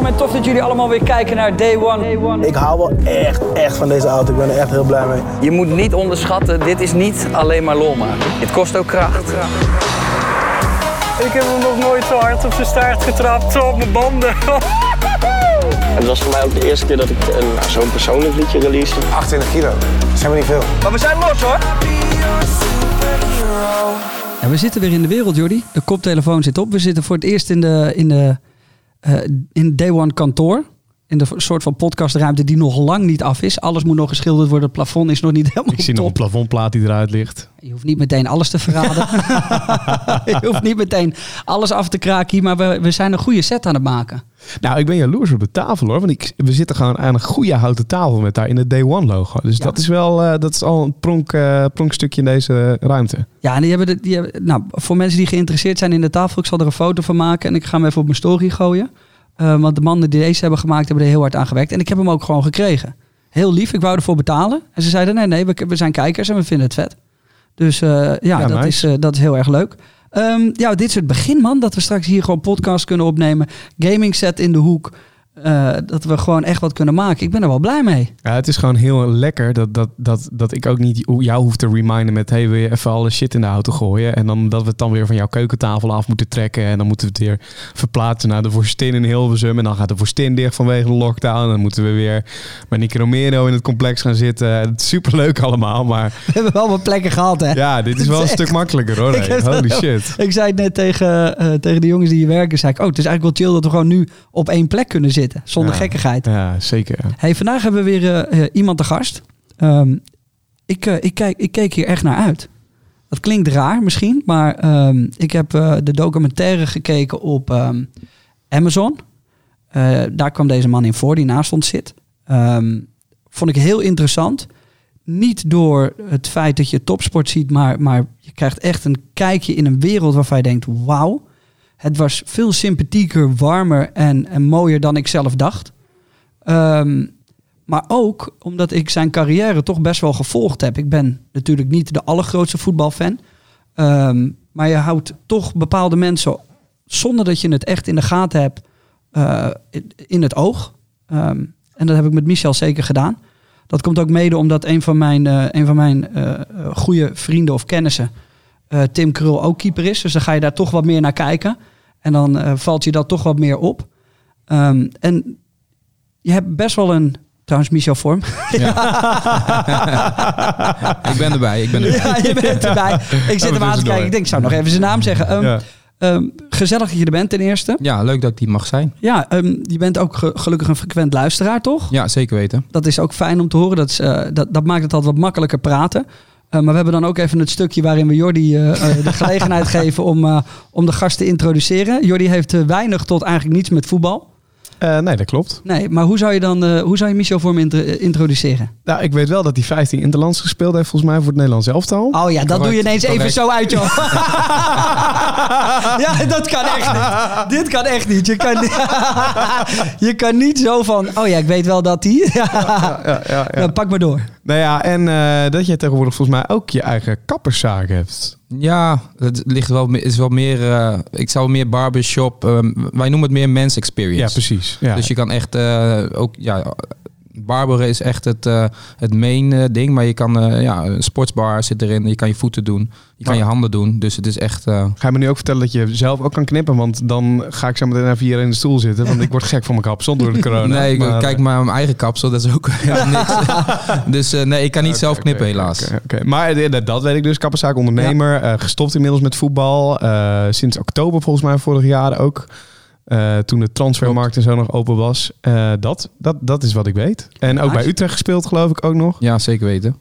welkom en tof dat jullie allemaal weer kijken naar Day One. Ik hou wel echt, echt van deze auto. Ik ben er echt heel blij mee. Je moet niet onderschatten, dit is niet alleen maar lol maken. Het kost ook kracht. Ik heb hem nog nooit zo hard op zijn staart getrapt, zo op mijn banden. Het was voor mij ook de eerste keer dat ik een- nou, zo'n persoonlijk liedje release. 28 kilo. Dat zijn we niet veel. Maar we zijn los hoor. Ja, we zitten weer in de wereld, Jordi. De koptelefoon zit op. We zitten voor het eerst in de, in de eh, in Day One kantoor. In de soort van podcastruimte die nog lang niet af is. Alles moet nog geschilderd worden. Het plafond is nog niet helemaal Ik zie nog een plafondplaat die eruit ligt. Je hoeft niet meteen alles te verraden. je hoeft niet meteen alles af te kraken hier. Maar we, we zijn een goede set aan het maken. Nou, ik ben jaloers op de tafel hoor. Want ik, we zitten gewoon aan een goede houten tafel met daar in het Day One logo. Dus Ja. dat is wel eh, dat is al een pronk, eh, pronkstukje in deze ruimte. Ja, en die hebben, de, die hebben nou, voor mensen die geïnteresseerd zijn in de tafel, ik zal er een foto van maken en ik ga hem even op mijn story gooien. Eh, want de mannen die deze hebben gemaakt, hebben er heel hard aan gewerkt. En ik heb hem ook gewoon gekregen. Heel lief, ik wou ervoor betalen. En ze zeiden, nee, nee, we, we zijn kijkers en we vinden het vet. Dus eh, ja, Ja, dat, nice. is, eh, dat is heel erg leuk. Ehm, ja, dit is het begin, man. Dat we straks hier gewoon podcast kunnen opnemen. Gaming set in de hoek. Eh, dat we gewoon echt wat kunnen maken. Ik ben er wel blij mee. Ja, het is gewoon heel lekker dat, dat, dat, dat ik ook niet jou hoef te reminden met... hey, wil je even alle shit in de auto gooien? En dan dat we het dan weer van jouw keukentafel af moeten trekken. En dan moeten we het weer verplaatsen naar de Vorstin in Hilversum. En dan gaat de Vorstin dicht vanwege de lockdown. En dan moeten we weer bij Nicky Romero in het complex gaan zitten. Het is superleuk allemaal, maar We hebben wel wat plekken gehad, hè? ja, dit is wel een stuk makkelijker hoor. Hey. Holy wel- shit. Ik zei het net tegen, eh, tegen de jongens die hier werken. Zei ik, oh, het is eigenlijk wel chill dat we gewoon nu op één plek kunnen zitten. Zonder Ja. gekkigheid. Ja, zeker. Hey, vandaag hebben we weer eh, eh, iemand te gast. Ehm, ik, eh, ik, kijk, ik keek hier echt naar uit. Dat klinkt raar misschien, maar ehm, ik heb de documentaire gekeken op ehm, Amazon. Daar kwam deze man in voor, die naast ons zit. Vond ik heel interessant. Niet door het feit dat je topsport ziet, maar, maar je krijgt echt een kijkje in een wereld waarvan je denkt, wauw. Het was veel sympathieker, warmer en, en mooier dan ik zelf dacht. Ehm, maar ook omdat ik zijn carrière toch best wel gevolgd heb. Ik ben natuurlijk niet de allergrootste voetbalfan. Ehm, maar je houdt toch bepaalde mensen, zonder dat je het echt in de gaten hebt, eh, in- het oog. Ehm, en dat heb ik met Michel zeker gedaan. Dat komt ook mede omdat een van mijn, eh, een van mijn eh, goede vrienden of kennissen, Tim Krul, ook keeper is. Dus dan ga je daar toch wat meer naar kijken. En dan eh, valt je dat toch wat meer op. Ehm, en je hebt best wel een... Trouwens, Michel Vorm. Ik ben erbij, ik ben erbij. ja, je bent erbij. Ik zit hem aan te kijken. Ik denk, ik zou nog even zijn naam zeggen. Ehm, Ja. ehm, gezellig dat je er bent ten eerste. Ja, leuk dat ik die mag zijn. Ja, ehm, je bent ook ge- gelukkig een frequent luisteraar, toch? Ja, zeker weten. Dat is ook fijn om te horen. Dat, is, eh, dat, dat maakt het altijd wat makkelijker praten. Eh, maar we hebben dan ook even het stukje waarin we Jordi eh, eh, de gelegenheid geven om, om de gast te introduceren. Jordi heeft weinig tot eigenlijk niets met voetbal. Eh, nee, dat klopt. Nee, maar hoe zou je dan eh, hoe zou je Michel voor me eh, introduceren? Nou, ik weet wel dat hij 15 interlands gespeeld heeft, volgens mij, voor het Nederlands elftal. Oh ja, dat Correct, doe je ineens even zo uit, joh. ja, dat kan echt niet. Dit kan echt niet. Je kan, je kan niet zo van, oh ja, ik weet wel dat die. Ja, ja, ja. Nou, pak maar door. Nou ja, en eh, dat jij tegenwoordig volgens mij ook je eigen kapperszaak hebt. Ja, het ligt wel, is wel meer, eh, ik zou meer barbershop, ehm, wij noemen het meer mens experience. Ja, precies. Ja. Dus je kan echt eh, ook, ja, barberen is echt het, eh, het main eh, ding. Maar je kan, eh, ja, een sportsbar zit erin. Je kan je voeten doen. Je kan Ja. je handen doen. Dus het is echt... Ga je me nu ook vertellen dat je zelf ook kan knippen? Want dan ga ik zo meteen even hier in de stoel zitten. Want ik word gek van mijn kapsel door de corona. nee, Maar, kijk maar mijn eigen kapsel. Dat is ook niks. dus nee, ik kan niet zelf knippen helaas. oké. Maar dat, weet ik dus. Kapperszaak ondernemer. eh, gestopt inmiddels met voetbal. sinds oktober volgens mij vorig jaar ook. Eh, toen de transfermarkt en zo nog open was. Eh, dat, dat, dat is wat ik weet. En ook bij Utrecht gespeeld geloof ik ook nog. Ja, zeker weten.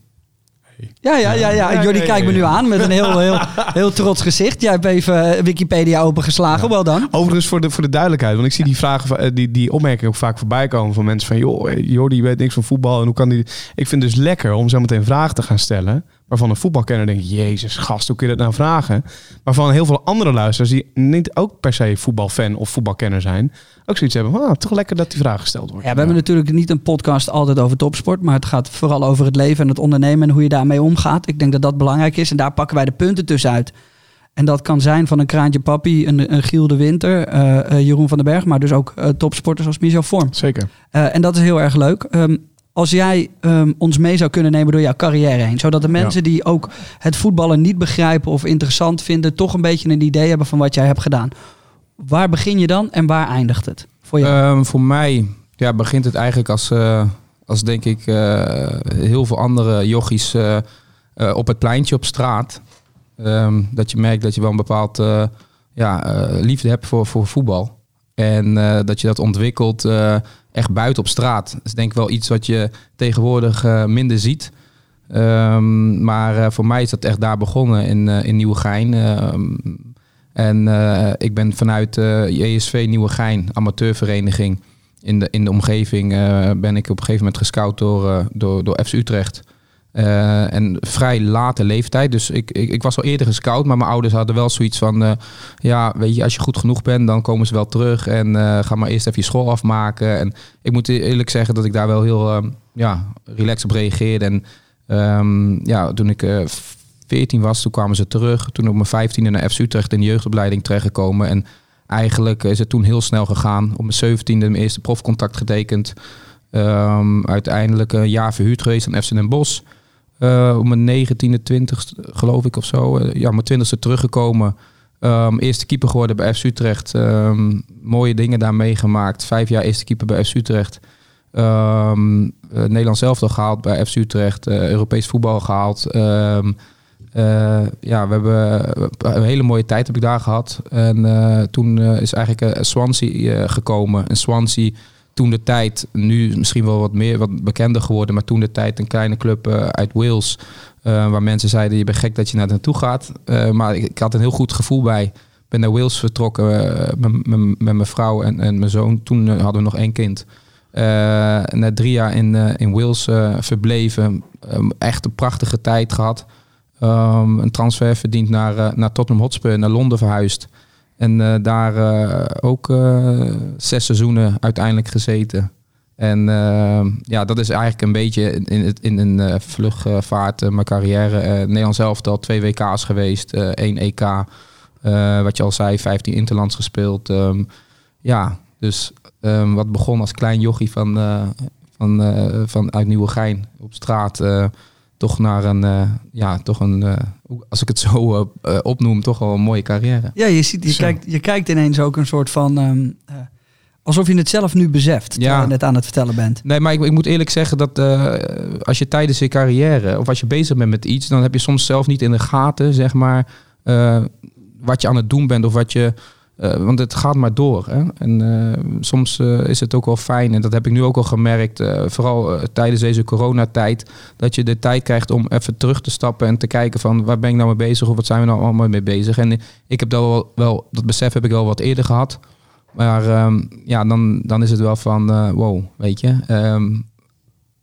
Ja, ja, ja. ja. Ja, Jordi ja, kijkt me ja, nu ja. aan met een heel, heel, heel trots gezicht. Jij hebt even eh, Wikipedia opengeslagen. Wel dan. Overigens voor de, voor de duidelijkheid. Want ik zie die vragen, van- die, die opmerkingen ook vaak voorbij komen van mensen van... joh, Jordi weet niks van voetbal en hoe kan die... Ik vind het dus lekker om zo meteen vragen te gaan stellen... waarvan een voetbalkenner denkt... jezus gast, hoe kun je dat nou vragen? Waarvan heel veel andere luisteraars die niet ook per se voetbalfan of voetbalkenner zijn... ook zoiets hebben van, ah, toch lekker dat die vraag gesteld wordt. Ja, we hebben natuurlijk niet een podcast altijd over topsport. Maar het gaat vooral over het leven en het ondernemen en hoe je daarmee omgaat. Ik denk dat dat belangrijk is. En daar pakken wij de punten tussenuit. En dat kan zijn van een Kraantje Papi, een, een Giel de Winter, eh, eh, Jeroen van den Berg, maar dus ook eh, topsporters als Michel Vorm. Zeker. En dat is heel erg leuk. Ehm, als jij ehm, ons mee zou kunnen nemen door jouw carrière heen, zodat de mensen die ook het voetballen niet begrijpen of interessant vinden, toch een beetje een idee hebben van wat jij hebt gedaan. Waar begin je dan en waar eindigt het? Voor jou? Ehm, voor mij ja, begint het eigenlijk als, eh, als denk ik eh, heel veel andere jochies eh, op het pleintje op straat. Ehm, dat je merkt dat je wel een bepaald ja, liefde hebt voor, voor voetbal. En dat je dat ontwikkelt echt buiten op straat. Dat is denk ik wel iets wat je tegenwoordig eh, minder ziet. Ehm, maar eh, voor mij is dat echt daar begonnen in, eh in Nieuwegein. Ehm, en ik ben vanuit JSV Nieuwegein, amateurvereniging, in de, in de omgeving, ben ik op een gegeven moment gescout door, door, door FC Utrecht. Eh, en vrij late leeftijd. Dus ik, ik, ik was al eerder gescout, maar mijn ouders hadden wel zoiets van... eh, ja, weet je, als je goed genoeg bent, dan komen ze wel terug. En eh, ga maar eerst even je school afmaken. En ik moet eerlijk zeggen dat ik daar wel heel eh, ja, relaxed op reageerde. En ehm, ja, toen ik eh 14 was, toen kwamen ze terug. Toen op mijn 15e naar FC Utrecht in de jeugdopleiding terechtgekomen. En eigenlijk is het toen heel snel gegaan. Op mijn 17e mijn eerste profcontact getekend. Ehm, uiteindelijk een jaar verhuurd geweest aan FC Den Bosch. Eh, op mijn 19e, 20 geloof ik of zo. eh, ja, mijn 20e teruggekomen. Ehm, eerste keeper geworden bij FC Utrecht. Ehm, mooie dingen daar meegemaakt. Vijf jaar eerste keeper bij FC Utrecht. Ehm eh, Nederlands elftal gehaald bij FC Utrecht. Europees voetbal gehaald. Ja, we hebben een hele mooie tijd heb ik daar gehad. En toen is eigenlijk Swansea gekomen. En Swansea toen de tijd, nu misschien wel wat meer wat bekender geworden, maar toen de tijd een kleine club eh, uit Wales. eh, waar mensen zeiden, je bent gek dat je naar naartoe gaat. Eh, maar ik, had een heel goed gevoel bij. Ben naar Wales vertrokken met, mijn vrouw en, en mijn zoon. Toen hadden we nog één kind. Na drie jaar in, in Wales verbleven. Ehm, echt een prachtige tijd gehad. Ehm, een transfer verdiend naar, naar Tottenham Hotspur, naar Londen verhuisd. En eh, daar eh, ook eh, zes seizoenen uiteindelijk gezeten. En ja, dat is eigenlijk een beetje in, in, een eh, vlugvaart mijn carrière. Eh Nederlands elftal, twee WK's geweest, één EK. wat je al zei, 15 interlands gespeeld. Ehm, ja, dus ehm, wat begon als klein jochie van, van, van uit Nieuwegein op straat... toch naar een, eh, ja, toch een, eh, als ik het zo eh, opnoem, toch wel een mooie carrière. ja, je, ziet, je, Zo. kijkt, je kijkt ineens ook een soort van... ehm, eh, alsof je het zelf nu beseft, terwijl Ja. je net aan het vertellen bent. Nee, maar ik, ik moet eerlijk zeggen dat als je tijdens je carrière of als je bezig bent met iets, dan heb je soms zelf niet in de gaten, zeg maar, wat je aan het doen bent of wat je. Eh, want het gaat maar door. Hè? En eh, soms eh, is het ook wel fijn, en dat heb ik nu ook al gemerkt, vooral tijdens deze coronatijd, dat je de tijd krijgt om even terug te stappen en te kijken van waar ben ik nou mee bezig of wat zijn we nou allemaal mee bezig. En ik heb dat wel, wel dat besef heb ik wel wat eerder gehad. Maar ehm, ja, dan, dan is het wel van, wow, weet je. ehm,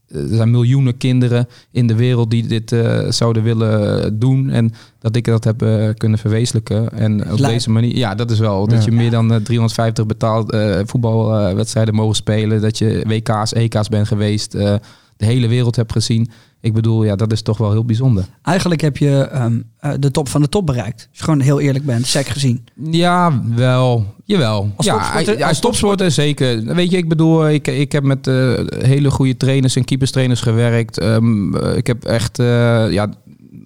er zijn miljoenen kinderen in de wereld die dit eh, zouden willen doen. En dat ik dat heb eh, kunnen verwezenlijken. En op Lijp. deze manier, ja, dat is wel. Dat Ja. je meer dan eh, 350 betaald eh, voetbalwedstrijden mogen spelen. Dat je WK's, EK's bent geweest. eh, de hele wereld hebt gezien. Ik bedoel, ja, dat is toch wel heel bijzonder. Eigenlijk heb je ehm, eh, de top van de top bereikt. Als je gewoon heel eerlijk bent, sec gezien. Ja, wel. Jawel. Als ja, topsporter- als als topsporter zeker. Weet je, ik bedoel, ik, ik heb met eh, hele goede trainers en keeperstrainers gewerkt. Ehm, eh, ik heb echt ja,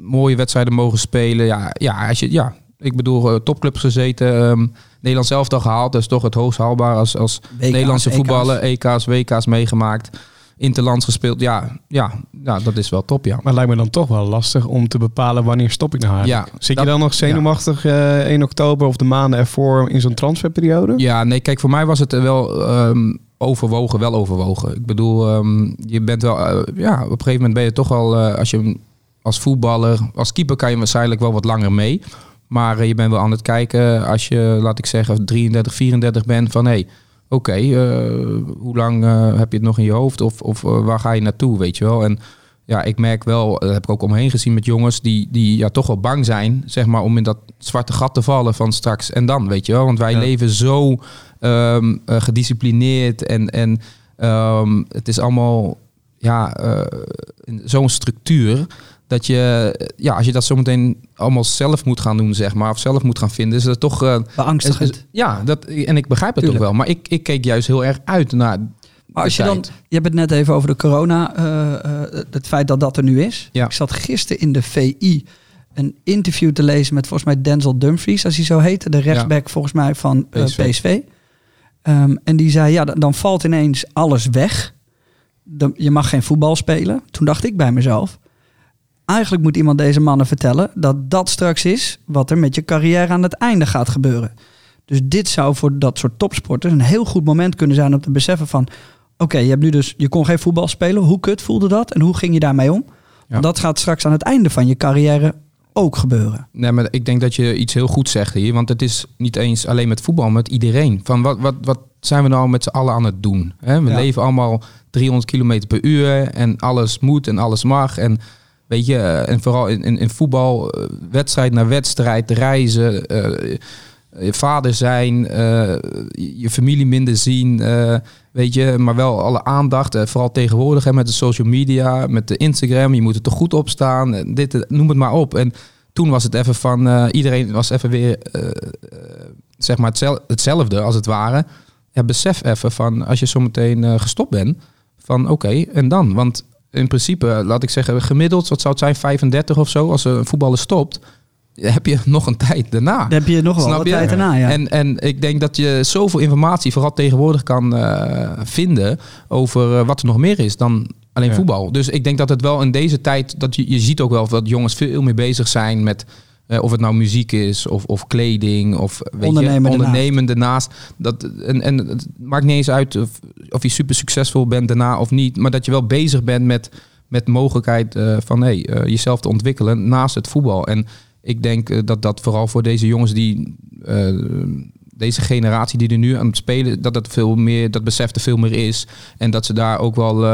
mooie wedstrijden mogen spelen. Ja, ja, als je, ja ik bedoel, topclubs gezeten. ehm Nederlands elftal gehaald. Dat is toch het hoogst haalbaar als, als WK's, Nederlandse voetballen. EK's, WK's meegemaakt. Interlands gespeeld. Ja, ja, ja, dat is wel top, ja. Maar het lijkt me dan toch wel lastig om te bepalen wanneer stop ik nou eigenlijk. Ja, Zit je dan nog zenuwachtig eh 1 oktober of de maanden ervoor in zo'n transferperiode? Ja, nee, kijk, voor mij was het wel ehm, overwogen, wel overwogen. Ik bedoel, ehm, je bent wel, eh, ja, op een gegeven moment ben je toch wel, eh, als je als voetballer, als keeper kan je waarschijnlijk wel wat langer mee. Maar je bent wel aan het kijken als je, laat ik zeggen, 33, 34 bent van hé, hey, oké, eh, hoe lang eh, heb je het nog in je hoofd of, of eh, waar ga je naartoe, weet je wel? En ja, ik merk wel, dat heb ik ook omheen gezien met jongens die, die ja, toch wel bang zijn, zeg maar, om in dat zwarte gat te vallen van straks en dan, weet je wel? Want wij Ja. leven zo ehm, eh, gedisciplineerd en, en ehm, het is allemaal ja, zo'n structuur dat je, ja, als je dat zometeen allemaal zelf moet gaan doen, zeg maar, of zelf moet gaan vinden, is dat toch. eh, Beangstigend. is- is- ja, dat, en ik begrijp het ook wel. Maar ik, ik keek juist heel erg uit naar. Maar als je dan, je hebt het net even over de corona, eh, eh, het feit dat dat er nu is. Ja. Ik zat gisteren in de VI een interview te lezen met volgens mij Denzel Dumfries, als hij zo heette, de rechtsback volgens mij van PSV. PSV. Ehm, en die zei, ja, dan- dan valt ineens alles weg. Dan, je mag geen voetbal spelen. Toen dacht ik bij mezelf, eigenlijk moet iemand deze mannen vertellen dat dat straks is wat er met je carrière aan het einde gaat gebeuren. Dus dit zou voor dat soort topsporters een heel goed moment kunnen zijn om te beseffen van, oké, je hebt nu dus, je kon geen voetbal spelen. Hoe kut voelde dat en hoe ging je daarmee om? Dat gaat straks aan het einde van je carrière ook gebeuren. Nee, maar ik denk dat je iets heel goed zegt hier. Want het is niet eens alleen met voetbal, met iedereen. Van wat, wat, wat zijn we nou met z'n allen aan het doen? We Ja. leven allemaal 300 kilometer per uur en alles moet en alles mag. En weet je, eh, en vooral in, in, in voetbal, eh, wedstrijd naar wedstrijd, reizen, eh, je vader zijn, eh, je familie minder zien, eh, weet je, maar wel alle aandacht. eh, vooral tegenwoordig hè, met de social media, met de Instagram, je moet er toch goed op staan. eh, Dit, eh, noem het maar op. En toen was het even van, eh, iedereen was even weer, eh, eh, zeg maar hetzel- hetzelfde als het ware. Ja, besef even van, als je zometeen eh gestopt bent, van oké, en dan? Want in principe, laat ik zeggen, gemiddeld, wat zou het zijn, 35 of zo, als een voetballer stopt, heb je nog een tijd daarna. Dan heb je nog wel je? tijd daarna, ja. En, en ik denk dat je zoveel informatie, vooral tegenwoordig, kan eh, vinden over eh, wat er nog meer is dan alleen Ja. voetbal. Dus ik denk dat het wel in deze tijd, dat je, je ziet ook wel dat jongens veel meer bezig zijn met eh, of het nou muziek is of, of kleding of weet Ondernemen je, ondernemen daarnaast. Dat, en, en het maakt niet eens uit of, of je super succesvol bent daarna of niet, maar dat je wel bezig bent met, met mogelijkheid eh, van hey, eh, jezelf te ontwikkelen naast het voetbal. En ik denk dat dat vooral voor deze jongens die deze generatie die er nu aan het spelen, dat dat veel meer, dat besef er veel meer is. En dat ze daar ook wel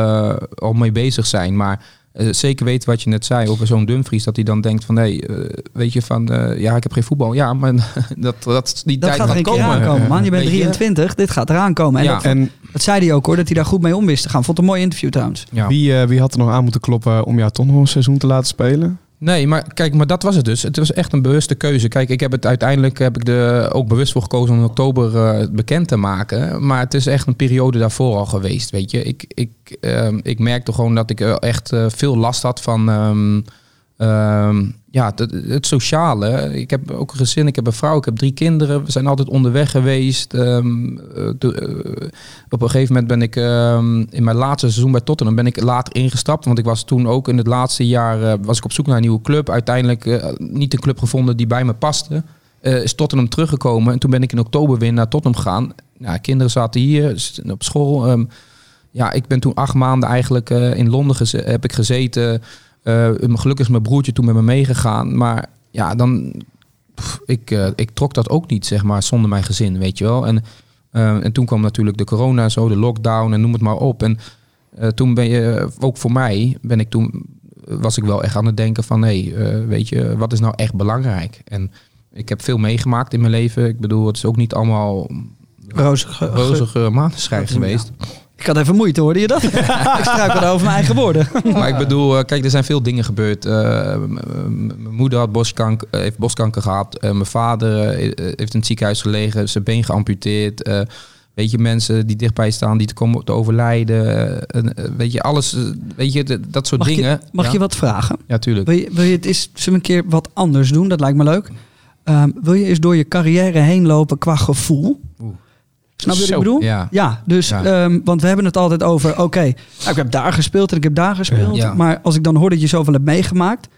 al mee bezig zijn. Maar eh, zeker weten wat je net zei over zo'n Dumfries, dat hij dan denkt van hé, eh, weet je van eh, ja, ik heb geen voetbal. Ja, maar dat, dat die dat tijd gaat er gaat komen. aankomen, man. Je bent Weet je? 23, dit gaat eraan komen. En Ja. dat, En dat zei hij ook hoor, dat hij daar goed mee om wist te gaan. Vond het een mooi interview trouwens. Ja. wie, wie had er nog aan moeten kloppen om jou toch nog een seizoen te laten spelen? Nee, maar kijk, maar dat was het dus. Het was echt een bewuste keuze. Kijk, ik heb het uiteindelijk heb ik er ook bewust voor gekozen om in oktober eh, bekend te maken. Maar het is echt een periode daarvoor al geweest. Weet je, ik, ik, ehm, ik merkte gewoon dat ik echt eh, veel last had van. ehm, ehm, ja, het, sociale. Ik heb ook een gezin, ik heb een vrouw, ik heb drie kinderen. We zijn altijd onderweg geweest. Ehm, eh, eh, op een gegeven moment ben ik ehm, in mijn laatste seizoen bij Tottenham ben ik later ingestapt. Want ik was toen ook in het laatste jaar eh, was ik op zoek naar een nieuwe club. Uiteindelijk niet een club gevonden die bij me paste. Is Tottenham teruggekomen. En toen ben ik in oktober weer naar Tottenham gegaan. Kinderen zaten hier op school. Ja, ik ben toen acht maanden eigenlijk in Londen heb ik gezeten. Eh, gelukkig is mijn broertje toen met me meegegaan. Maar ja, dan... pff, ik, eh, ik trok dat ook niet, zeg maar, zonder mijn gezin, weet je wel. En, eh, en toen kwam natuurlijk de corona zo, de lockdown en noem het maar op. En toen ben je, ook voor mij, ben ik toen, was ik wel echt aan het denken van... hé, hey, weet je, wat is nou echt belangrijk? En ik heb veel meegemaakt in mijn leven. Ik bedoel, het is ook niet allemaal Rozige, rozige maandenschrijf geweest. Ik had even moeite, hoorde je dat? ik struikelde over mijn eigen woorden. Maar ik bedoel, eh, kijk, er zijn veel dingen gebeurd. Eh, mijn moeder had boskanker, eh, heeft boskanker gehad. Eh, mijn vader eh, heeft in het ziekenhuis gelegen, zijn been geamputeerd. Eh, weet je, mensen die dichtbij staan, die te komen te overlijden. En, weet je, alles, weet je, dat soort Mag, dingen. je, mag ja? je wat vragen? Ja, tuurlijk. Wil je, wil je het eens een keer wat anders doen? Dat lijkt me leuk. Ehm, wil je eens door je carrière heen lopen qua gevoel? Oeh. Snap je wat ik bedoel? ja. Ja, dus, Ja. ehm, want we hebben het altijd over, oké, nou, ik heb daar gespeeld en ik heb daar gespeeld. Ja. Maar als ik dan hoor dat je zoveel hebt meegemaakt,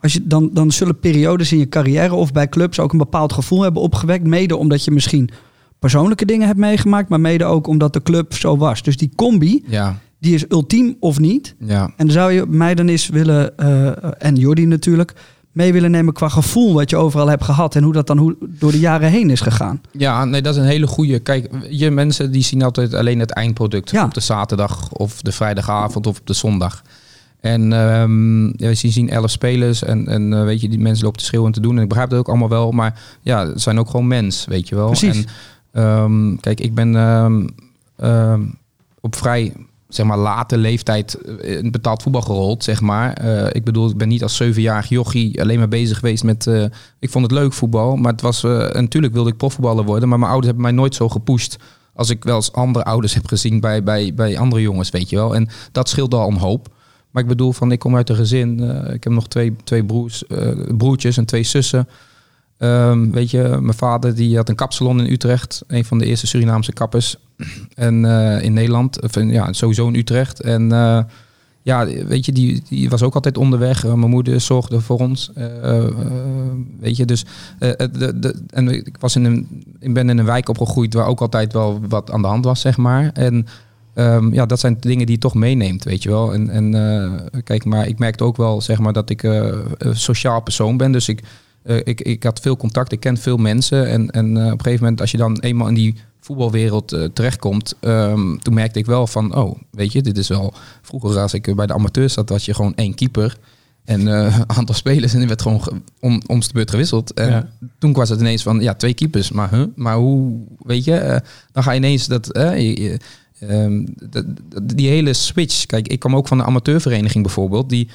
als je, dan, dan zullen periodes in je carrière of bij clubs ook een bepaald gevoel hebben opgewekt. Mede omdat je misschien persoonlijke dingen hebt meegemaakt, maar mede ook omdat de club zo was. Dus die combi, Ja, die is ultiem of niet. ja. En zou je mij dan eens willen, eh, en Jordi natuurlijk, mee willen nemen qua gevoel wat je overal hebt gehad en hoe dat dan hoe, door de jaren heen is gegaan? Ja, nee, dat is een hele goede. Kijk, je mensen die zien altijd alleen het eindproduct Ja. op de zaterdag of de vrijdagavond of op de zondag. En ehm ja, ze zien elf spelers en, en eh, weet je, die mensen lopen te schreeuwen en te doen. En ik begrijp dat ook allemaal wel, maar ja, ze zijn ook gewoon mens, weet je wel. Precies. En, ehm, kijk, ik ben ehm, op vrij zeg maar late leeftijd eh, betaald voetbal gerold, zeg maar. Eh, ik bedoel, ik ben niet als zevenjarig jochie alleen maar bezig geweest met... eh, ik vond het leuk voetbal, maar het was... natuurlijk wilde ik profvoetballer worden, maar mijn ouders hebben mij nooit zo gepusht... als ik wel eens andere ouders heb gezien bij, bij, bij andere jongens, weet je wel. En dat scheelt al een hoop. Maar ik bedoel, van ik kom uit een gezin. ik heb nog twee, twee broers, broertjes en twee zussen. Ehm, weet je, mijn vader die had een kapsalon in Utrecht. Een van de eerste Surinaamse kappers. En eh, in Nederland. Ja, sowieso in Utrecht. En eh, ja, weet je, die, die was ook altijd onderweg. Eh, mijn moeder zorgde voor ons. Weet je, dus... de, de, en ik, was in een, ik ben in een wijk opgegroeid waar ook altijd wel wat aan de hand was, zeg maar. En Ehm, ja, dat zijn dingen die je toch meeneemt, weet je wel. En, en kijk, maar ik merkte ook wel, zeg maar, dat ik een sociaal persoon ben. Dus ik, ik, ik had veel contact, ik ken veel mensen. En, en eh, op een gegeven moment, als je dan eenmaal in die voetbalwereld eh, terechtkomt, ehm, toen merkte ik wel van, oh, weet je, dit is wel... Vroeger als ik bij de amateurs zat, was je gewoon één keeper. En eh, een aantal spelers en die werd gewoon ge- om, om de beurt gewisseld. En Ja. toen was het ineens van, ja, twee keepers. Maar, huh? maar hoe, weet je, eh, dan ga je ineens dat... eh, je- Ehm, d- d- die hele switch. Kijk, ik kwam ook van een amateurvereniging bijvoorbeeld. Die,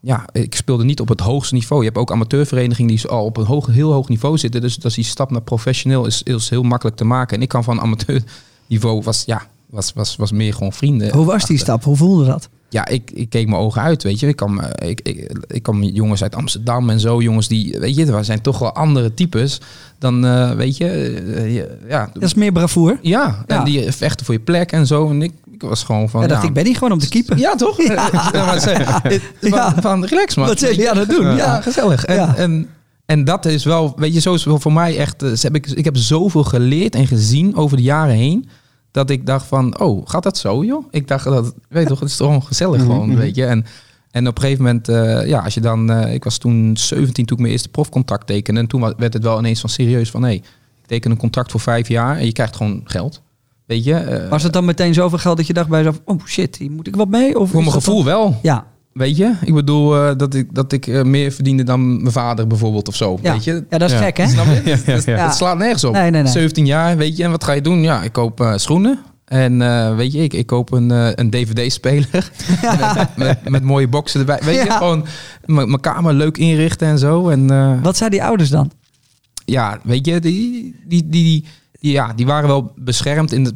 ja, ik speelde niet op het hoogste niveau. Je hebt ook amateurverenigingen die al op een hoog, heel hoog niveau zitten. Dus, dus die stap naar professioneel is, is heel makkelijk te maken. En ik kan van amateurniveau was, ja, was, was, was meer gewoon vrienden. Hoe was die stap? Hoe voelde dat? Ja, ik, ik keek mijn ogen uit, weet je. Ik kwam, eh, ik, ik, ik kwam jongens uit Amsterdam en zo, jongens die, weet je, er zijn toch wel andere types dan, eh, weet je, eh, ja, Dat is meer bravoer. ja, en Ja. die vechten voor je plek en zo. En ik, ik was gewoon van, Ja, ja, dacht ik, ben niet gewoon om te keepen. ja, toch? Ja. dit- Ja. Van, van relax, man. Wat aan het doen? Ja, Ja. gezellig. En, Ja. en, en dat is wel, weet je, zo is voor mij echt. eh, heb ik, ik heb zoveel geleerd en gezien over de jaren heen. Dat ik dacht van, oh, gaat dat zo, joh? Ik dacht dat, weet je toch, het is toch gewoon gezellig gewoon, weet je. En, en op een gegeven moment, eh, ja, als je dan, eh, ik was toen 17 toen ik mijn eerste profcontract tekende. En toen werd het wel ineens van serieus van, hé, ik teken een contract voor vijf jaar en je krijgt gewoon geld. Weet je? eh, Was het dan meteen zoveel geld dat je dacht bij jezelf, oh shit, hier moet ik wat mee? Of voor mijn gevoel dan- wel. Ja, Weet je? Ik bedoel eh, dat ik, dat ik eh, meer verdiende dan mijn vader bijvoorbeeld of zo. ja. Weet je? ja dat is Ja. gek hè? Snap je? Ja, slaat nergens op. Nee, nee, nee. 17 jaar, weet je. En wat ga je doen? Ja, ik koop schoenen. En weet je, ik, ik koop een, een DVD-speler. met, met, met mooie boxen erbij. Weet je, gewoon mijn kamer leuk inrichten en zo. En Wat zeiden die ouders dan? ja, weet je, die, die, die, die, die- ja, die waren wel beschermd in het,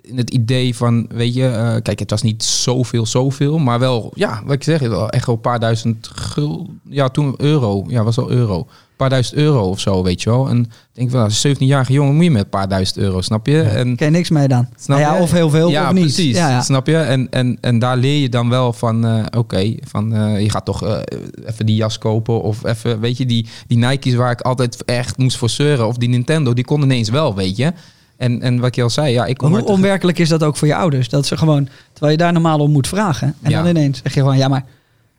in het idee van, weet je, eh, kijk, het was niet zoveel, zoveel, maar wel, ja, wat ik zeg, echt wel een paar duizend gul, ja, toen euro, ja, was wel euro, paar duizend euro of zo, weet je wel. En denk van, als 17-jarige jongen moet je met een paar duizend euro, snap je? En Ken je niks mee dan? Snap Nou ja, je? of heel veel ja, of niet. precies. Ja, ja. Snap je? En, en, en daar leer je dan wel van, eh, oké, van eh, je gaat toch eh, even die jas kopen of even, weet je, die, die Nike's waar ik altijd echt moest voor zeuren of die Nintendo, die kon ineens wel, weet je. En, en wat je al zei, ja, ik kom hoe onwerkelijk is dat ook voor je ouders? Dat ze gewoon, terwijl je daar normaal om moet vragen. En dan ineens zeg je gewoon, ja maar,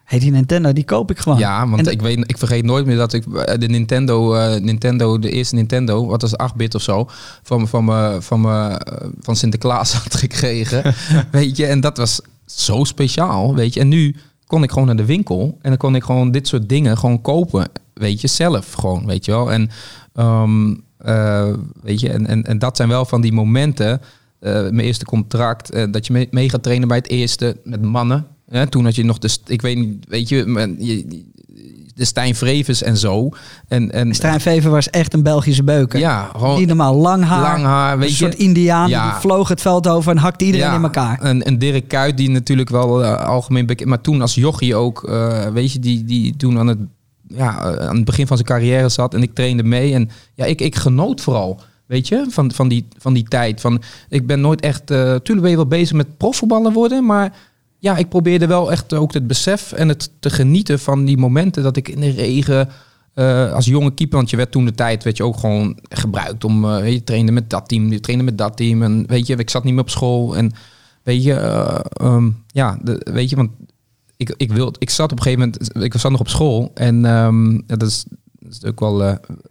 hey, die Nintendo, die koop ik gewoon. Ja, want ik, weet, ik vergeet nooit meer dat ik eh, de Nintendo, eh, Nintendo de eerste Nintendo, wat was 8-bit of zo, van, van, me, van, me, eh, van Sinterklaas had gekregen. weet je, en dat was zo speciaal, weet je. En nu kon ik gewoon naar de winkel en dan kon ik gewoon dit soort dingen gewoon kopen, weet je, zelf gewoon, weet je wel. En, ehm, eh, weet je, en, en, en dat zijn wel van die momenten, eh, mijn eerste contract, eh, dat je mee, mee gaat trainen bij het eerste met mannen. Hè, toen had je nog de, ik weet niet, weet je, de Stijn Vrevens en zo. En, en Stijn Vever was echt een Belgische beuker. ja, gewoon Die normaal lang haar, lang haar, weet een je. soort indiaan, Ja. die vloog het veld over en hakte iedereen Ja, in elkaar. En, en Dirk Kuyt, die natuurlijk wel eh, algemeen bekend... Maar toen als jochie ook, eh, weet je, die, die toen aan het, ja, eh, aan het begin van zijn carrière zat. En ik trainde mee. En ja, ik, ik genoot vooral, weet je, van, van, die, van die tijd. Van, ik ben nooit echt... eh tuurlijk ben je wel bezig met profvoetballen worden, maar... Ja, ik probeerde wel echt ook het besef en het te genieten van die momenten dat ik in de regen eh, als jonge keeper, want je werd toen de tijd werd je ook gewoon gebruikt om eh, je trainde met dat team, je trainde met dat team en weet je, ik zat niet meer op school en weet je, eh, ehm, ja, de, weet je, want ik, ik wil, ik zat op een gegeven moment, ik zat nog op school en ehm, dat is is ook wel,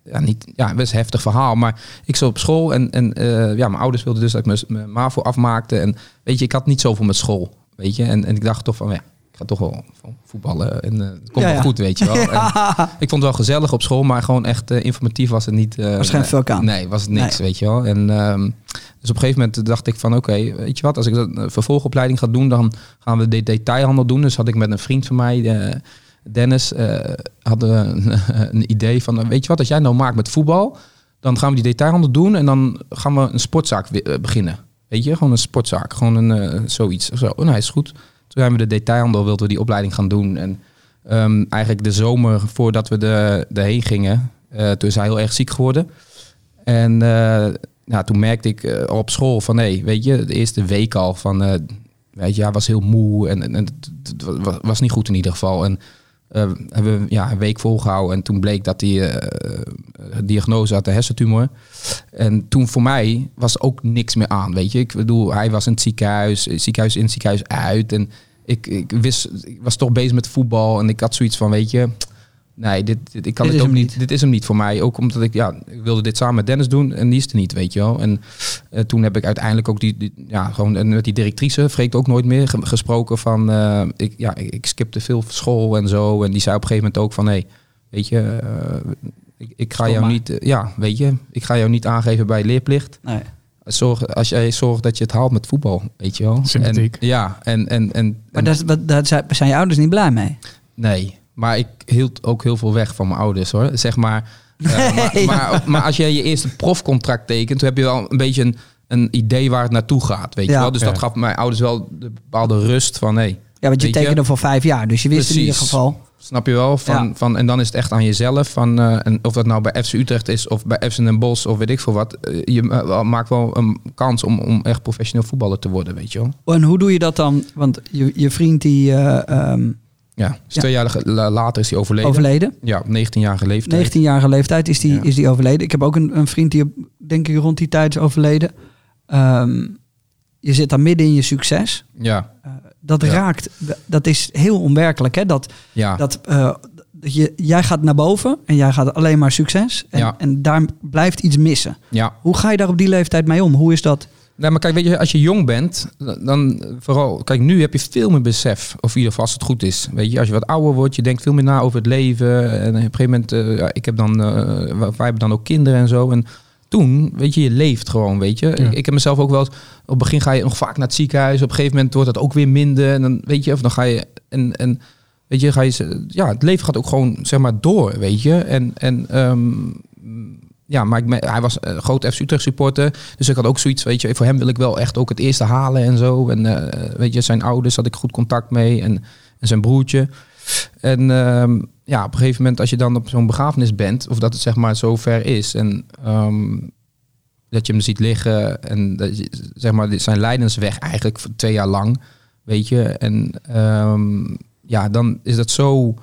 ja, niet, ja, best een heftig verhaal. Maar ik zat op school en, en ja, mijn ouders wilden dus dat ik mijn MAVO afmaakte. En weet je, ik had niet zoveel met school, weet je. En, en ik dacht toch van, ja, ik ga toch wel voetballen en eh, het komt Ja, wel ja. goed, weet je wel. En ik vond het wel gezellig op school, maar gewoon echt eh, informatief was het niet. eh, geen nee, fuck aan. Nee, was het niks, Nee. weet je wel. En, ehm, dus op een gegeven moment dacht ik van oké, weet je wat, als ik dat een vervolgopleiding ga doen, dan gaan we de detailhandel doen. Dus had ik met een vriend van mij, eh, Dennis, eh we een, een idee van, eh, weet je wat, als jij nou maakt met voetbal, dan gaan we die detailhandel doen en dan gaan we een sportzaak eh, beginnen. Weet je, gewoon een sportzaak, gewoon een eh, zoiets. Zo, oh, nou is goed. Toen zijn we de detailhandel, wilden we die opleiding gaan doen. En ehm, eigenlijk de zomer voordat we er erheen gingen, eh, toen is hij heel erg ziek geworden. En nou, toen merkte ik op school van, nee, weet je, de eerste week al van, weet je, hij was heel moe en, en, het, het wa- was niet goed in ieder geval. En eh, hebben we ja, een week volgehouden en toen bleek dat hij een diagnose had, een hersentumor. En toen voor mij was ook niks meer aan, weet je. Ik bedoel, hij was in het ziekenhuis, ziekenhuis in, ziekenhuis uit. En ik, ik wist, ik was toch bezig met voetbal en ik had zoiets van, weet je, nee, dit, dit, ik kan Dit dit is ook hem niet. Dit is hem niet voor mij. Ook omdat ik, ja, ik wilde dit samen met Dennis doen en die is er niet, weet je wel. En eh, toen heb ik uiteindelijk ook die, die- ja, gewoon en met die directrice, Freek ook nooit meer, ge- gesproken van, eh, ik, ja, ik, skipte veel school en zo. En die zei op een gegeven moment ook van, hé, weet je, eh, ik, ik ga Stop jou maar. niet, ja, weet je, ik ga jou niet aangeven bij leerplicht. Nee. Zorg, als jij zorgt dat je het haalt met voetbal, weet je wel. Sympathiek. En, ja, en, en, en, Maar daar, zijn je ouders niet blij mee. Nee, maar ik hield ook heel veel weg van mijn ouders hoor. Zeg maar. eh, maar, Nee. maar, maar als jij je eerste profcontract tekent, toen heb je wel een beetje een, een idee waar het naartoe gaat. Weet je wel? Dus dat gaf mijn ouders wel de bepaalde rust van nee. Ja, want je je? tekende voor vijf jaar. Dus je wist in ieder geval... Snap je wel? Van, Ja. van, en dan is het echt aan jezelf. Van, eh, en of dat nou bij FC Utrecht is of bij FC Den Bosch of weet ik veel wat. eh, je ma- maakt wel een kans om, om echt professioneel voetballer te worden, weet je wel. En hoe doe je dat dan? Want je, je vriend die eh, ehm, Ja, dus Ja. twee jaar later is hij overleden. overleden. Ja, op 19-jarige leeftijd. 19-jarige leeftijd is die, Ja. is die overleden. Ik heb ook een, een vriend die denk ik rond die tijd is overleden. Ehm, je zit dan midden in je succes. Ja, Eh, dat Ja. raakt, dat is heel onwerkelijk. Hè? Dat, ja. dat, eh, dat je, jij gaat naar boven en jij gaat alleen maar succes. En, Ja. en daar blijft iets missen. ja. Hoe ga je daar op die leeftijd mee om? Hoe is dat? Nee, maar kijk, weet je, als je jong bent, dan vooral, kijk, nu heb je veel meer besef, of in ieder geval als het goed is. Weet je, als je wat ouder wordt, je denkt veel meer na over het leven. En op een gegeven moment, eh, ja, ik heb dan, eh, wij hebben dan ook kinderen en zo. En toen, weet je, je leeft gewoon, weet je. Ja. Ik, ik heb mezelf ook wel, eens- op het begin ga je nog vaak naar het ziekenhuis. Op een gegeven moment wordt dat ook weer minder. En dan, weet je, of dan ga je, en, en weet je, ga je, ja, het leven gaat ook gewoon, zeg maar, door, weet je. En, en ehm, ja, maar hij was een groot FC Utrecht supporter. Dus ik had ook zoiets, weet je, voor hem wil ik wel echt ook het eerste halen en zo. En eh, weet je, zijn ouders had ik goed contact mee en, en zijn broertje. En ehm, ja, op een gegeven moment als je dan op zo'n begrafenis bent, of dat het zeg maar zo ver is en ehm, dat je hem ziet liggen en zeg maar zijn lijdensweg eigenlijk voor twee jaar lang, weet je. En ehm, ja, dan is dat zo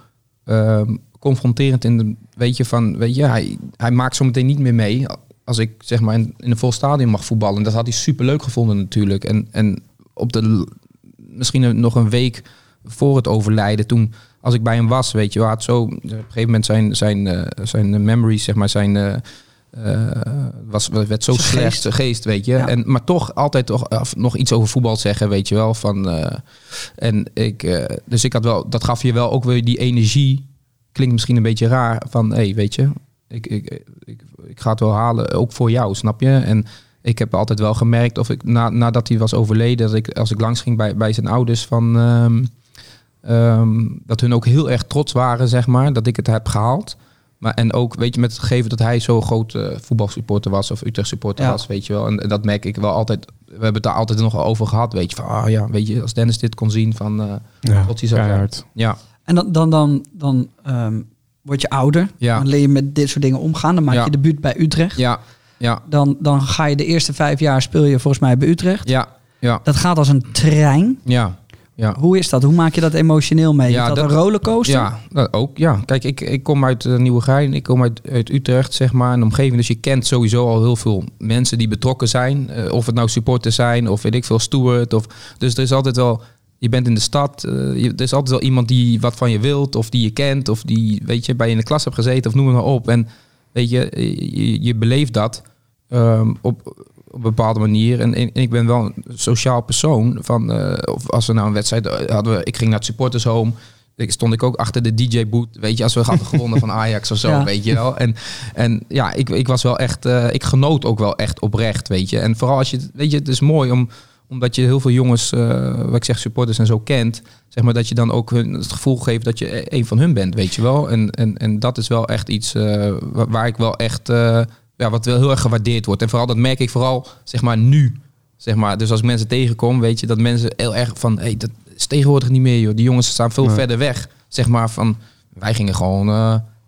confronterend in de, weet je, van, weet je, hij, hij maakt zo meteen niet meer mee als ik zeg maar in, in een vol stadion mag voetballen. En dat had hij super leuk gevonden natuurlijk. En, en op de, misschien nog een week voor het overlijden, toen als ik bij hem was, weet je, had zo op een gegeven moment zijn, zijn, eh, zijn memories, zeg maar, zijn eh, was, werd zo slecht, geest. geest, weet je. Ja. En, maar toch altijd toch, nog iets over voetbal zeggen, weet je wel. Van, en ik, dus ik had wel, dat gaf je wel ook weer die energie. Klinkt misschien een beetje raar, van hé, hey, weet je, ik, ik, ik, ik ga het wel halen, ook voor jou, snap je? En ik heb altijd wel gemerkt, of ik na, nadat hij was overleden, dat ik als ik langs ging bij, bij zijn ouders, van ehm, ehm, dat hun ook heel erg trots waren, zeg maar, dat ik het heb gehaald. Maar en ook, weet je, met het gegeven dat hij zo'n groot eh, voetbalsupporter was of Utrecht supporter Ja. was, weet je wel. En, dat merk ik wel altijd. We hebben het daar altijd nog over gehad, weet je. Van, ah ja, weet je, als Dennis dit kon zien, van eh Ja, trots hij zou zijn. Ja, En dan, dan, dan, dan ehm, word je ouder. Ja. Dan leer je met dit soort dingen omgaan. Dan maak Ja. je debuut bij Utrecht. ja, ja, Dan, dan ga je de eerste vijf jaar speel je volgens mij bij Utrecht. ja, ja, Dat gaat als een trein. ja. ja. Hoe is dat? Hoe maak je dat emotioneel mee? Ja, is dat, dat- een rollercoaster? Ja, dat ook. Ja, kijk, ik, ik kom uit uh, Nieuwegein, ik kom uit, uit Utrecht, zeg maar, een omgeving. Dus je kent sowieso al heel veel mensen die betrokken zijn. Eh, of het nou supporters zijn, of weet ik veel, steward. Of, dus er is altijd wel, je bent in de stad, eh, je, er is altijd wel iemand die wat van je wilt, of die je kent, of die, weet je, bij je in de klas hebt gezeten, of noem het maar op. En weet je, je, je beleeft dat ehm, op, op een bepaalde manier. En, en ik ben wel een sociaal persoon. Van, eh, of als we nou een wedstrijd eh, hadden, we, ik ging naar het supportershome. ik, stond ik ook achter de DJ-boot. Weet je, als we hadden gewonnen van Ajax of zo, Ja. weet je wel. En, en ja, ik, ik was wel echt, eh, ik genoot ook wel echt oprecht, weet je. En vooral als je, weet je, het is mooi om, omdat je heel veel jongens, eh, wat ik zeg, supporters en zo kent. Zeg maar dat je dan ook hun het gevoel geeft dat je een van hun bent, weet je wel. En, en, en dat is wel echt iets eh, wa- waar ik wel echt, eh, ja, wat wel heel erg gewaardeerd wordt. En vooral dat merk ik vooral, zeg maar, nu. Zeg maar, dus als ik mensen tegenkom, weet je, dat mensen heel erg van, hey, dat is tegenwoordig niet meer, joh. Die jongens staan veel verder weg. Zeg maar van, wij gingen gewoon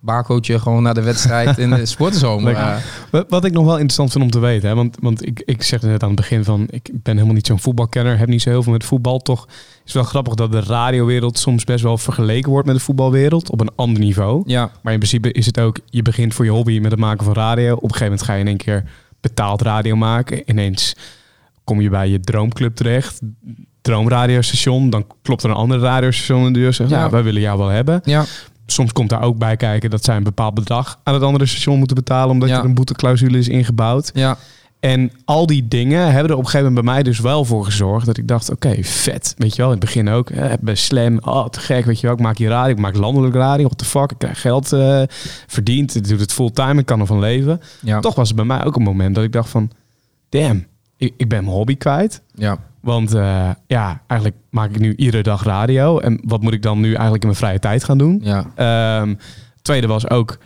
eh barcootje gewoon naar de wedstrijd in de sportzomer. Eh. Wat, wat ik nog wel interessant vind om te weten, hè, want, want ik, ik zeg net aan het begin van, ik ben helemaal niet zo'n voetbalkenner, heb niet zo heel veel met voetbal. Toch is het wel grappig dat de radiowereld soms best wel vergeleken wordt met de voetbalwereld op een ander niveau. ja, Maar in principe is het ook, je begint voor je hobby met het maken van radio. Op een gegeven moment ga je in één keer betaald radio maken. Ineens kom je bij je droomclub terecht, droomradiostation. Dan klopt er een ander radiostation in de deur zegt, Ja. ja, wij willen jou wel hebben. ja, Soms komt daar ook bij kijken dat zij een bepaald bedrag aan het andere station moeten betalen, omdat Ja. er een boeteclausule is ingebouwd. ja, En al die dingen hebben er op een gegeven moment bij mij dus wel voor gezorgd dat ik dacht, oké, vet. Weet je wel, in het begin ook. Hè, bij Slam, oh, te gek, weet je wel. Ik maak hier radio, ik maak landelijk radio. What the fuck, ik krijg geld eh verdiend. Ik doe het fulltime, ik kan ervan leven. ja, Toch was het bij mij ook een moment dat ik dacht van, damn, ik, ik ben mijn hobby kwijt. ja, Want eh, ja, eigenlijk maak ik nu iedere dag radio. En wat moet ik dan nu eigenlijk in mijn vrije tijd gaan doen? ja, Ehm, tweede was ook,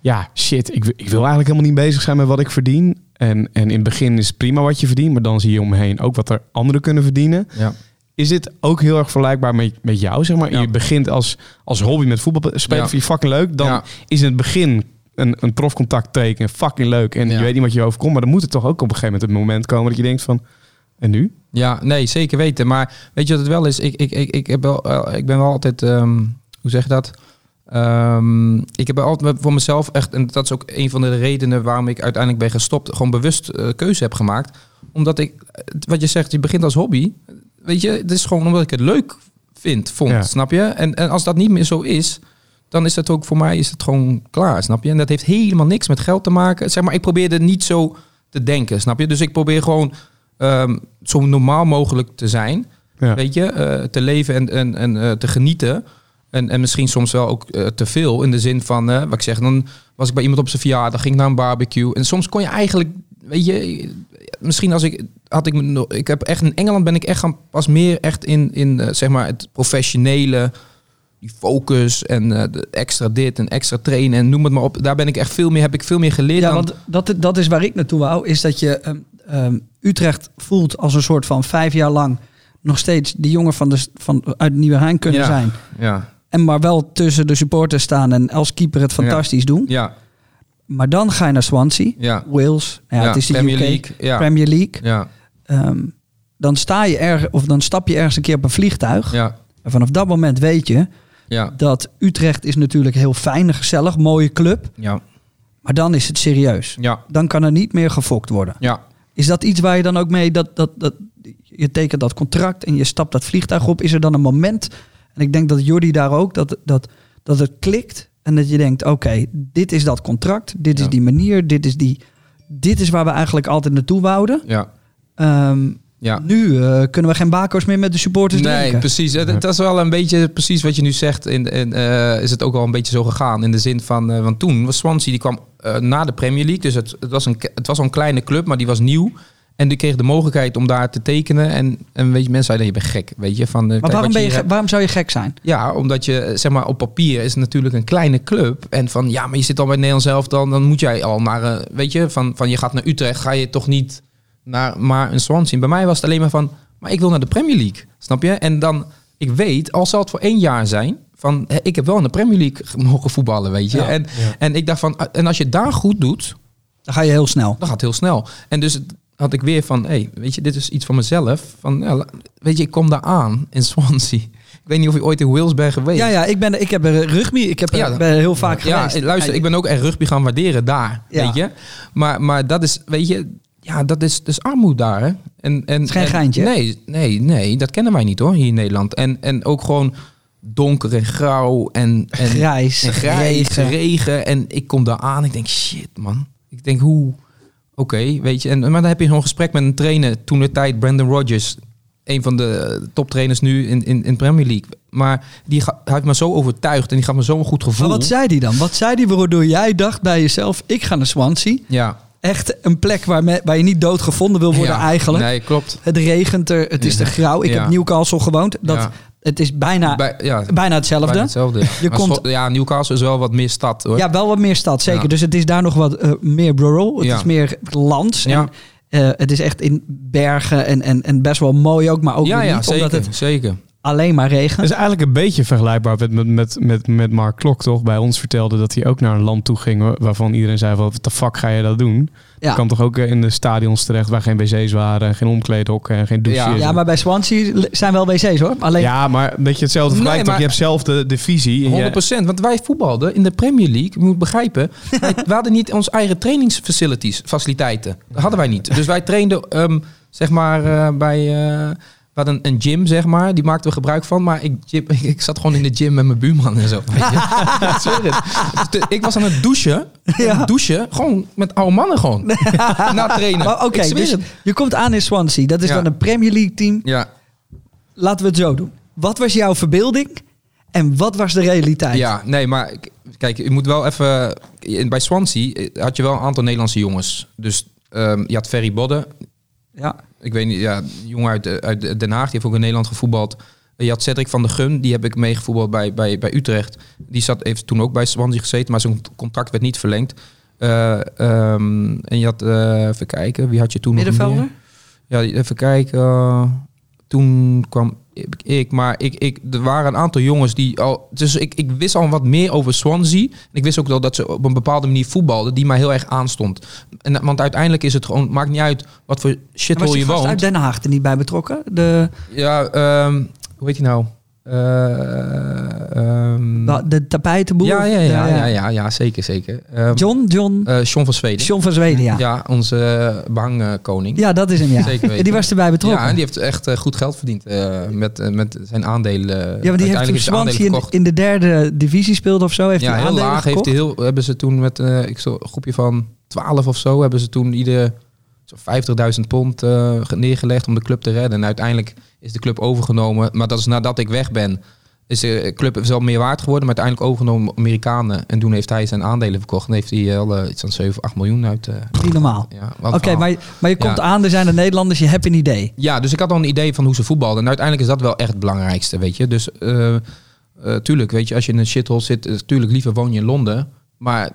ja, shit, ik, wil- ik wil eigenlijk helemaal niet bezig zijn met wat ik verdien. En, en in het begin is het prima wat je verdient, maar dan zie je om me heen ook wat er anderen kunnen verdienen. ja. Is dit ook heel erg vergelijkbaar met, met jou, zeg maar? Ja. Je begint als, als hobby met voetbal spelen, Ja. vind je fucking leuk. Dan is in het begin een, een profcontact tekenen fucking leuk. En je weet niet wat je overkomt, maar dan moet het toch ook op een gegeven moment het moment komen dat je denkt van, en nu? Ja, nee, zeker weten. Maar weet je wat het wel is? Ik, ik, ik, ik, heb wel, eh, ik ben wel altijd, ehm, hoe zeg je dat? Ehm, ik heb altijd voor mezelf echt, en dat is ook een van de redenen waarom ik uiteindelijk ben gestopt, gewoon bewust eh, keuze heb gemaakt. Omdat ik, wat je zegt, je begint als hobby. Weet je, het is gewoon omdat ik het leuk vind, vond, Ja. snap je? En, en als dat niet meer zo is, dan is dat ook voor mij is het gewoon klaar, snap je? En dat heeft helemaal niks met geld te maken. Zeg maar, ik probeerde niet zo te denken, snap je? Dus ik probeer gewoon ehm, zo normaal mogelijk te zijn. Ja. Weet je, eh, te leven en, en, en eh, te genieten. En, en misschien soms wel ook eh, te veel. In de zin van, eh, wat ik zeg, dan was ik bij iemand op zijn verjaardag, ging ik naar een barbecue. En soms kon je eigenlijk, weet je, misschien als ik had ik, ik heb echt in Engeland ben ik echt gaan pas meer echt in, in zeg maar het professionele, die focus en eh, de extra dit en extra trainen en noem het maar op. Daar ben ik echt veel meer, heb ik veel meer geleerd. Ja, dan- want dat, dat is waar ik naartoe wou. Is dat je ehm, ehm, Utrecht voelt als een soort van vijf jaar lang nog steeds die jongen van de, van, uit Nieuwegein kunnen Ja. zijn. ja, En maar wel tussen de supporters staan en als keeper het fantastisch doen. ja, Maar dan ga je naar Swansea, ja, Wales, nou ja, het is de Premier UK, League, ja. Premier League. ja, Ehm, dan sta je erg, of dan stap je ergens een keer op een vliegtuig. ja, En vanaf dat moment weet je ja, dat Utrecht is natuurlijk heel fijn, gezellig, mooie club. ja, Maar dan is het serieus. ja, Dan kan er niet meer gefokt worden. ja. Is dat iets waar je dan ook mee dat, dat, dat je tekent dat contract en je stapt dat vliegtuig op? Is er dan een moment? En ik denk dat Jordi daar ook dat, dat, dat het klikt en dat je denkt: oké, dit is dat contract, dit is die manier, dit is die, dit is waar we eigenlijk altijd naartoe wouden. ja. Ehm, Ja. Nu eh, kunnen we geen bako's meer met de supporters Nee, drinken. precies. Het, dat is wel een beetje precies wat je nu zegt. In, in, eh, is het ook wel een beetje zo gegaan. In de zin van, eh, want toen was Swansea, die kwam eh, na de Premier League. Dus het, het was een, het was al een kleine club, maar die was nieuw. En die kreeg de mogelijkheid om daar te tekenen. En, en weet je, mensen zeiden, je bent gek. Weet je, van, maar kijk waarom, ben je, waarom zou je gek zijn? Ja, omdat je, zeg maar, op papier is het natuurlijk een kleine club. En van, ja, maar je zit al bij Nederland zelf, dan, dan moet jij al naar, eh, weet je, van, van je gaat naar Utrecht, ga je toch niet naar maar een Swansea. Bij mij was het alleen maar van, maar ik wil naar de Premier League, snap je? En dan, ik weet, al zal het voor één jaar zijn, van, ik heb wel in de Premier League mogen voetballen, weet je. Ja. En, en ik dacht van, en als je het daar goed doet, Dan ga je heel snel. dan gaat het heel snel. En dus had ik weer van, hey, weet je, dit is iets van mezelf. Van, ja, weet je, ik kom daar aan in Swansea. Ik weet niet of je ooit in Wales bent geweest. Ja, ja, ik, ben, ik heb er rugby, ik heb er Ja. ben heel vaak Ja, geweest. luister, ik ben ook echt rugby gaan waarderen daar, Ja. weet je. Maar, maar dat is, weet je, ja, dat is, is armoede daar, hè. En, en, is geen en- geintje? Nee, nee, nee, dat kennen wij niet hoor, hier in Nederland. En, en ook gewoon donker en grauw en, en Grijs, en grijs, regen. regen. En ik kom daar aan, ik denk, shit man. Ik denk, hoe... Oké, weet je. En, maar dan heb je zo'n gesprek met een trainer, toen de tijd Brandon Rodgers. een van de toptrainers nu in, in, in Premier League. Maar die ga- heeft me zo overtuigd en die gaf me zo'n goed gevoel. Maar wat zei die dan? Wat zei die waardoor jij dacht bij jezelf, ik ga naar Swansea. Ja. Echt een plek waar, me- waar je niet dood gevonden wil worden Ja. eigenlijk. Nee, klopt. Het regent er, het is te grauw. Ik heb Newcastle gewoond. Dat. Het is bijna, Bij, ja, bijna hetzelfde. bijna hetzelfde. Ja. Je Maar komt- ja, Newcastle is wel wat meer stad hoor. Ja, wel wat meer stad, zeker. Ja. Dus het is daar nog wat eh, meer rural. Het Ja. is meer lands. En, eh, het is echt in bergen en, en, en best wel mooi ook, maar ook ja, niet, zeker, omdat het zeker. Alleen maar regent. Het is eigenlijk een beetje vergelijkbaar met, met, met, met, met Mark Klok, toch? Bij ons vertelde dat hij ook naar een land toe ging wa- waarvan iedereen zei: wat de fuck ga je dat doen? Ja. Je kan toch ook eh, in de stadions terecht waar geen wc's waren, en geen omkleedhokken en geen douches. Ja. Ja, maar bij Swansea zijn wel wc's hoor. Alleen Ja, maar een beetje hetzelfde Nee, vergelijk toch? Je hebt zelf de, de visie. en 100 je- Want wij voetbalden in de Premier League. Je moet begrijpen, wij, we hadden niet onze eigen trainingsfacilities, faciliteiten. Dat hadden wij niet. Dus wij trainden, ehm, zeg maar, eh, bij... eh, we hadden een gym, zeg maar. Die maakten we gebruik van. Maar ik, gym- ik zat gewoon in de gym met mijn buurman en zo. Weet je? Ik. Dus ik was aan het douchen. Ja. Douchen. Gewoon met oude mannen gewoon. Na trainen. Oké, Ik dus je komt aan in Swansea. Dat is Ja. dan een Premier League team. Ja. Laten we het zo doen. Wat was jouw verbeelding en wat was de realiteit? Ja, nee, maar kijk, je moet wel even... Bij Swansea had je wel een aantal Nederlandse jongens. Dus ehm, je had Ferry Bodden. Ja. Ik weet niet, ja, een jongen uit, eh, uit Den Haag. Die heeft ook in Nederland gevoetbald. Je had Cedric van der Gun. Die heb ik meegevoetbald bij, bij, bij Utrecht. Die zat, heeft toen ook bij Swansea gezeten. Maar zijn contract werd niet verlengd. Eh, ehm, en je had, eh, even kijken, wie had je toen nog Middenvelder? meer? Ja, even kijken. toen kwam ik, maar ik, ik, er waren een aantal jongens die al. Dus ik, ik wist al wat meer over Swansea. En ik wist ook wel dat ze op een bepaalde manier voetbalden die mij heel erg aanstond. En, want uiteindelijk is het gewoon, maakt niet uit wat voor was shithole je gast uit woont. Den Haag er niet bij betrokken? De, Ja, ehm, hoe heet hij nou? Eh, ehm, de, tapijtenboer? ja, ja, ja, ja, ja, ja, zeker, zeker. Ehm, John? John? eh, Sean van Zweden. John van Zweden, ja. Ja, onze eh, behangkoning. Ja, dat is hem, ja. Zeker weten. En die was erbij betrokken. Ja, en die heeft echt goed geld verdiend met, met zijn aandelen. Ja, maar die heeft toen Swansea in, in de derde divisie speelde of zo. Heeft ja, hij heel laag heeft hij heel, hebben ze toen met ik zo, een groepje van 12 of zo, hebben ze toen ieder zo'n 50.000 pond ge- neergelegd om de club te redden. En uiteindelijk is de club overgenomen, maar dat is nadat ik weg ben. Is de club wel meer waard geworden, maar uiteindelijk overgenomen door Amerikanen. En toen heeft hij zijn aandelen verkocht en heeft hij al eh, iets van 7, 8 miljoen uit. eh, Niet normaal. ja, Oké, maar, maar je komt Ja. aan, er zijn de Nederlanders, je hebt een idee. Ja, dus ik had al een idee van hoe ze voetbalden. En uiteindelijk is dat wel echt het belangrijkste, weet je. Dus eh, eh, tuurlijk, weet je, als je in een shithole zit, eh, tuurlijk liever woon je in Londen. Maar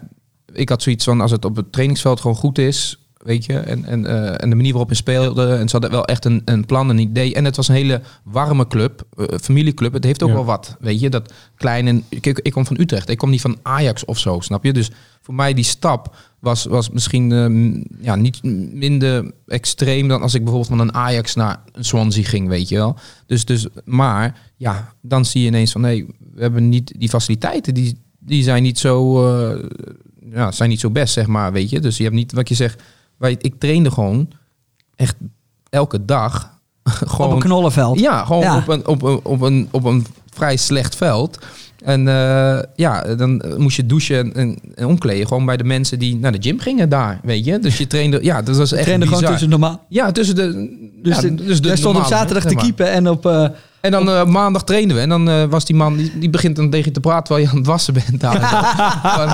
ik had zoiets van, als het op het trainingsveld gewoon goed is, weet je, en, en, eh, en de manier waarop je speelde, en ze hadden wel echt een, een plan, een idee. En het was een hele warme club, eh, familieclub. Het heeft ook Ja. wel wat, weet je, dat klein en... Ik, ik, kom van Utrecht, ik kom niet van Ajax of zo, snap je? Dus voor mij die stap was, was misschien eh, m- ja, niet minder extreem dan als ik bijvoorbeeld van een Ajax naar een Swansea ging, weet je wel. Dus, dus, maar ja, dan zie je ineens van nee, we hebben niet die faciliteiten, die, die zijn niet zo, eh, ja, zijn niet zo best, zeg maar, weet je. Dus je hebt niet, wat je zegt, wij, ik trainde gewoon echt elke dag. gewoon, op een knollenveld. ja, gewoon Ja. Op, een, op, een, op, een, op een vrij slecht veld. En eh, ja, dan moest je douchen en, en, en omkleden. Gewoon bij de mensen die naar de gym gingen daar, weet je. Dus je trainde, ja, dat was echt trainde gewoon tussen normaal. Ja, tussen de... Dus, ja, de- dus de stond op zaterdag te maar. keepen en op... eh, En dan eh, maandag trainden we. En dan eh, was die man, die, die begint dan tegen je te praten terwijl je aan het wassen bent. Daar. Van,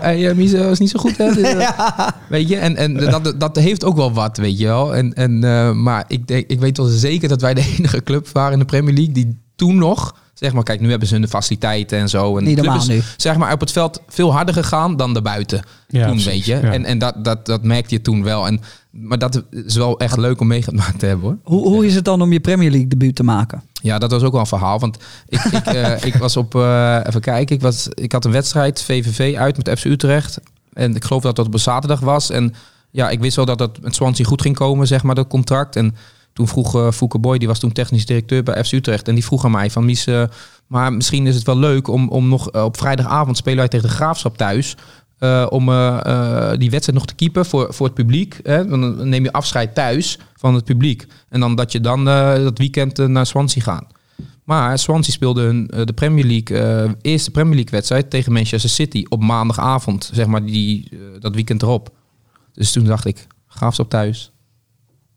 hey, dat is niet zo goed, hè? Eh, Weet je, en, en dat, dat heeft ook wel wat, weet je wel. En, en, maar ik, denk, ik weet wel zeker dat wij de enige club waren in de Premier League die toen nog... Zeg maar, kijk, nu hebben ze hun faciliteiten en zo. En Niet de club normaal is, nu. Zeg maar, op het veld veel harder gegaan dan daarbuiten. Ja, toen, weet je. ja. En, en dat, dat, dat merkte je toen wel. En, maar dat is wel echt leuk om meegemaakt te hebben, hoor. hoe, hoe is het dan om je Premier League debuut te maken? Ja, dat was ook wel een verhaal. Want ik, ik, eh, ik was op, eh, even kijken, ik, was, ik had een wedstrijd, VVV uit met FC Utrecht. En ik geloof dat dat op een zaterdag was. En ja, ik wist wel dat dat met Swansea goed ging komen, zeg maar, dat contract. En toen vroeg Fouke Boy, die was toen technisch directeur bij FC Utrecht. En die vroeg aan mij van, eh, maar misschien is het wel leuk om, om nog eh, op vrijdagavond spelen wij tegen de Graafschap thuis. om die wedstrijd nog te keepen voor, voor het publiek. Hè? Dan neem je afscheid thuis van het publiek. En dan dat je dan dat weekend naar Swansea gaat. Maar Swansea speelde de Premier League, eh, eerste Premier League wedstrijd tegen Manchester City op maandagavond, zeg maar die, dat weekend erop. Dus toen dacht ik, Graafschap thuis,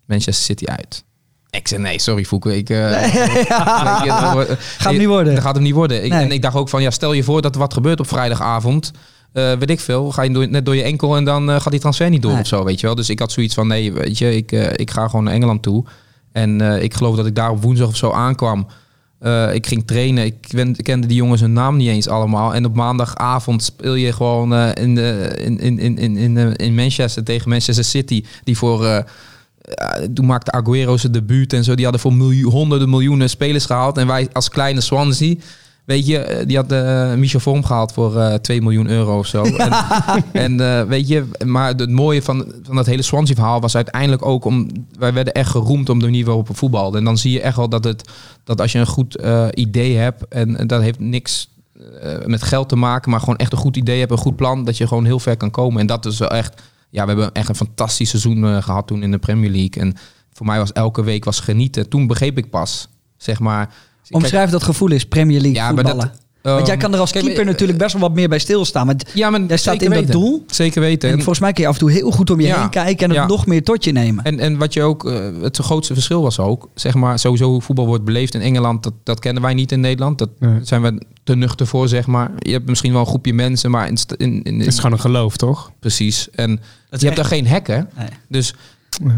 Manchester City uit. Ik zei, nee, sorry Fouke. Ik, eh, Gaat hem niet worden. Dat gaat hem niet worden. Ik, Nee. En ik dacht ook van, ja, stel je voor dat er wat gebeurt op vrijdagavond. Eh, weet ik veel, ga je door, net door je enkel en dan eh, gaat die transfer niet door Nee. of zo, weet je wel. Dus ik had zoiets van, nee, weet je, ik, ik ga gewoon naar Engeland toe. En ik geloof dat ik daar op woensdag of zo aankwam. Ik ging trainen, ik, ken- ik kende die jongens hun naam niet eens allemaal. En op maandagavond speel je gewoon in, de, in, in, in, in, in, in Manchester tegen Manchester City. Die voor, toen maakte Aguero zijn debuut en zo. Die hadden voor miljoen, honderden miljoenen spelers gehaald. En wij als kleine Swansea, weet je, eh, die had eh Michel Vorm gehaald voor eh 2 miljoen euro of zo. En, en weet je, maar het mooie van, van dat hele Swansea verhaal was uiteindelijk ook om, wij werden echt geroemd om de manier waarop we voetbalden. En dan zie je echt wel dat het, dat als je een goed idee hebt, en, en dat heeft niks met geld te maken, maar gewoon echt een goed idee hebt, een goed plan, dat je gewoon heel ver kan komen. En dat is wel echt, ja, we hebben echt een fantastisch seizoen eh, gehad toen in de Premier League. En voor mij was elke week was genieten. Toen begreep ik pas, zeg maar. Omschrijf dat gevoel is Premier League Ja, maar voetballen. dat, Want jij ehm, kan er als keeper natuurlijk best wel wat meer bij stilstaan. Maar Ja, maar jij staat in dat doel. Zeker weten. En En- volgens mij kun je af en toe heel goed om je Ja. heen kijken en het nog meer tot je nemen. En, en wat je ook, eh, het grootste verschil was ook, zeg maar, sowieso hoe voetbal wordt beleefd in Engeland, dat, dat kennen wij niet in Nederland. Dat Nee. zijn we te nuchter voor, zeg maar. Je hebt misschien wel een groepje mensen, maar in, in, in, Het is gewoon een geloof, toch? precies. En Dat je hebt daar geen hekken. Nee. Dus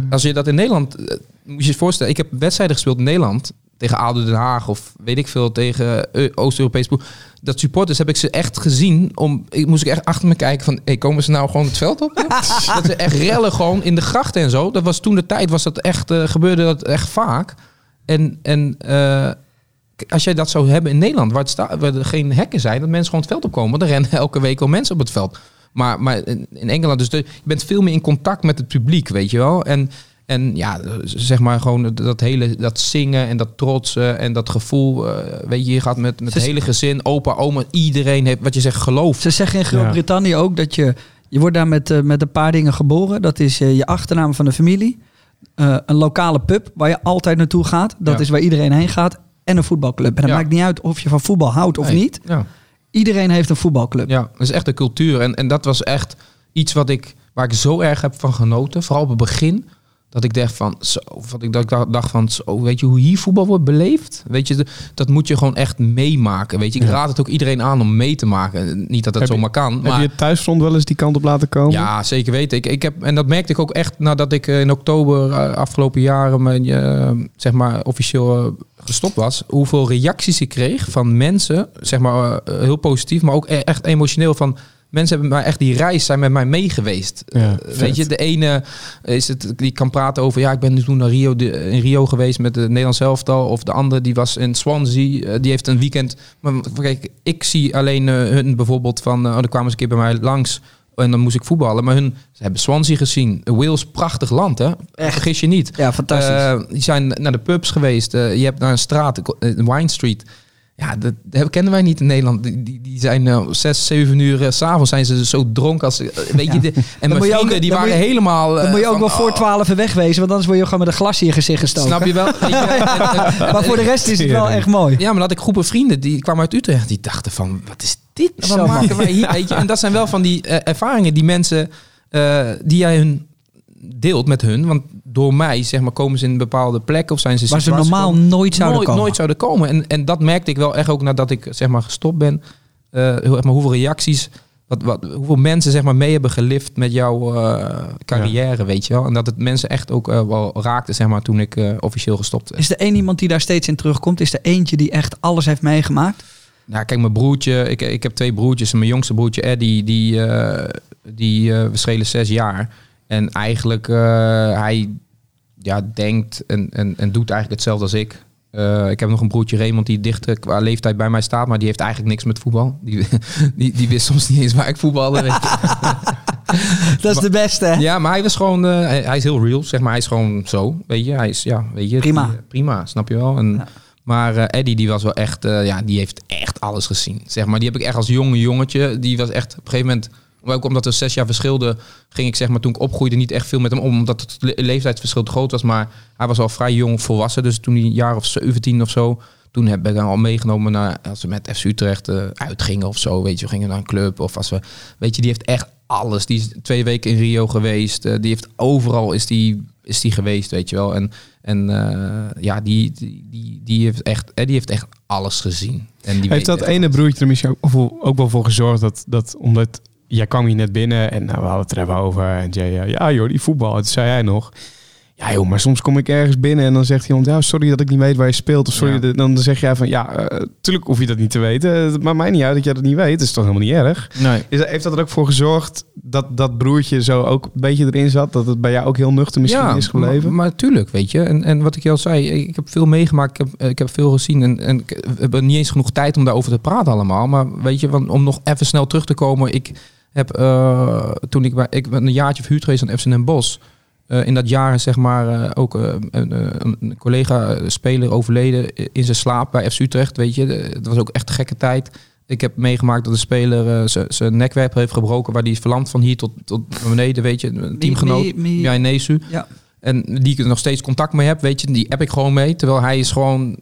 als je dat in Nederland, eh, moet je je voorstellen, ik heb wedstrijden gespeeld in Nederland tegen ADO Den Haag of weet ik veel tegen eh, Oost-Europees ploeg. Dat supporters heb ik ze echt gezien. Om, ik moest ik echt achter me kijken van, hey, komen ze nou gewoon het veld op? dat ze echt rellen gewoon in de grachten en zo. Dat was toen de tijd, was dat echt, eh, gebeurde dat echt vaak. En, en eh, als jij dat zou hebben in Nederland, waar, het sta, waar er geen hekken zijn, dat mensen gewoon het veld opkomen, dan rennen elke week wel mensen op het veld. Maar, maar in in Engeland, dus de, je bent veel meer in contact met het publiek, weet je wel. En, en ja, zeg maar gewoon dat hele, dat zingen en dat trotsen en dat gevoel. eh, weet je, je gaat met, met het hele gezin, opa, oma, iedereen heeft, wat je zegt, geloof. Ze zeggen in Groot-Brittannië ook dat je... Je wordt daar met, eh, met een paar dingen geboren. Dat is eh, je achternaam van de familie. een lokale pub waar je altijd naartoe gaat. Dat Ja. is waar iedereen heen gaat. En een voetbalclub. En het Ja. maakt niet uit of je van voetbal houdt of Nee. niet. Ja. Iedereen heeft een voetbalclub. Ja, dat is echt de cultuur. En, en dat was echt iets wat ik, waar ik zo erg heb van genoten. Vooral op het begin. Dat ik dacht van, zo, wat ik dacht- dacht van, zo, weet je hoe hier voetbal wordt beleefd? Weet je, dat moet je gewoon echt meemaken. Weet je, ik Ja. raad het ook iedereen aan om mee te maken. Niet dat dat Heb zomaar kan. Heb Maar je het thuisfront wel eens die kant op laten komen? ja, zeker weten. Ik, ik heb, en dat merkte ik ook echt nadat ik eh, in oktober eh, afgelopen jaren mijn, eh, zeg maar, officieel gestopt was. Hoeveel reacties ik kreeg van mensen, zeg maar heel positief, maar ook e- echt emotioneel van... Mensen hebben mij echt die reis zijn met mij mee geweest. Ja, Eh, weet je, de ene is het, die kan praten over, ja, ik ben nu toen naar Rio, de, in Rio geweest met het Nederlands elftal. Of de andere die was in Swansea, eh, die heeft een weekend. Maar kijk, ik zie alleen eh, hun bijvoorbeeld van, oh, dan kwamen ze een keer bij mij langs. En dan moest ik voetballen. Maar hun, ze hebben Swansea gezien. Wales, prachtig land, hè? Echt. Vergis je niet. Ja, fantastisch. Eh, die zijn naar de pubs geweest. Je hebt naar een straat, Wine Street. Ja, dat, dat kennen wij niet in Nederland. Die, die, die zijn eh, zes, zeven uur s s'avonds zijn ze zo dronken als... ze- Weet Ja. je, de, en mijn je ook- vrienden, die waren je- helemaal... Dan eh, moet je ook van, wel voor oh, 12 wegwezen. Want anders word je gewoon met een glasje in je gezicht gestoken. Snap je wel? Maar voor de rest is het wel echt mooi. Ja, maar dat had ik groepen vrienden die kwamen uit Utrecht. Die dachten van, wat is dit? Wat Zo maken wij hier? Weet je? En dat zijn wel van die eh, ervaringen die mensen, eh, die jij hun deelt met hun. Want door mij, zeg maar, komen ze in een bepaalde plek of zijn ze... Waar ze normaal komen- nooit zouden nooit, komen. nooit zouden komen. En, en dat merkte ik wel echt ook nadat ik, zeg maar, gestopt ben. Eh, maar hoeveel reacties... Wat, wat, hoeveel mensen zeg maar mee hebben gelift met jouw eh, carrière, weet je wel. En dat het mensen echt ook eh, wel raakte, zeg maar, toen ik eh, officieel gestopt. Is er één iemand die daar steeds in terugkomt? Is er eentje die echt alles heeft meegemaakt? Nou, kijk, mijn broertje, ik, ik heb twee broertjes. Mijn jongste broertje Eddie, die, eh, die eh, we schelen zes jaar. En eigenlijk, eh, hij ja, denkt en, en, en doet eigenlijk hetzelfde als ik. Eh, ik heb nog een broertje Raymond die dichter qua leeftijd bij mij staat, maar die heeft eigenlijk niks met voetbal. Die, die, die wist soms niet eens waar ik voetbalde. Weet je. Dat is de beste, hè? Ja, maar hij was gewoon, eh, hij, hij is heel real, zeg maar. Hij is gewoon zo, weet je. Hij is, ja, weet je. Prima. die, eh, prima, snap je wel. En, Ja. Maar eh, Eddie, die was wel echt, eh, ja, die heeft echt alles gezien. Zeg maar, die heb ik echt als jonge jongetje, die was echt op een gegeven moment, ook omdat er zes jaar verschilde, ging ik zeg maar toen ik opgroeide niet echt veel met hem om, omdat het le- leeftijdsverschil te groot was. Maar hij was al vrij jong volwassen, dus toen hij een jaar of 17 of zo, toen heb ik hem al meegenomen naar, als we met FC Utrecht eh, uitgingen of zo, weet je, we gingen naar een club of als we, weet je, die heeft echt alles. Die is twee weken in Rio geweest. eh, die heeft overal is die, is die geweest, weet je wel. En, en eh, ja, die, die, die, die heeft echt, die heeft echt alles gezien. En die Heeft dat ene broertje er misschien ook, ook wel voor gezorgd dat, dat omdat jij kwam hier net binnen en nou, we hadden het er even over en jij, ja, ja joh, die voetbal. En toen zei jij nog, ja joh, maar soms kom ik ergens binnen en dan zegt iemand, ja sorry dat ik niet weet waar je speelt. Of sorry, Ja. dat- dan zeg jij van, ja, eh, tuurlijk hoef je dat niet te weten. Het maakt mij niet uit dat jij dat niet weet. Dat is toch helemaal niet erg. Nee. Is, heeft dat er ook voor gezorgd dat dat broertje zo ook een beetje erin zat? Dat het bij jou ook heel nuchter misschien is gebleven? Maar, maar tuurlijk, weet je. En, en wat ik je al zei, ik heb veel meegemaakt, ik heb, ik heb veel gezien. En, en ik- we hebben niet eens genoeg tijd om daarover te praten allemaal. Maar weet je, want om nog even snel terug te komen. Ik heb eh, toen ik, bij, ik ben een jaartje verhuurd geweest aan FC Den Bosch. Eh, in dat jaar is zeg maar eh, ook een, een, een collega-speler overleden in zijn slaap bij FC Utrecht. Weet je, het was ook echt een gekke tijd. Ik heb meegemaakt dat de speler eh, zijn- zijn nekwerp heeft gebroken, waar die is verlamd van hier tot, tot naar beneden, weet je. Een teamgenoot, Jij Nesu. Ja. En die ik er nog steeds contact mee heb, weet je, die heb ik gewoon mee. Terwijl hij is gewoon,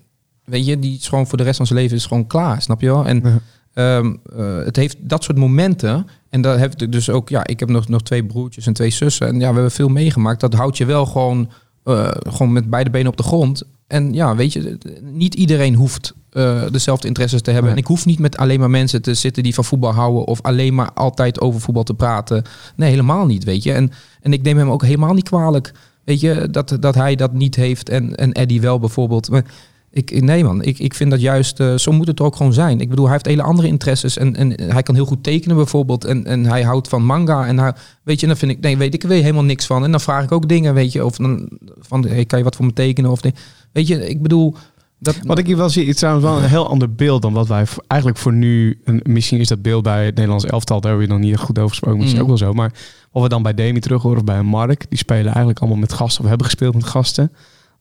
weet je, die is gewoon voor de rest van zijn leven is gewoon klaar, snap je wel? En Ja. Ehm, eh, het heeft dat soort momenten. En daar heb ik dus ook, ja, ik heb nog, nog twee broertjes en twee zussen. En ja, we hebben veel meegemaakt. Dat houdt je wel gewoon, eh, gewoon met beide benen op de grond. En ja, weet je, niet iedereen hoeft eh, dezelfde interesses te hebben. Nee. En ik hoef niet met alleen maar mensen te zitten die van voetbal houden. Of alleen maar altijd over voetbal te praten. Nee, helemaal niet, weet je. En, en ik neem hem ook helemaal niet kwalijk. Weet je, dat, dat hij dat niet heeft en, en Eddie wel bijvoorbeeld. Maar ik, nee man, ik, ik vind dat juist, eh, zo moet het er ook gewoon zijn. Ik bedoel, hij heeft hele andere interesses en, en hij kan heel goed tekenen bijvoorbeeld. En, en hij houdt van manga en hij, weet je, en dan vind ik, nee, weet ik er weer helemaal niks van. En dan vraag ik ook dingen, weet je, of dan, van, hey, kan je wat voor me tekenen? Of, nee. weet je, ik bedoel... Dat, Wat ik hier wel zie, is trouwens wel een heel ander beeld dan wat wij voor- eigenlijk voor nu. En misschien is dat beeld bij het Nederlands elftal, daar hebben we nog niet goed over gesproken, misschien Mhm. ook wel zo. Maar wat we dan bij Demi terug horen of bij Mark, die spelen eigenlijk allemaal met gasten of hebben gespeeld met gasten,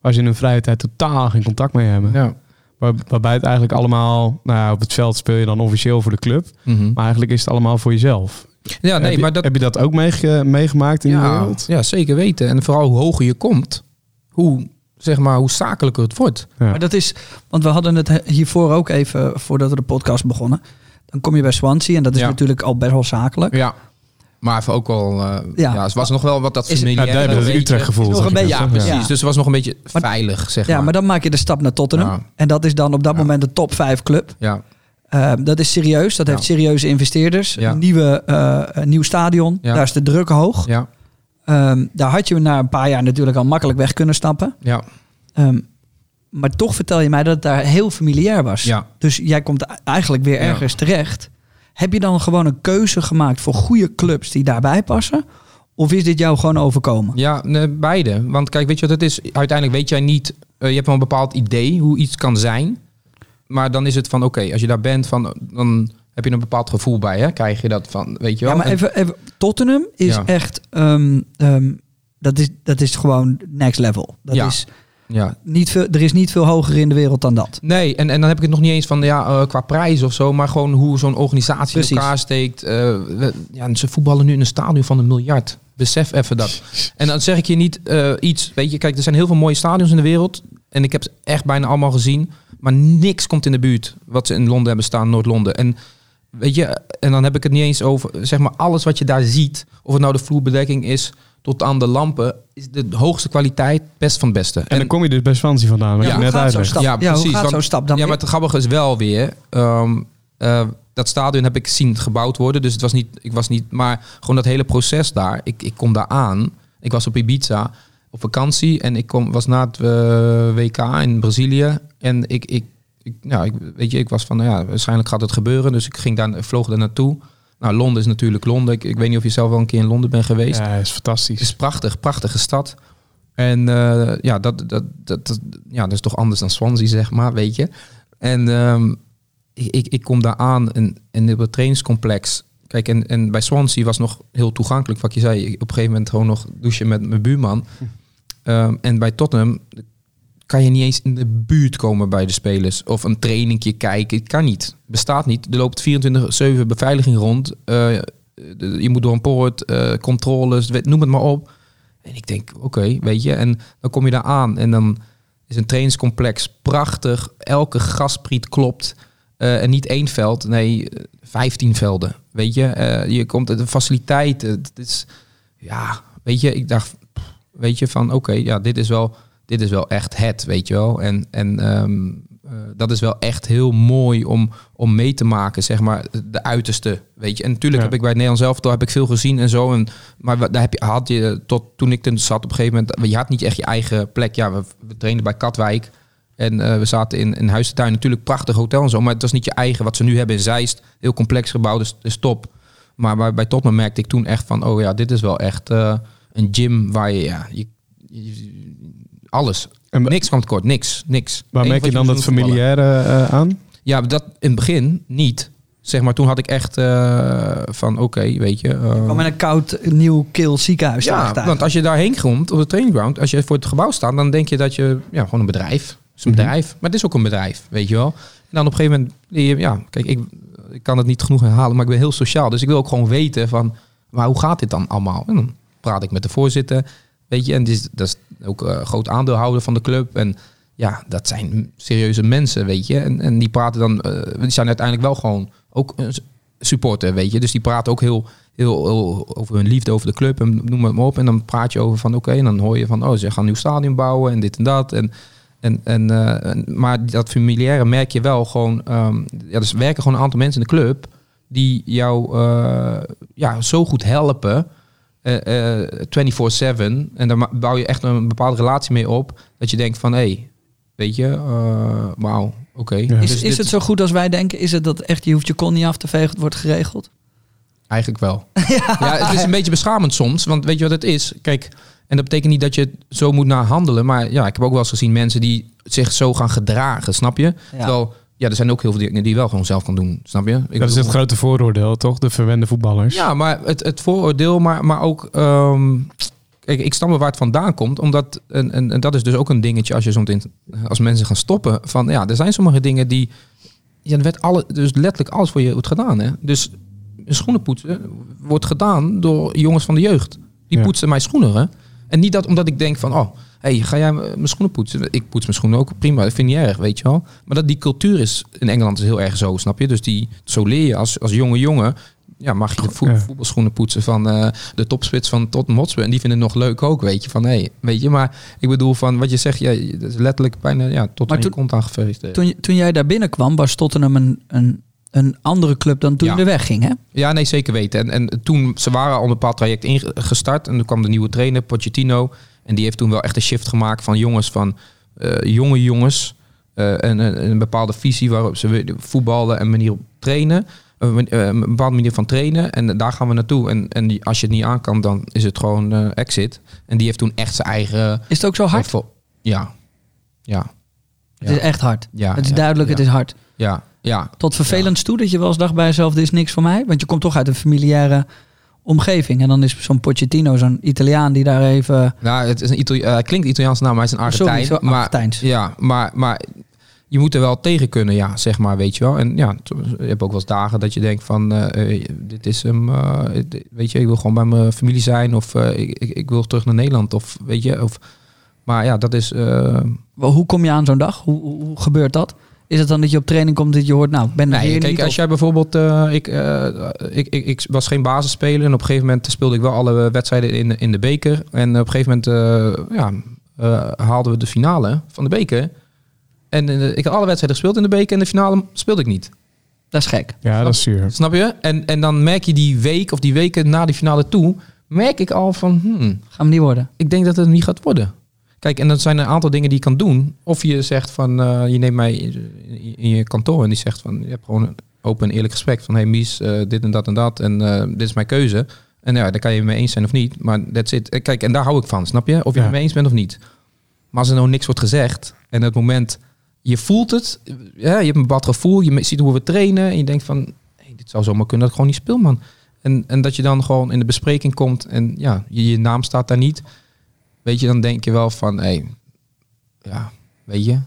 waar ze in hun vrije tijd totaal geen contact mee hebben. ja. Waar, waarbij het eigenlijk allemaal, nou ja, op het veld speel je dan officieel voor de club, Mhm. maar eigenlijk is het allemaal voor jezelf. ja, heb, nee, je, maar dat, heb je dat ook meege- meegemaakt in de wereld? ja, zeker weten. En vooral hoe hoger je komt, hoe, zeg maar, hoe zakelijker het wordt. Ja. Maar dat is, want we hadden het hiervoor ook even, voordat we de podcast begonnen. Dan kom je bij Swansea en dat is Ja. natuurlijk al best wel zakelijk. Ja. Maar even ook wel, eh, Ja. ja. het was nog wel wat dat Ja, familiaire. daar hebben we het weet je. Utrecht gevoel. Is nog een je beetje- dat, Ja, precies. Ja. Dus het was nog een beetje Maar- veilig, zeg Ja, maar. maar dan maak je de stap naar Tottenham. Ja. En dat is dan op dat Ja. moment de top 5 club. Ja, Eh, dat is serieus. Dat Ja. heeft serieuze investeerders. Ja. Een, nieuwe, eh, een nieuw stadion. Ja. Daar is de druk hoog. ja, Ehm, daar had je na een paar jaar natuurlijk al makkelijk weg kunnen stappen. ja. Ehm, maar toch vertel je mij dat het daar heel familiair was. Ja. Dus jij komt eigenlijk weer Ja. ergens terecht. Heb je dan gewoon een keuze gemaakt voor goede clubs die daarbij passen? Of is dit jou gewoon overkomen? Ja, nee, beide. Want kijk, weet je wat het is? Uiteindelijk weet jij niet... eh, je hebt wel een bepaald idee hoe iets kan zijn. Maar dan is het van, oké, als je daar bent, van, dan heb je een bepaald gevoel bij. Hè? Krijg je dat van, weet je wel? Ja, maar En- even, even Tottenham is Ja. echt... ehm, ehm, dat, is, dat is gewoon next level. Dat Ja. is ja. niet veel, er is niet veel hoger in de wereld dan dat. Nee, en, en dan heb ik het nog niet eens van ja, eh, qua prijs of zo, maar gewoon hoe zo'n organisatie Precies. in elkaar steekt. Eh, we- ja, ze voetballen nu in een stadion van een miljard. Besef even dat. En dan zeg ik je niet eh, iets, weet je, kijk, er zijn heel veel mooie stadions in de wereld. En ik heb ze echt bijna allemaal gezien. Maar niks komt in de buurt wat ze in Londen hebben staan, Noord-Londen. En weet je, en dan heb ik het niet eens over, zeg maar, alles wat je daar ziet. Of het nou de vloerbedekking is, tot aan de lampen, is de hoogste kwaliteit best van het beste. En dan kom je dus bij Swansea vandaan, Ja, net gaat stap, Ja, ja, precies, hoe gaat want- zo'n stap dan ja, maar het grappige is wel weer. ehm, eh, dat stadion heb ik zien gebouwd worden. Dus het was niet. Ik was niet. Maar gewoon dat hele proces daar. Ik, ik kom daar aan. Ik was op Ibiza op vakantie. En ik kom, was na het eh, WK in Brazilië. En ik. ik, ik nou, ik, weet je, ik was van, nou ja, waarschijnlijk gaat het gebeuren. Dus ik ging daar, vloog daar naartoe. Nou, Londen is natuurlijk Londen. Ik, ik weet niet of je zelf wel een keer in Londen bent geweest. Ja, is Het fantastisch. is prachtig, prachtige stad. En eh, ja, dat, dat, dat, dat, ja, dat is toch anders dan Swansea, zeg maar, weet je. En ehm, ik, ik, kom daar aan en, en op het trainingscomplex. Kijk, en, en bij Swansea was nog heel toegankelijk, wat je zei. Op een gegeven moment gewoon nog douchen met mijn buurman. Ehm, en bij Tottenham kan je niet eens in de buurt komen bij de spelers. Of een trainingje kijken. Het kan niet. Bestaat niet. Er loopt 24-7 beveiliging rond. Eh, je moet door een poort, eh, controles, noem het maar op. En ik denk, oké, weet je. En dan kom je daar aan en dan is een trainingscomplex prachtig. Elke gaspriet klopt. Eh, en niet één veld, nee, eh, 15 velden. Weet je, je komt de faciliteiten. Het is, ja, weet je, ik dacht, weet je, van oké, ja, dit is wel, dit is wel echt het, weet je wel. En, en ehm, eh, dat is wel echt heel mooi om, om mee te maken, zeg maar, de uiterste, weet je. En natuurlijk Ja. heb ik bij het Nederlands zelf heb ik veel gezien en zo. En, maar daar heb je, had je, tot toen ik er zat op een gegeven moment, je had niet echt je eigen plek. Ja, we, we trainden bij Katwijk. En eh, we zaten in, in Huis de Tuin, natuurlijk prachtig hotel en zo. Maar het was niet je eigen, wat ze nu hebben in Zeist. Heel complex gebouwd, dus is top. Maar bij, bij Tottenham merkte ik toen echt van, oh ja, dit is wel echt eh, een gym waar je, ja, je, je- alles. En niks kwam tekort, niks, niks. Waar merk je dan dat familiaire eh, aan? Ja, dat in het begin niet. Zeg maar, toen had ik echt eh, van, oké, weet je. eh, Gewoon met een koud, nieuw, kil ziekenhuis. ja, want als je daarheen komt op de trainingground, als je voor het gebouw staat, dan denk je dat je ja, gewoon een bedrijf. Het is een Mhm. bedrijf, maar het is ook een bedrijf, weet je wel. En dan op een gegeven moment, leer je- ja, kijk, ik, ik kan het niet genoeg herhalen, maar ik ben heel sociaal. Dus ik wil ook gewoon weten van, maar hoe gaat dit dan allemaal? En dan praat ik met de voorzitter, weet je, en dat is ook een groot aandeelhouder van de club. En ja, dat zijn serieuze mensen, weet je. En, en die praten dan, eh, die zijn uiteindelijk wel gewoon ook een supporter, weet je. Dus die praten ook heel, heel, heel over hun liefde over de club en noem het maar op. En dan praat je over van oké, en dan hoor je van oh, ze gaan een nieuw stadion bouwen en dit en dat. En, en, en, eh, maar dat familiaire merk je wel gewoon. ehm ja, dus werken gewoon een aantal mensen in de club die jou ja, zo goed helpen. Eh, eh, 24-7. En daar bouw je echt een bepaalde relatie mee op. Dat je denkt van hé, hey, weet je, eh, wauw, oké. Ja. is, Dus is dit- het zo goed als wij denken? Is het dat echt, je hoeft je kon niet af te vegen, het wordt geregeld? Eigenlijk wel. ja. het is een beetje beschamend soms. Want weet je wat het is? Kijk, en dat betekent niet dat je zo moet naar handelen. Maar ja, ik heb ook wel eens gezien mensen die zich zo gaan gedragen, snap je? Ja. Terwijl, ja, er zijn ook heel veel dingen die je wel gewoon zelf kan doen, snap je? Ik Dat is het grote vooroordeel, toch? De verwende voetballers. Ja, maar het, het vooroordeel, maar, maar ook... ehm, kijk, ik snap wel waar het vandaan komt. Omdat, en, en, en dat is dus ook een dingetje als je meteen, als mensen gaan stoppen. Van ja, er zijn sommige dingen die... Ja, er werd alle, dus letterlijk alles voor je wordt gedaan. Hè? Dus schoenen poetsen wordt gedaan door jongens van de jeugd. Die Ja. poetsen mijn schoenen. Hè? En niet dat omdat ik denk van, oh, hey, ga jij mijn schoenen poetsen? Ik poets mijn schoenen ook prima, dat vind ik niet erg, weet je wel. Maar dat die cultuur is in Engeland is heel erg zo, snap je? Dus die, zo leer je als, als jonge jongen, ja, mag je de Ja. voetbalschoenen poetsen van eh, de topspits van Tottenham Hotspur. En die vinden het nog leuk ook, weet je. Van, hey, weet je, maar ik bedoel van wat je zegt, ja, dat is letterlijk bijna ja, tot Maar aan je toen- kont aangeveegd. Toen, je- toen jij daar binnenkwam, was Tottenham een, een, een andere club dan toen Ja. je er wegging, hè? Ja, nee, zeker weten. En, en toen, ze waren al een bepaald traject ingestart. En toen kwam de nieuwe trainer, Pochettino. En die heeft toen wel echt een shift gemaakt van jongens, van eh, jonge jongens. eh, en, en een bepaalde visie waarop ze voetballen en manier op trainen. Een, eh, een bepaalde manier van trainen. En daar gaan we naartoe. En, en die, als je het niet aan kan, dan is het gewoon exit. En die heeft toen echt zijn eigen... Is het ook zo hard? Ja. Ja. Het is echt hard. Ja, het is ja, duidelijk, ja. het is hard. Ja. Ja. Tot vervelend toe dat je wel eens dacht bij jezelf, dit is niks voor mij. Want je komt toch uit een familiaire omgeving. En dan is zo'n Pochettino, zo'n Italiaan die daar even... Nou, het is een Itali eh, klinkt Italiaans naam, maar hij is een Argentijn. Sorry, zo maar, Argentijns. Ja, maar, maar je moet er wel tegen kunnen, ja, zeg maar, weet je wel. En ja, je hebt ook wel eens dagen dat je denkt van, eh, eh, dit is hem, weet je, ik wil gewoon bij mijn familie zijn of ik, ik, wil terug naar Nederland of weet je, of, maar ja, dat is, Hoe kom je aan zo'n dag? Hoe, hoe gebeurt dat? Is het dan dat je op training komt dat je hoort, nou, ik ben er Nee, kijk, niet als of- jij bijvoorbeeld, eh, ik, eh, ik, ik, ik was geen basisspeler en op een gegeven moment speelde ik wel alle wedstrijden in, in de beker. En op een gegeven moment eh, ja, eh, haalden we de finale van de beker. En ik had alle wedstrijden gespeeld in de beker en de finale speelde ik niet. Dat is gek. Ja, dat is zuur. Snap je? En, en dan merk je die week of die weken na die finale toe, merk ik al van, hmm, Gaan we niet worden. ik denk dat het niet gaat worden. Kijk, en dat zijn een aantal dingen die je kan doen. Of je zegt van, eh, je neemt mij in, je kantoor en die zegt van, je hebt gewoon een open en eerlijk gesprek van, hey Mies, eh, dit en dat en dat en eh, dit is mijn keuze. En ja, daar kan je mee eens zijn of niet, maar that's it. Kijk, en daar hou ik van, snap je? Of je Ja. het mee eens bent of niet. Maar als er nou niks wordt gezegd en het moment, je voelt het, ja, je hebt een bepaald gevoel, je ziet hoe we trainen en je denkt van, hey, dit zou zomaar kunnen dat ik gewoon niet speel, man. En, en dat je dan gewoon in de bespreking komt en ja, je, je naam staat daar niet. Weet je, dan denk je wel van, hé, hey, ja, weet je.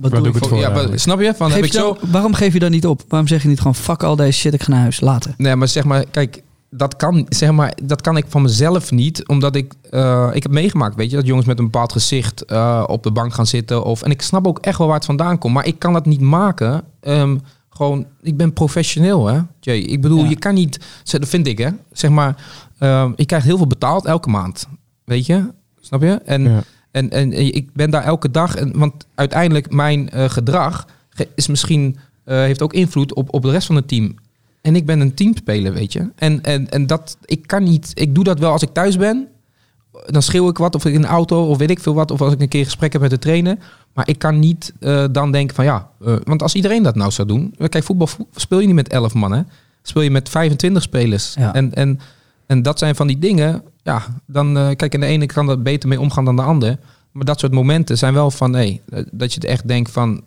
Wat doe doe ik het voor ja, maar, snap je? Van, Geef heb ik je zo... dan- waarom geef je dan niet op? Waarom zeg je niet gewoon, fuck al deze shit, ik ga naar huis, later. Nee, maar zeg maar, kijk, dat kan, zeg maar, dat kan ik van mezelf niet, omdat ik, eh, ik heb meegemaakt, weet je, dat jongens met een bepaald gezicht eh, op de bank gaan zitten. Of, en ik snap ook echt wel waar het vandaan komt, maar ik kan dat niet maken, ehm, gewoon, ik ben professioneel, hè, Jay. Ik bedoel, Ja. je kan niet, zeg, dat vind ik, hè. Zeg maar, ehm ik krijg heel veel betaald elke maand. Weet je? Snap je? En, Ja. en, en, en ik ben daar elke dag, en, want uiteindelijk mijn eh, gedrag ge- is misschien, eh, heeft ook invloed op, op de rest van het team. En ik ben een teamspeler, weet je. En, en, en dat, ik kan niet, ik doe dat wel als ik thuis ben. Dan schreeuw ik wat, of ik in de auto, of weet ik veel wat. Of als ik een keer gesprek heb met de trainer. Maar ik kan niet eh, dan denken van ja, want als iedereen dat nou zou doen. Kijk, voetbal vo- speel je niet met 11 man, hè. Speel je met 25 spelers. Ja. En, en, en dat zijn van die dingen, ja, dan, eh, kijk, en de ene kan er beter mee omgaan dan de ander. Maar dat soort momenten zijn wel van, hé, dat je het echt denkt van,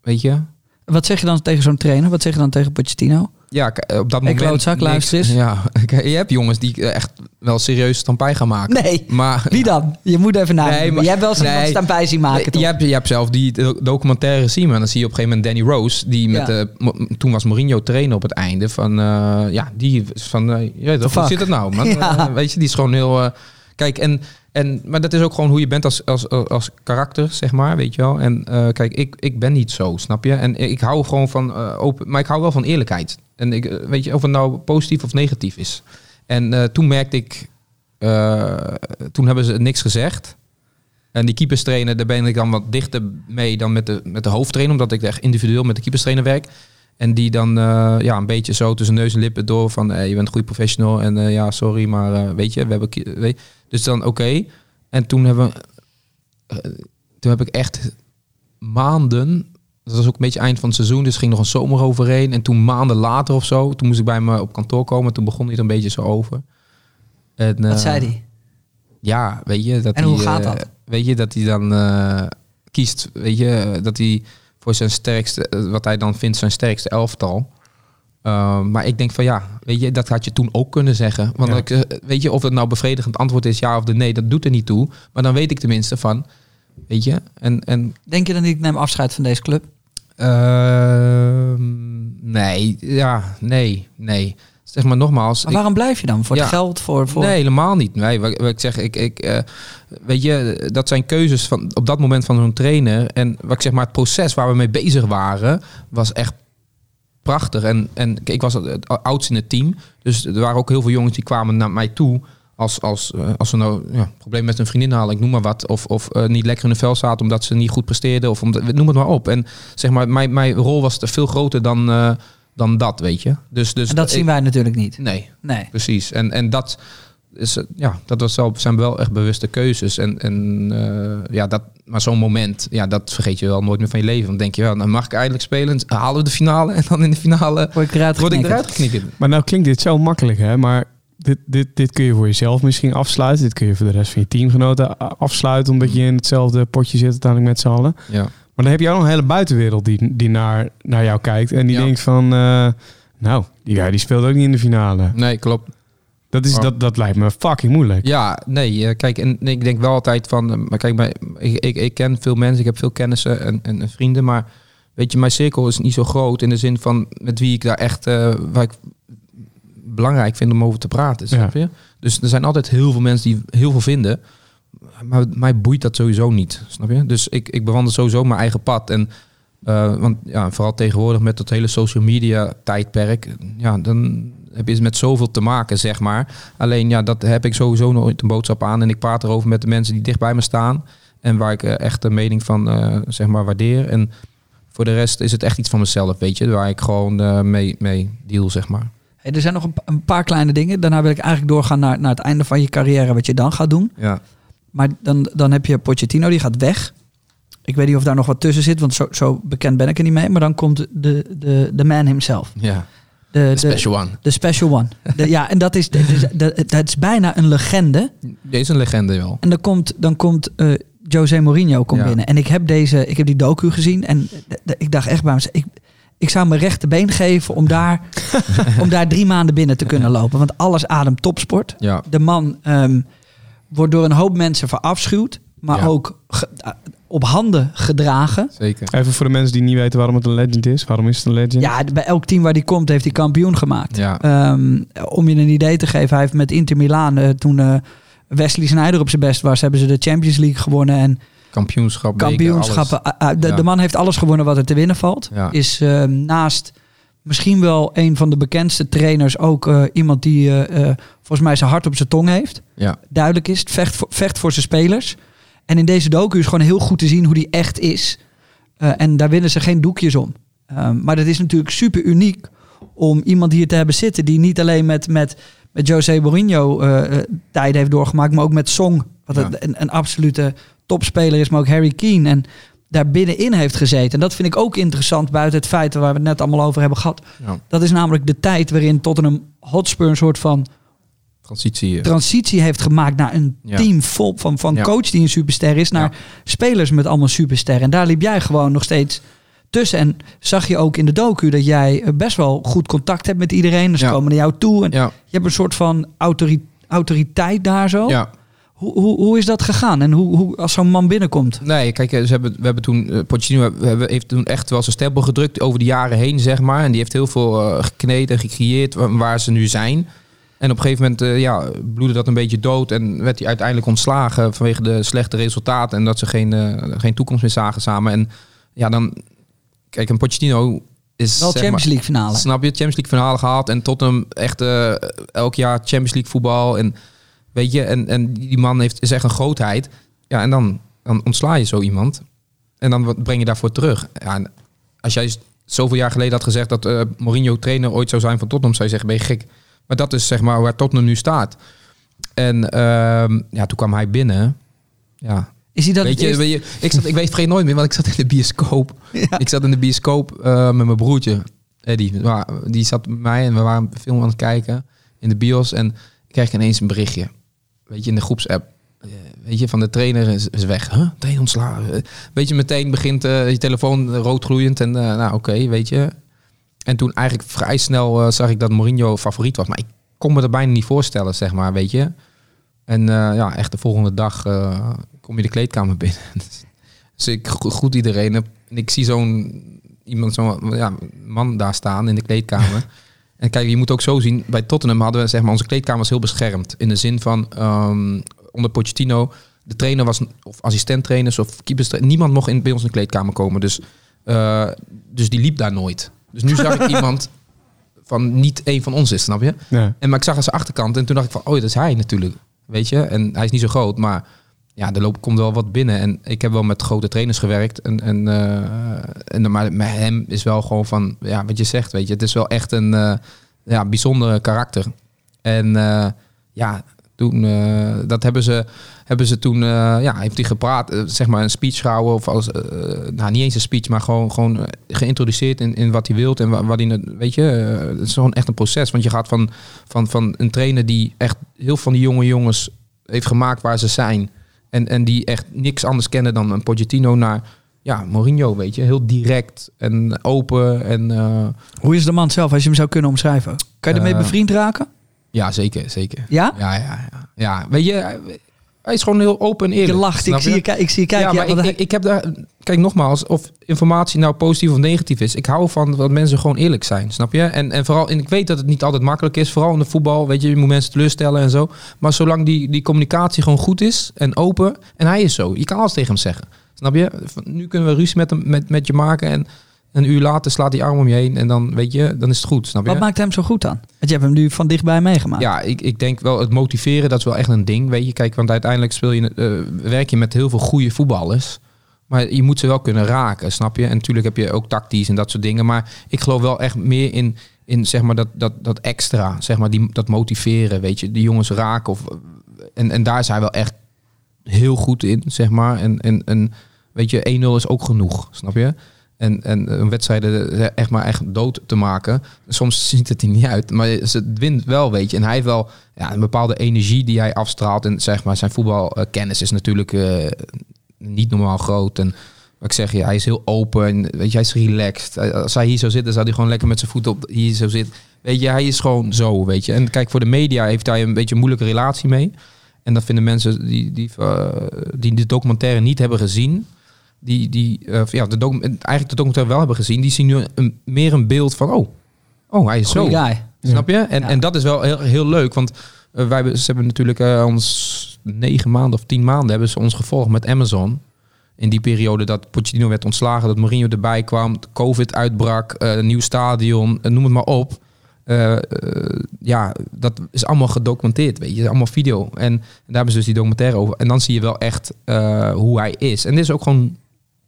weet je, Wat zeg je dan tegen zo'n trainer? Wat zeg je dan tegen Pochettino? Ja, k- op dat moment... klootzak, niks. luister eens. Ja, je hebt jongens die eh, echt wel serieus stampij gaan maken. Nee, Maar wie dan? Je moet even nadenken. Nee, maar- Jij hebt wel eens nee. staan bij zien maken, Nee, je, hebt, je hebt zelf die do- documentaire gezien, maar dan zie je op een gegeven moment Danny Rose, die met Ja. de, mo- toen was Mourinho trainer op het einde van, eh, ja, die van, eh, je weet toch, hoe zit het nou, man? Ja. Eh, weet je, die is gewoon heel, eh, kijk, en, en, maar dat is ook gewoon hoe je bent als, als, als, karakter, zeg maar, weet je wel. En eh, kijk, ik, ik ben niet zo, snap je? En ik hou gewoon van eh, open, maar ik hou wel van eerlijkheid. En ik, eh, weet je, of het nou positief of negatief is. En eh, toen merkte ik, eh, toen hebben ze niks gezegd. En die keeperstrainer, daar ben ik dan wat dichter mee dan met de, met de hoofdtrainer, omdat ik echt individueel met de keeperstrainer werk. En die dan ja, een beetje zo tussen neus en lippen door van je bent een goede professional en ja, sorry, maar weet je, we hebben. Weet, dus dan oké. En toen hebben toen heb ik echt maanden. Dat was ook een beetje eind van het seizoen, dus ging nog een zomer overheen. En toen maanden later of zo, toen moest ik bij me op kantoor komen. Toen begon hij er een beetje zo over. En, Wat eh, zei hij? ja, weet je dat En hoe hij, gaat eh, dat? weet je dat hij dan eh, kiest, weet je, dat hij voor zijn sterkste, wat hij dan vindt zijn sterkste elftal. Uh, maar ik denk van ja, weet je, dat had je toen ook kunnen zeggen. Want Ja. ik, weet je, of het nou bevredigend antwoord is ja of de nee, dat doet er niet toe. Maar dan weet ik tenminste van, weet je, en, en Denk je dan niet, ik neem afscheid van deze club? ehm, nee, ja, nee, nee. Zeg maar nogmaals. Maar ik- waarom blijf je dan? Voor Ja. het geld? Voor, voor... Nee, helemaal niet. Nee, wat, wat ik zeg, ik, ik, eh, weet je, dat zijn keuzes van op dat moment van zo'n trainer. En wat ik zeg maar, het proces waar we mee bezig waren, was echt prachtig. En, en ik was het het oudste in het team. Dus er waren ook heel veel jongens die kwamen naar mij toe. Als, als, eh, als ze nou ja, een probleem met een vriendin halen, ik noem maar wat. Of, of eh, niet lekker in de vel zaten omdat ze niet goed presteerden. Of omdat, noem het maar op. En zeg maar, mijn, mijn rol was te veel groter dan, eh, dan dat, weet je. Dus, dus en dat ik- zien wij natuurlijk niet. Nee, Nee. Precies. En, en dat, is, ja, dat was wel, zijn wel echt bewuste keuzes. En, en eh, ja, dat, maar zo'n moment, ja, dat vergeet je wel nooit meer van je leven. Dan denk je, wel, dan mag ik eindelijk spelen. Halen we de finale. En dan in de finale Word ik eruit word ik eruit. Maar nou klinkt dit zo makkelijk, hè? Maar dit, dit, dit kun je voor jezelf misschien afsluiten. Dit kun je voor de rest van je teamgenoten afsluiten, omdat je in hetzelfde potje zit uiteindelijk met z'n allen. Ja. Maar dan heb je ook nog een hele buitenwereld die, die naar, naar jou kijkt. En die Ja. denkt van, eh, nou, die guy die speelt ook niet in de finale. Nee, klopt. Dat, is, Oh. dat, dat lijkt me fucking moeilijk. Ja, nee, eh, kijk, en ik denk wel altijd van, eh, maar kijk, bij, ik, ik, ik ken veel mensen, ik heb veel kennissen en, en, en vrienden, maar weet je, mijn cirkel is niet zo groot in de zin van met wie ik daar echt, eh, waar ik belangrijk vind om over te praten, Ja. snap je? Dus er zijn altijd heel veel mensen die heel veel vinden, maar mij boeit dat sowieso niet, snap je? Dus ik, ik bewandel sowieso mijn eigen pad en eh, want ja, vooral tegenwoordig met dat hele social media tijdperk, ja, dan heb je met zoveel te maken, zeg maar. Alleen ja, dat heb ik sowieso nooit een boodschap aan. En ik praat erover met de mensen die dicht bij me staan. En waar ik eh, echt de mening van, eh, zeg maar, waardeer. En voor de rest is het echt iets van mezelf, weet je. Waar ik gewoon mee, mee deal, zeg maar. Hey, er zijn nog een, een paar kleine dingen. Daarna wil ik eigenlijk doorgaan naar, naar het einde van je carrière, wat je dan gaat doen. Ja. Maar dan, dan heb je Pochettino, die gaat weg. Ik weet niet of daar nog wat tussen zit, want zo, zo bekend ben ik er niet mee. Maar dan komt de, de, de man himself. Ja, De, de special one. De special one. De- ja, en dat is, dat is, dat, dat is bijna een legende. Deze is een legende wel. En dan komt, dan komt eh, Jose Mourinho komt Ja. binnen. En ik heb, deze, ik heb die docu gezien. En ik dacht echt bij mezelf... Ik, ik zou mijn rechterbeen geven om daar, om daar drie maanden binnen te kunnen lopen. Want alles ademt topsport. Ja, De man ehm, wordt door een hoop mensen verafschuwd. Maar Ja. ook ge- eh, op handen gedragen. zeker. Even voor de mensen die niet weten waarom het een legend is. Waarom is het een legend? Ja, bij elk team waar hij komt heeft hij kampioen gemaakt. Ja. Ehm, om je een idee te geven, hij heeft met Inter Milaan, eh, toen eh, Wesley Sneijder op zijn best was, hebben ze de Champions League gewonnen. En Kampioenschap, kampioenschappen. Ah, ah, de, Ja. de man heeft alles gewonnen wat er te winnen valt. Ja. Is eh, naast misschien wel een van de bekendste trainers ook eh, iemand die eh, eh, volgens mij zijn hart op zijn tong heeft. Ja. Duidelijk is, het vecht voor, vecht voor zijn spelers. En in deze docu is gewoon heel goed te zien hoe die echt is. Eh, en daar winnen ze geen doekjes om. Ehm, maar dat is natuurlijk super uniek om iemand hier te hebben zitten die niet alleen met, met, met José Mourinho eh, tijden heeft doorgemaakt, maar ook met Song, wat Ja. een, een absolute topspeler is, maar ook Harry Keane. En daar binnenin heeft gezeten. En dat vind ik ook interessant buiten het feit waar we het net allemaal over hebben gehad. Ja. Dat is namelijk de tijd waarin Tottenham Hotspur een soort van Transitie. eh. transitie heeft gemaakt naar een Ja. team vol van, van coach die een superster is, naar spelers met allemaal supersterren. En daar liep jij gewoon nog steeds tussen. En zag je ook in de docu dat jij eh, best wel goed contact hebt met iedereen. Ze Ja. komen naar jou toe en ja. je hebt een soort van autori- autoriteit daar zo. ja. Hoe, hoe, hoe is dat gegaan? En hoe, hoe als zo'n man binnenkomt? Nee, kijk, eh, ze hebben, we hebben toen, Pochettino we hebben, heeft toen echt wel zijn stempel gedrukt over de jaren heen, zeg maar. En die heeft heel veel gekneed en gecreëerd wa- waar ze nu zijn. En op een gegeven moment ja, bloedde dat een beetje dood en werd hij uiteindelijk ontslagen vanwege de slechte resultaten en dat ze geen, geen toekomst meer zagen samen. En ja, dan, kijk, een Pochettino is... Wel Champions maar, League finale. Snap je? Champions League finale gehaald en Tottenham echt eh, elk jaar Champions League voetbal. En weet je, en, en die man heeft, is echt een grootheid. Ja, en dan, dan ontsla je zo iemand. En dan wat breng je daarvoor terug. Ja, en als jij zoveel jaar geleden had gezegd dat eh, Mourinho trainer ooit zou zijn van Tottenham, zou je zeggen, ben je gek. Maar dat is zeg maar waar Tottenham nu staat. En ehm, ja, toen kwam hij binnen. Ja, Is hij dat weet je, eerst- weet je, ik, zat, ik weet vergeet nooit meer, want ik zat in de bioscoop. Ja. Ik zat in de bioscoop eh, met mijn broertje, Eddie. Maar Die zat met mij en we waren een film aan het kijken in de bios. En ik kreeg ineens een berichtje. Weet je, in de groepsapp. Eh, Weet je, van de trainer is, is weg. Huh? Trainer ontslagen. Eh, Weet je, meteen begint eh, je telefoon rood gloeiend. En nou, oké, weet je. En toen eigenlijk vrij snel zag ik dat Mourinho favoriet was. Maar ik kon me er bijna niet voorstellen, zeg maar, weet je. En ja, echt de volgende dag kom je de kleedkamer binnen. dus ik gro- groet iedereen. En ik zie zo'n iemand, zo'n ja, man daar staan in de kleedkamer. en kijk, je moet ook zo zien. Bij Tottenham hadden we, zeg maar, onze kleedkamer was heel beschermd. In de zin van, ehm, onder Pochettino, de trainer was, of assistenttrainers of keepers, niemand mocht in, bij ons in de kleedkamer komen. Dus, eh, dus die liep daar nooit. Dus nu zag ik iemand van niet één van ons is, snap je? Ja. En maar ik zag aan zijn achterkant en toen dacht ik van, oh, dat is hij natuurlijk. Weet je? En hij is niet zo groot, maar ja, er loopt, komt wel wat binnen. En ik heb wel met grote trainers gewerkt. En, en, eh, en maar met hem is wel gewoon van, ja, wat je zegt, weet je. Het is wel echt een eh, ja, bijzondere karakter. En eh, ja, toen, dat hebben ze, hebben ze toen, ja, heeft hij gepraat, zeg maar een speech gehouden. Of als, nou, niet eens een speech, maar gewoon, gewoon geïntroduceerd in, in wat hij wilt. En wa- wat hij, weet je, het is gewoon echt een proces. Want je gaat van, van, van een trainer die echt heel van die jonge jongens heeft gemaakt waar ze zijn. En, en die echt niks anders kennen dan een Pochettino naar, ja, Mourinho, weet je. Heel direct en open en... eh, Hoe is de man zelf, als je hem zou kunnen omschrijven? Kan je ermee Eh, bevriend raken? ja, zeker, zeker. Ja? Ja, ja, ja. ja. Weet je, hij- is gewoon heel open en eerlijk. Je lacht, ik zie je, ik zie je kijken. ja, maar ik, hij- ik, ik heb daar... Kijk, nogmaals, of informatie nou positief of negatief is. Ik hou van dat mensen gewoon eerlijk zijn, snap je? En, en vooral, en ik weet dat het niet altijd makkelijk is. Vooral in de voetbal, weet je, je moet mensen teleurstellen en zo. Maar zolang die, die communicatie gewoon goed is en open... En hij is zo, je kan alles tegen hem zeggen. Snap je? Nu kunnen we ruzie met, hem, met, met je maken en... Een uur later slaat hij arm om je heen en dan weet je, dan is het goed, snap je? Wat maakt hem zo goed dan? Want je hebt hem nu van dichtbij meegemaakt. Ja, ik, ik denk wel het motiveren, dat is wel echt een ding. Weet je, kijk, want uiteindelijk speel je, eh, werk je met heel veel goede voetballers. Maar je moet ze wel kunnen raken, snap je? En natuurlijk heb je ook tactisch en dat soort dingen. Maar ik geloof wel echt meer in, in zeg maar dat, dat, dat extra, zeg maar, die, dat motiveren, weet je. Die jongens raken. Of, en, en daar is hij wel echt heel goed in, zeg maar. En, en, en weet je, 1-0 is ook genoeg, snap je? En, en een wedstrijd echt maar echt dood te maken. Soms ziet het er niet uit, maar ze wint wel, weet je. En hij heeft wel ja, een bepaalde energie die hij afstraalt. En zeg maar, zijn voetbalkennis is natuurlijk eh, niet normaal groot. En wat ik zeg, ja, hij is heel open en weet je, hij is relaxed. Als hij hier zou zitten, zou hij gewoon lekker met zijn voet op hier zo zitten. Weet je, hij is gewoon zo, weet je. En kijk, voor de media heeft hij een beetje een moeilijke relatie mee. En dat vinden mensen die, die, eh, die de documentaire niet hebben gezien die, die eh, ja, de eigenlijk de documentaire wel hebben gezien, die zien nu een, meer een beeld van, oh, oh hij is zo. Guy. Snap je? En, Ja. en dat is wel heel, heel leuk, want eh, wij hebben, ze hebben natuurlijk eh, ons negen maanden of tien maanden hebben ze ons gevolgd met Amazon. in die periode dat Pochettino werd ontslagen, dat Mourinho erbij kwam, COVID uitbrak, een nieuw stadion, noem het maar op. Ja, dat is allemaal gedocumenteerd, weet je, allemaal video. En, daar hebben ze dus die documentaire over. En dan zie je wel echt hoe hij is. En dit is ook gewoon,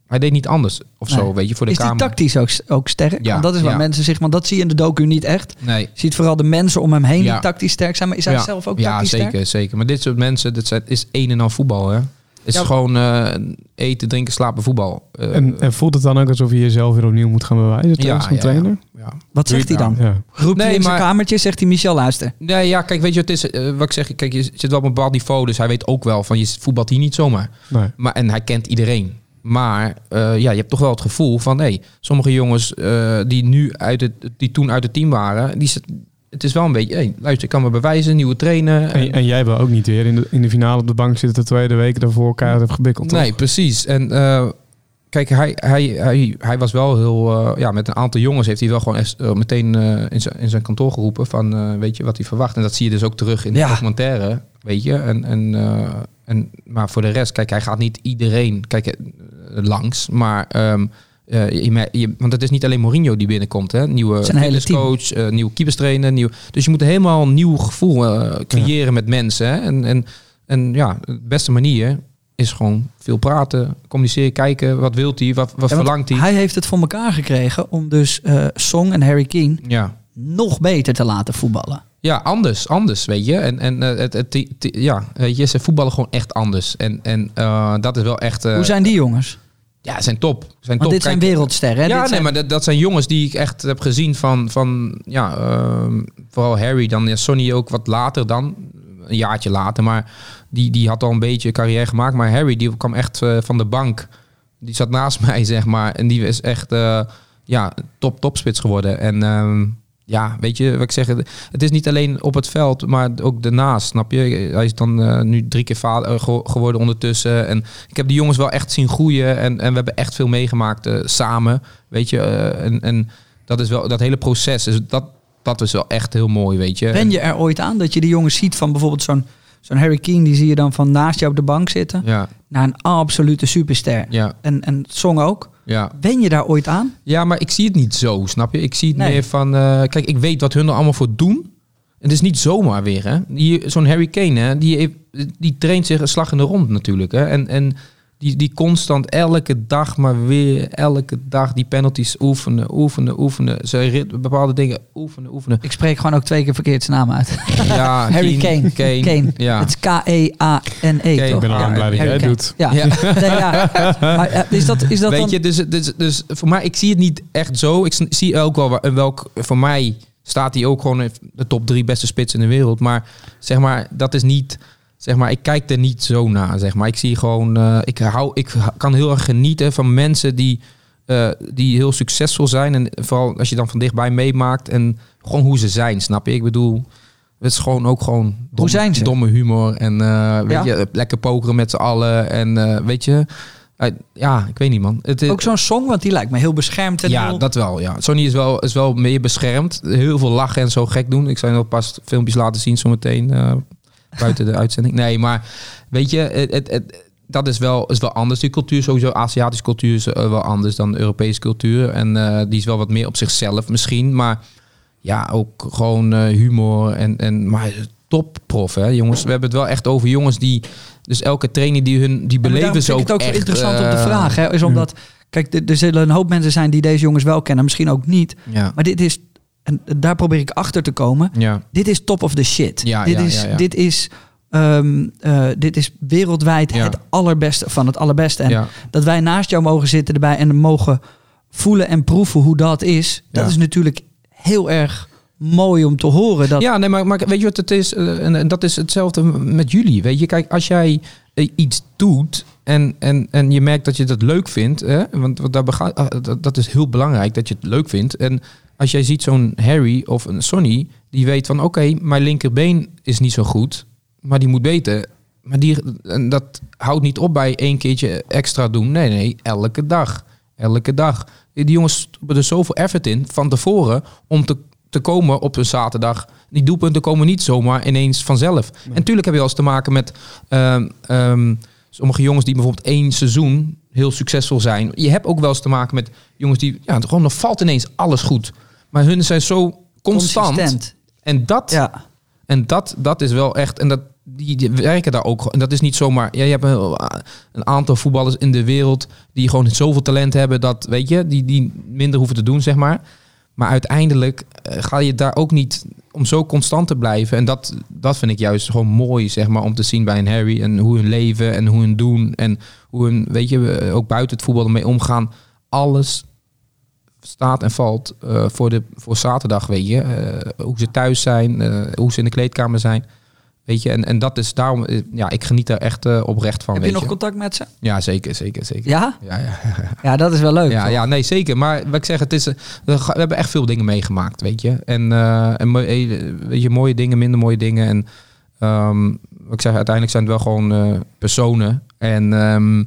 hij deed niet anders of zo, Nee. weet je, voor de is camera. die tactisch ook, ook sterk? Ja, Want dat is waar ja. mensen zich... Want dat zie je in de docu niet echt. Nee. Je ziet vooral de mensen om hem heen Ja. die tactisch sterk zijn. Maar is hij ja. zelf ook ja, tactisch zeker, sterk? zeker. Maar dit soort mensen, dat zijn, is een en al voetbal, hè. Het is Ja. gewoon eh, eten, drinken, slapen, voetbal. Eh, En, en voelt het dan ook alsof je jezelf weer opnieuw moet gaan bewijzen tegen zo'n trainer? ja. Wat zegt hij dan? Ja. Roept hij Nee, in zijn maar- kamertje, zegt hij Michel luister. Nee, ja, kijk, weet je, het is eh, wat ik zeg. Kijk, je zit wel op een bepaald niveau, dus hij weet ook wel van je voetbalt hier niet zomaar. Nee. Maar en hij kent iedereen. Maar eh, ja, je hebt toch wel het gevoel van, hé, sommige jongens eh, die nu uit het, die toen uit het team waren, die zit, het is wel een beetje, hé, luister, ik kan me bewijzen, nieuwe trainer. En, en jij wil ook niet weer in de, in de finale op de bank zitten de weken daarvoor keihard hebt gebikkeld. toch? Nee, precies. En eh, kijk, hij, hij, hij, hij was wel heel... eh, ja, met een aantal jongens heeft hij wel gewoon echt, meteen eh, in, zijn, in zijn kantoor geroepen van... eh, weet je wat hij verwacht? En dat zie je dus ook terug in de Ja. documentaire, weet je. En, en, eh, en, maar voor de rest, kijk, hij gaat niet iedereen kijk, langs. Maar... ehm, eh, je, want het is niet alleen Mourinho die binnenkomt, hè? Nieuwe coach, uh, nieuwe keeperstrainer, nieuw. Dus je moet helemaal een nieuw gevoel eh, creëren met mensen. Hè? En, en, en ja, de beste manier is gewoon veel praten, communiceren, kijken. Wat wilt hij? Wat, wat Ja, verlangt hij? Hij heeft het voor elkaar gekregen om dus eh, Song en Harry Kane Ja. nog beter te laten voetballen. Ja, anders, anders, weet je. En, en eh, het, het, ja, weet je, ze voetballen gewoon echt anders. En, en eh, dat is wel echt... eh, Hoe zijn die jongens? Ja, zijn top. Zijn top. dit zijn Kijk, wereldsterren. Hè? ja, Dit nee, zijn- maar dat, dat zijn jongens die ik echt heb gezien van, van ja, ehm, vooral Harry dan, ja, Sonny ook wat later dan, een jaartje later, maar die, die had al een beetje carrière gemaakt, maar Harry die kwam echt eh, van de bank, die zat naast mij zeg maar, en die is echt, eh, ja, top topspits geworden en ehm, ja, weet je wat ik zeg, het is niet alleen op het veld, maar ook daarnaast, snap je? Hij is dan eh, nu drie keer vader eh, ge- geworden ondertussen. En ik heb die jongens wel echt zien groeien en, en we hebben echt veel meegemaakt eh, samen, weet je? en, en dat is wel dat hele proces, dus dat, dat is wel echt heel mooi, weet je? Ben je er ooit aan dat je die jongens ziet van bijvoorbeeld zo'n zo'n Harry Kane, die zie je dan van naast jou op de bank zitten, Ja, naar een absolute superster. ja, En, en Song ook. Ja. Ben je daar ooit aan? Ja, maar ik zie het niet zo, snap je? Ik zie het Nee. meer van... eh, kijk, ik weet wat hun er allemaal voor doen. En het is niet zomaar weer, hè. Die- Zo'n Harry Kane, hè, die, heeft, die traint zich een slag in de rond natuurlijk, hè. En, en die, die constant elke dag maar weer, elke dag die penalties oefenen, oefenen, oefenen. Ze bepaalde dingen oefenen, oefenen. Ik spreek gewoon ook twee keer verkeerd zijn naam uit. Ja, Harry Kane. Kane. Kane. Ja. Het is K-E-A-N-E, Kane. toch? Ik ben al Ja, blij dat jij het doet. Ja. Ja. Nee, ja. Maar, eh, is dat, is dat Weet dan... je, dus, dus, dus voor mij, ik zie het niet echt zo. Ik zie ook wel wa- welk, voor mij staat hij ook gewoon in de top drie beste spits in de wereld. Maar zeg maar, dat is niet, zeg maar, ik kijk er niet zo naar, zeg maar. Ik zie gewoon, eh, ik hou, ik kan heel erg genieten van mensen die, eh, die heel succesvol zijn. En vooral als je dan van dichtbij meemaakt en gewoon hoe ze zijn, snap je? Ik bedoel, het is gewoon ook gewoon domme, zijn ze? domme humor en eh, weet Ja. je, lekker pokeren met z'n allen en weet je. ja, ik weet niet man. Het, Ook zo'n song, want die lijkt me heel beschermd. En ja, heel- dat wel. Ja. Sony is wel, is wel meer beschermd. Heel veel lachen en zo gek doen. Ik zou je nog pas filmpjes laten zien zometeen. Buiten de uitzending. Nee, maar weet je, het, het, het- dat is wel, is wel anders. Die cultuur sowieso, Aziatische cultuur is eh, wel anders dan de Europese cultuur. En eh, die is wel wat meer op zichzelf misschien. Maar ja, ook gewoon eh, humor en, en maar topprof, hè, jongens. We hebben het wel echt over jongens die... Dus elke trainer die hun... Die beleven ze vind ook het ook echt... interessant te eh, vragen. Hè, is omdat, kijk, er- er zullen een hoop mensen zijn die deze jongens wel kennen, misschien ook niet. Ja, Maar dit is, en daar probeer ik achter te komen. ja. Dit is top of the shit. Ja, dit, ja, is, dit is, ehm, eh, dit is wereldwijd Ja. het allerbeste van het allerbeste. En ja. dat wij naast jou mogen zitten erbij en mogen voelen en proeven hoe dat is. Dat is natuurlijk heel erg mooi om te horen. Dat, Ja, nee, maar, maar weet je wat het is? Eh, en, en dat is hetzelfde met jullie. Weet je, kijk, als jij eh, iets doet en, en, en je merkt dat je dat leuk vindt, hè, want, want daar dat, dat is heel belangrijk dat je het leuk vindt. En als jij ziet zo'n Harry of een Sonny, die weet van oké, mijn linkerbeen is niet zo goed, maar die moet beter. Maar die, en dat houdt niet op bij één keertje extra doen. Nee, nee, elke dag. Elke dag. Die jongens stoppen er zoveel effort in van tevoren om te, te komen op een zaterdag. Die doelpunten komen niet zomaar ineens vanzelf. En natuurlijk heb je wel eens te maken met ehm, ehm, sommige jongens die bijvoorbeeld één seizoen heel succesvol zijn. Je hebt ook wel eens te maken met jongens die, ja, gewoon dan valt ineens alles goed. Maar hun zijn zo constant. Consistent. En dat, Ja. en dat, dat is wel echt, en dat, die, die werken daar ook. En dat is niet zomaar, ja, je hebt een, een aantal voetballers in de wereld die gewoon zoveel talent hebben dat, weet je, die, die minder hoeven te doen, zeg maar. Maar uiteindelijk eh, ga je daar ook niet om zo constant te blijven. En dat, dat vind ik juist gewoon mooi, zeg maar, om te zien bij een Harry. En hoe hun leven en hoe hun doen. En hoe hun, weet je, eh, ook buiten het voetbal ermee omgaan. Alles staat en valt eh, voor, de, voor zaterdag, weet je. Eh, hoe ze thuis zijn, eh, hoe ze in de kleedkamer zijn. Weet je, en, en dat is daarom, ja, ik geniet daar echt oprecht van. Heb weet je nog contact met ze? Ja, zeker, zeker, zeker. Ja? Ja, ja, Ja, dat is wel leuk. ja, toch? ja, nee, zeker. Maar wat ik zeg, het is, we hebben echt veel dingen meegemaakt, weet je. En, en weet je, mooie dingen, minder mooie dingen. En ehm, wat ik zeg, uiteindelijk zijn het wel gewoon personen. En ehm,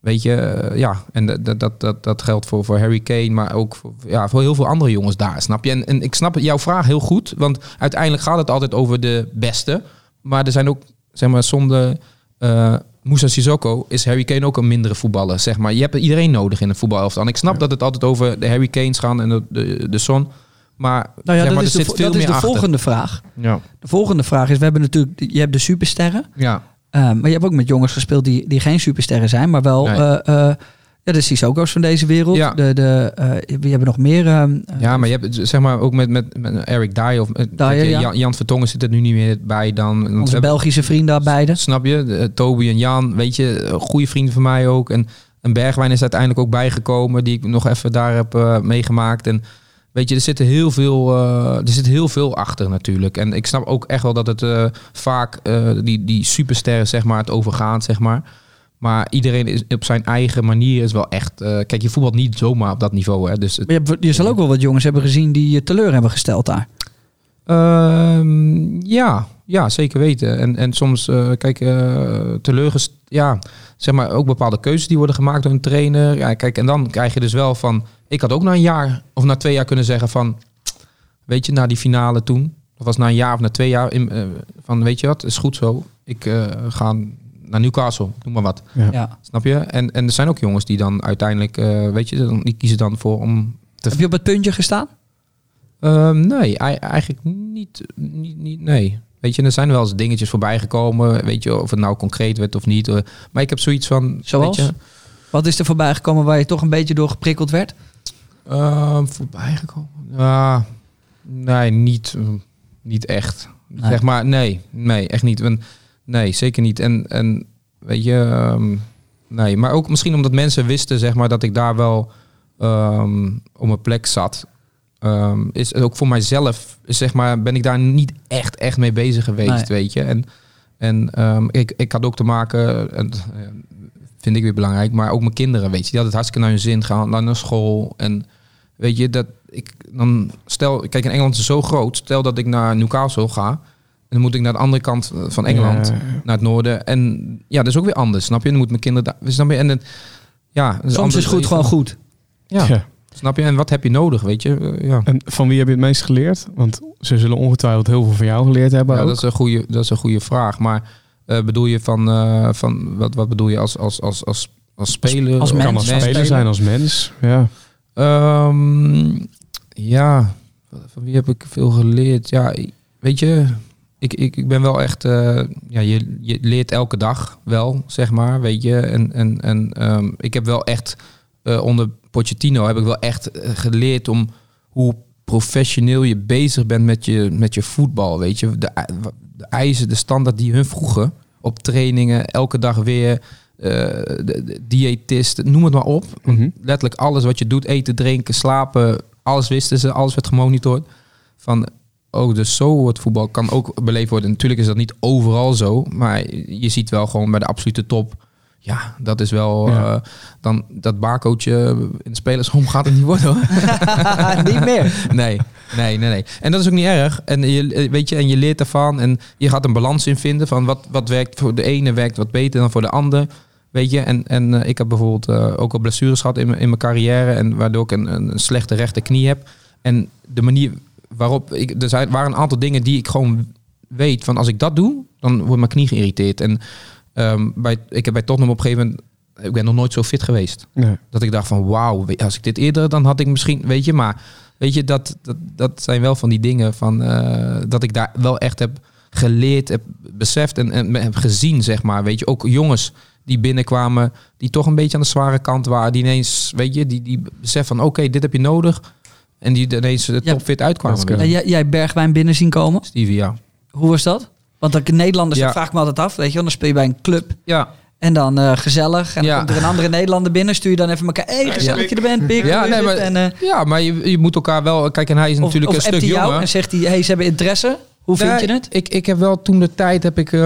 weet je, eh, ja, en dat, dat- dat, dat, geldt voor, voor Harry Kane, maar ook voor, ja, voor heel veel andere jongens daar, snap je? En, en ik snap jouw vraag heel goed, want uiteindelijk gaat het altijd over de beste. Maar er zijn ook, zeg maar, zonder eh Moussa Sissoko is Harry Kane ook een mindere voetballer, zeg maar. Je hebt iedereen nodig in een voetbalelftal. En ik snap dat het altijd over de Harry Kanes gaan en de, de, de Son. Maar, Nou ja, zeg maar dat er is de, zit vo- veel dat is de achter. volgende vraag. Ja. De volgende vraag is, we hebben natuurlijk, je hebt de supersterren. Ja. Eh, maar je hebt ook met jongens gespeeld die, die geen supersterren zijn, maar wel Nee. eh, eh, ja, de Sissoko's van deze wereld. Ja. De, de, eh, we hebben nog meer. ehm, eh, Ja, maar je hebt zeg maar ook met, met, met Eric Dyer of Dyer, je, ja. Jan, Vertongen zit er nu niet meer bij dan. Onze Belgische vrienden beide. Snap je? De, Toby en Jan, weet je, goede vrienden van mij ook. En, en Bergwijn is uiteindelijk ook bijgekomen, die ik nog even daar heb meegemaakt. En weet je, er zit heel veel, eh, er zit heel veel achter natuurlijk. En ik snap ook echt wel dat het eh, vaak eh, die, die supersterren, zeg maar, het overgaat, zeg maar. Maar iedereen is op zijn eigen manier is wel echt. kijk, je voetbalt niet zomaar op dat niveau, hè? Dus het, je, hebt- je zal ook wel wat jongens hebben gezien die je teleur hebben gesteld daar. Ehm, ja, ja, zeker weten. En, en soms, eh, kijk, eh teleurgest... Ja, zeg maar, ook bepaalde keuzes die worden gemaakt door een trainer. Ja, kijk, en dan krijg je dus wel van... Ik had ook na een jaar of na twee jaar kunnen zeggen van... Weet je, na die finale toen... Dat was na een jaar of na twee jaar... In, eh, van, weet je wat, is goed zo. Ik eh, ga naar Newcastle, noem maar wat. Ja. Ja. Snap je? En, en er zijn ook jongens die dan uiteindelijk... eh, weet je, dan- die kiezen dan voor om te Heb je op het puntje gestaan? Ehm, nee, ei- eigenlijk niet, niet, niet. Nee. Weet je, er zijn wel eens dingetjes voorbij gekomen. Weet je, of het nou concreet werd of niet. eh, Maar ik heb zoiets van. Zoals? Weet je, Wat is er voorbij gekomen waar je toch een beetje door geprikkeld werd? ehm, voorbij gekomen. Ja, nee, niet, eh, niet echt. Nee. Zeg maar, nee, nee, echt niet. Nee, zeker niet. En, en weet je, ehm, nee. Maar ook misschien omdat mensen wisten, zeg maar, dat ik daar wel ehm, op mijn plek zat. Ehm, is ook voor mijzelf, zeg maar, ben ik daar niet echt, echt mee bezig geweest, Nee. weet je. En, en ehm, ik, ik had ook te maken, en, eh, vind ik weer belangrijk, maar ook mijn kinderen, weet je. Die hadden het hartstikke naar hun zin gaan, naar school. En weet je, dat ik dan, stel, kijk, in Engeland is het zo groot. Stel dat ik naar Newcastle ga, en dan moet ik naar de andere kant eh, van Engeland, Ja. naar het noorden. En ja, dat is ook weer anders, snap je? Dan moeten mijn kinderen daar, snap je? En het, ja, Soms anders. is goed gewoon goed. Ja, Ja. Snap je? En wat heb je nodig, weet je? Eh, ja. En van wie heb je het meest geleerd? Want ze zullen ongetwijfeld heel veel van jou geleerd hebben. Ja, ook. dat is een goede, dat is een goede vraag. Maar eh, bedoel je van, eh, van wat, wat bedoel je als, als, als, als, als speler? als mens. kan als speler zijn, als mens. Ja. Ehm, ja, van wie heb ik veel geleerd? Ja, weet je, ik, ik, ik ben wel echt, ja, je, je leert elke dag wel, zeg maar, weet je. En, en, en ehm, ik heb wel echt, eh, onder Pochettino heb ik wel echt eh, geleerd om hoe professioneel je bezig bent met je, met je voetbal, weet je. De, de eisen, de standaard die hun vroegen op trainingen, elke dag weer, de, de diëtist, noem het maar op Mhm. letterlijk alles wat je doet, eten, drinken, slapen, alles wisten ze, alles werd gemonitord. Van, oh, dus zo wordt voetbal kan ook beleefd worden. Natuurlijk is dat niet overal zo, maar je ziet wel gewoon bij de absolute top. Ja, dat is wel Ja. eh, dan dat barcootje in de spelersrom gaat het niet worden hoor. Niet meer. Nee, nee, nee, nee. En dat is ook niet erg. En je, weet je, en je leert ervan en je gaat een balans in vinden van wat, wat werkt voor de ene werkt wat beter dan voor de ander. Weet je, en, en eh, ik heb bijvoorbeeld eh, ook al blessures gehad in, mijn- in mijn carrière en waardoor ik een, een slechte rechterknie heb. En de manier waarop ik, er zijn, waren een aantal dingen die ik gewoon weet van als ik dat doe, dan wordt mijn knie geïrriteerd. En ehm, bij, ik heb bij Tottenham op een gegeven moment ik ben nog nooit zo fit geweest. Nee. Dat ik dacht van wauw, als ik dit eerder, dan had ik misschien, weet je, maar weet je, dat, dat, dat zijn wel van die dingen van eh, dat ik daar wel echt heb geleerd, heb beseft en, en heb gezien, zeg maar. Weet je, ook jongens die binnenkwamen, die toch een beetje aan de zware kant waren, die ineens, weet je, die, die besef van oké, dit heb je nodig. En die ineens Ja. topfit uitkwamen. Jij, jij Bergwijn binnen zien komen. Stevie, ja. Hoe was dat? Want de Nederlanders, Ja. vraag ik me altijd af. Weet je wel, dan speel je bij een club. Ja, En dan eh, gezellig. En dan Ja. komt er een andere Nederlander binnen. Stuur je dan even elkaar. Hé, hey, gezellig dat je er bent. Pik, Ja, nee, maar- En, eh, ja maar je, je moet elkaar wel... Kijk, en hij is of natuurlijk of een stuk jou jonger. en zegt hij, hey, ze hebben interesse. Hoe vind Nee, je het? Ik, ik heb wel toen de tijd heb ik. eh,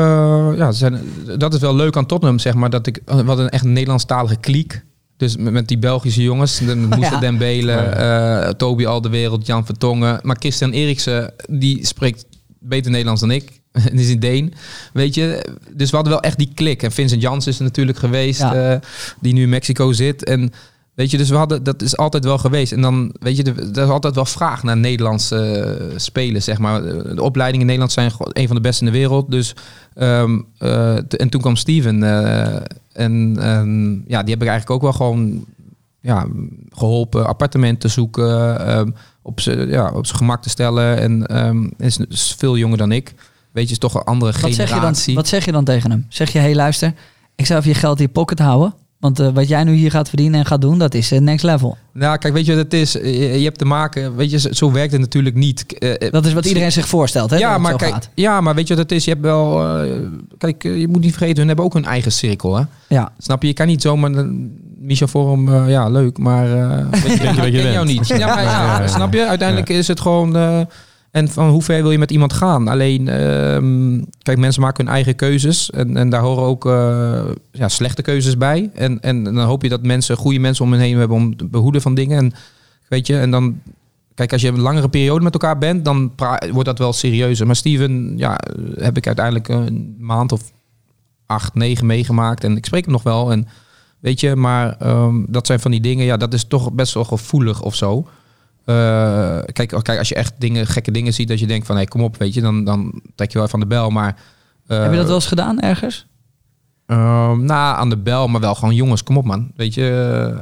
ja, zijn, dat is wel leuk aan Tottenham, zeg maar. Dat ik hadden een echt Nederlandstalige kliek. Dus met, met die Belgische jongens. De- Met Moussa Ja. Dembele, eh Toby Alderwereld, Jan Vertongen. Maar Christian Eriksen, die spreekt beter Nederlands dan ik. Is een Deen. Weet je, dus we hadden wel echt die klik. En Vincent Jans is er natuurlijk geweest, Ja. eh, die nu in Mexico zit. En weet je, dus we hadden, dat is altijd wel geweest. En dan, weet je, er is altijd wel vraag naar Nederlandse eh, spelers, zeg maar. De opleidingen in Nederland zijn een van de beste in de wereld. Dus, ehm, eh, en toen kwam Steven. en ja, die heb ik eigenlijk ook wel gewoon ja, geholpen appartementen zoeken. ehm, op zijn ja, op gemak te stellen. En ehm, is veel jonger dan ik. Weet je, is toch een andere Wat zeg, je dan, wat zeg je dan tegen hem? Zeg je, hé hey, luister, ik zou even je geld in je pocket houden. Want eh, wat jij nu hier gaat verdienen en gaat doen, dat is eh, next level. Nou, kijk, weet je wat het is? Je, je hebt te maken, weet je, zo- werkt het natuurlijk niet. Eh, Dat is wat iedereen zich voorstelt, hè? ja, maar kijk, gaat. ja, maar weet je wat het is? Je hebt wel, kijk, je moet niet vergeten, hun hebben ook hun eigen cirkel, hè? Ja. Snap je? Je kan niet zomaar een Michel Forum, ja, leuk, maar eh weet je, Weet je ken jou niet. Ja, maar, ja, Ja, ja, ja. snap je? Uiteindelijk is het gewoon. En van hoe ver wil je met iemand gaan? Alleen, ehm, kijk, mensen maken hun eigen keuzes. En, en daar horen ook eh, ja, slechte keuzes bij. En, en dan hoop je dat mensen, goede mensen om hen heen hebben om te behoeden van dingen. En weet je, en dan. Kijk, als je een langere periode met elkaar bent, dan wordt dat wel serieuzer. Maar Steven, ja, heb ik uiteindelijk een maand of acht, negen meegemaakt. En ik spreek hem nog wel. En weet je, maar ehm, dat zijn van die dingen, ja, dat is toch best wel gevoelig of zo. Eh, kijk, kijk, als je echt dingen, gekke dingen ziet, dat je denkt van, hé, kom op, weet je, dan, dan trek je wel even aan de bel. Maar eh, Heb je dat wel eens gedaan ergens? Ehm, nou, aan de bel, maar wel gewoon jongens, kom op man. Weet je,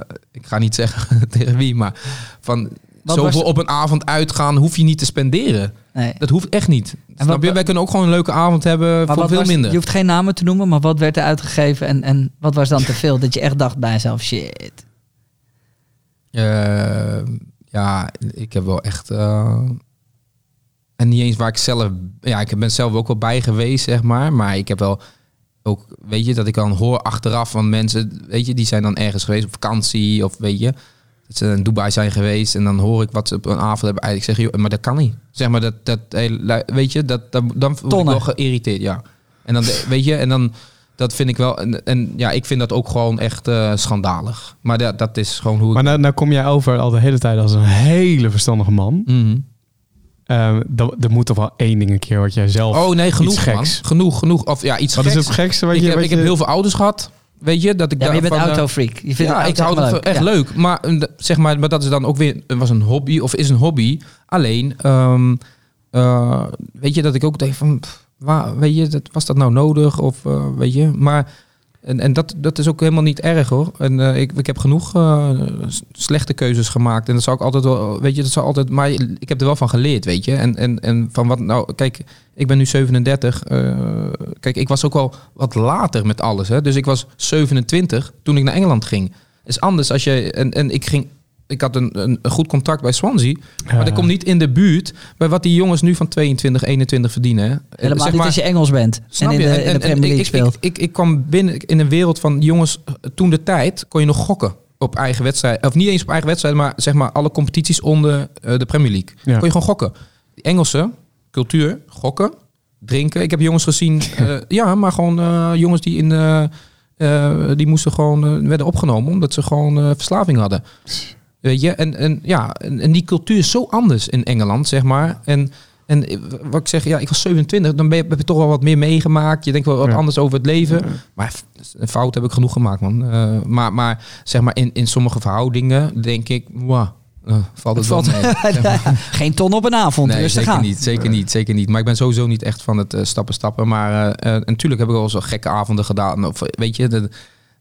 eh, ik ga niet zeggen tegen wie, maar van Wat zoveel was- op een avond uitgaan hoef je niet te spenderen. Nee. Dat hoeft echt niet. Snap wat- je? Wij kunnen ook gewoon een leuke avond hebben Maar voor veel was- minder. Je hoeft geen namen te noemen, maar wat werd er uitgegeven en, en wat was dan te veel? Dat je echt dacht bij jezelf, shit. Ja, ik heb wel echt. eh, en niet eens waar ik zelf. Ja, ik ben zelf ook wel bij geweest, zeg maar. Maar ik heb wel ook, weet je, dat ik dan hoor achteraf van mensen, weet je, die zijn dan ergens geweest op vakantie of weet je. Dat ze in Dubai zijn geweest en dan hoor ik wat ze op een avond hebben. Eigenlijk zeg je, joh, maar dat kan niet. Zeg maar dat, dat weet je, dat, dat dan word ik wel geïrriteerd, ja. En dan, weet je, en dan dat vind ik wel. En, en ja, ik vind dat ook gewoon echt eh, schandalig. Maar dat, dat is gewoon hoe ik. Maar nou, nou kom jij over al de hele tijd als een hele verstandige man. Dan- er moet toch wel één ding een keer wat jij zelf... Oh nee, genoeg iets man. geks. Genoeg, genoeg. Of ja, iets Wat is het gekste wat ik je... heb, wat ik heb heel veel ouders gehad. Weet je, dat ik Ja, maar je daar bent van, eh, autofreak. Je vindt ja, het ik hou het echt Ja. leuk. Maar eh, zeg maar, maar dat is dan ook weer was een hobby of is een hobby. Alleen, ehm, eh, weet je, dat ik ook denk van, pff, waar, weet je, dat, was dat nou nodig of eh, weet je, maar en, en dat, dat is ook helemaal niet erg hoor. En eh, ik, ik heb genoeg eh, slechte keuzes gemaakt. En dat zou ik altijd wel, weet je, dat zou altijd, maar ik heb er wel van geleerd, weet je. En, en, en van wat, nou, kijk, ik ben nu 37. eh, kijk, ik was ook al wat later met alles. Hè? Dus ik was 27 toen ik naar Engeland ging. Is anders als je, en, en ik ging, ik had een, een, een goed contact bij Swansea. Maar dat komt niet in de buurt bij wat die jongens nu van 22, 21 verdienen. hè. Helemaal Zeg niet maar- als je Engels bent Snap en in je? de, En- in de en- en Premier League ik, speelt. Ik, ik, ik kwam binnen in een wereld van jongens. eh, Toen de tijd kon je nog gokken op eigen wedstrijd. Of niet eens op eigen wedstrijd, maar zeg maar alle competities onder eh, de Premier League. Ja. Kon je gewoon gokken. Engelse cultuur, gokken, drinken. Ik heb jongens gezien, eh, ja, maar gewoon eh, jongens die in de, eh, die moesten gewoon eh, werden opgenomen omdat ze gewoon eh, verslaving hadden. Weet je, en, en ja, en, en die cultuur is zo anders in Engeland, zeg maar. En, en wat ik zeg, ja, ik was 27, dan ben je, heb je toch wel wat meer meegemaakt. Je denkt wel wat Ja. anders over het leven. Maar een fout heb ik genoeg gemaakt, man. Eh, maar, maar zeg maar, in, in sommige verhoudingen denk ik, wow, eh, valt het, Het wel valt- mee. Geen ton op een avond, Nee, rustig zeker niet, zeker niet, zeker niet. Maar ik ben sowieso niet echt van het eh, stappen stappen. Maar natuurlijk heb ik wel zo gekke avonden gedaan. Of, weet je, de,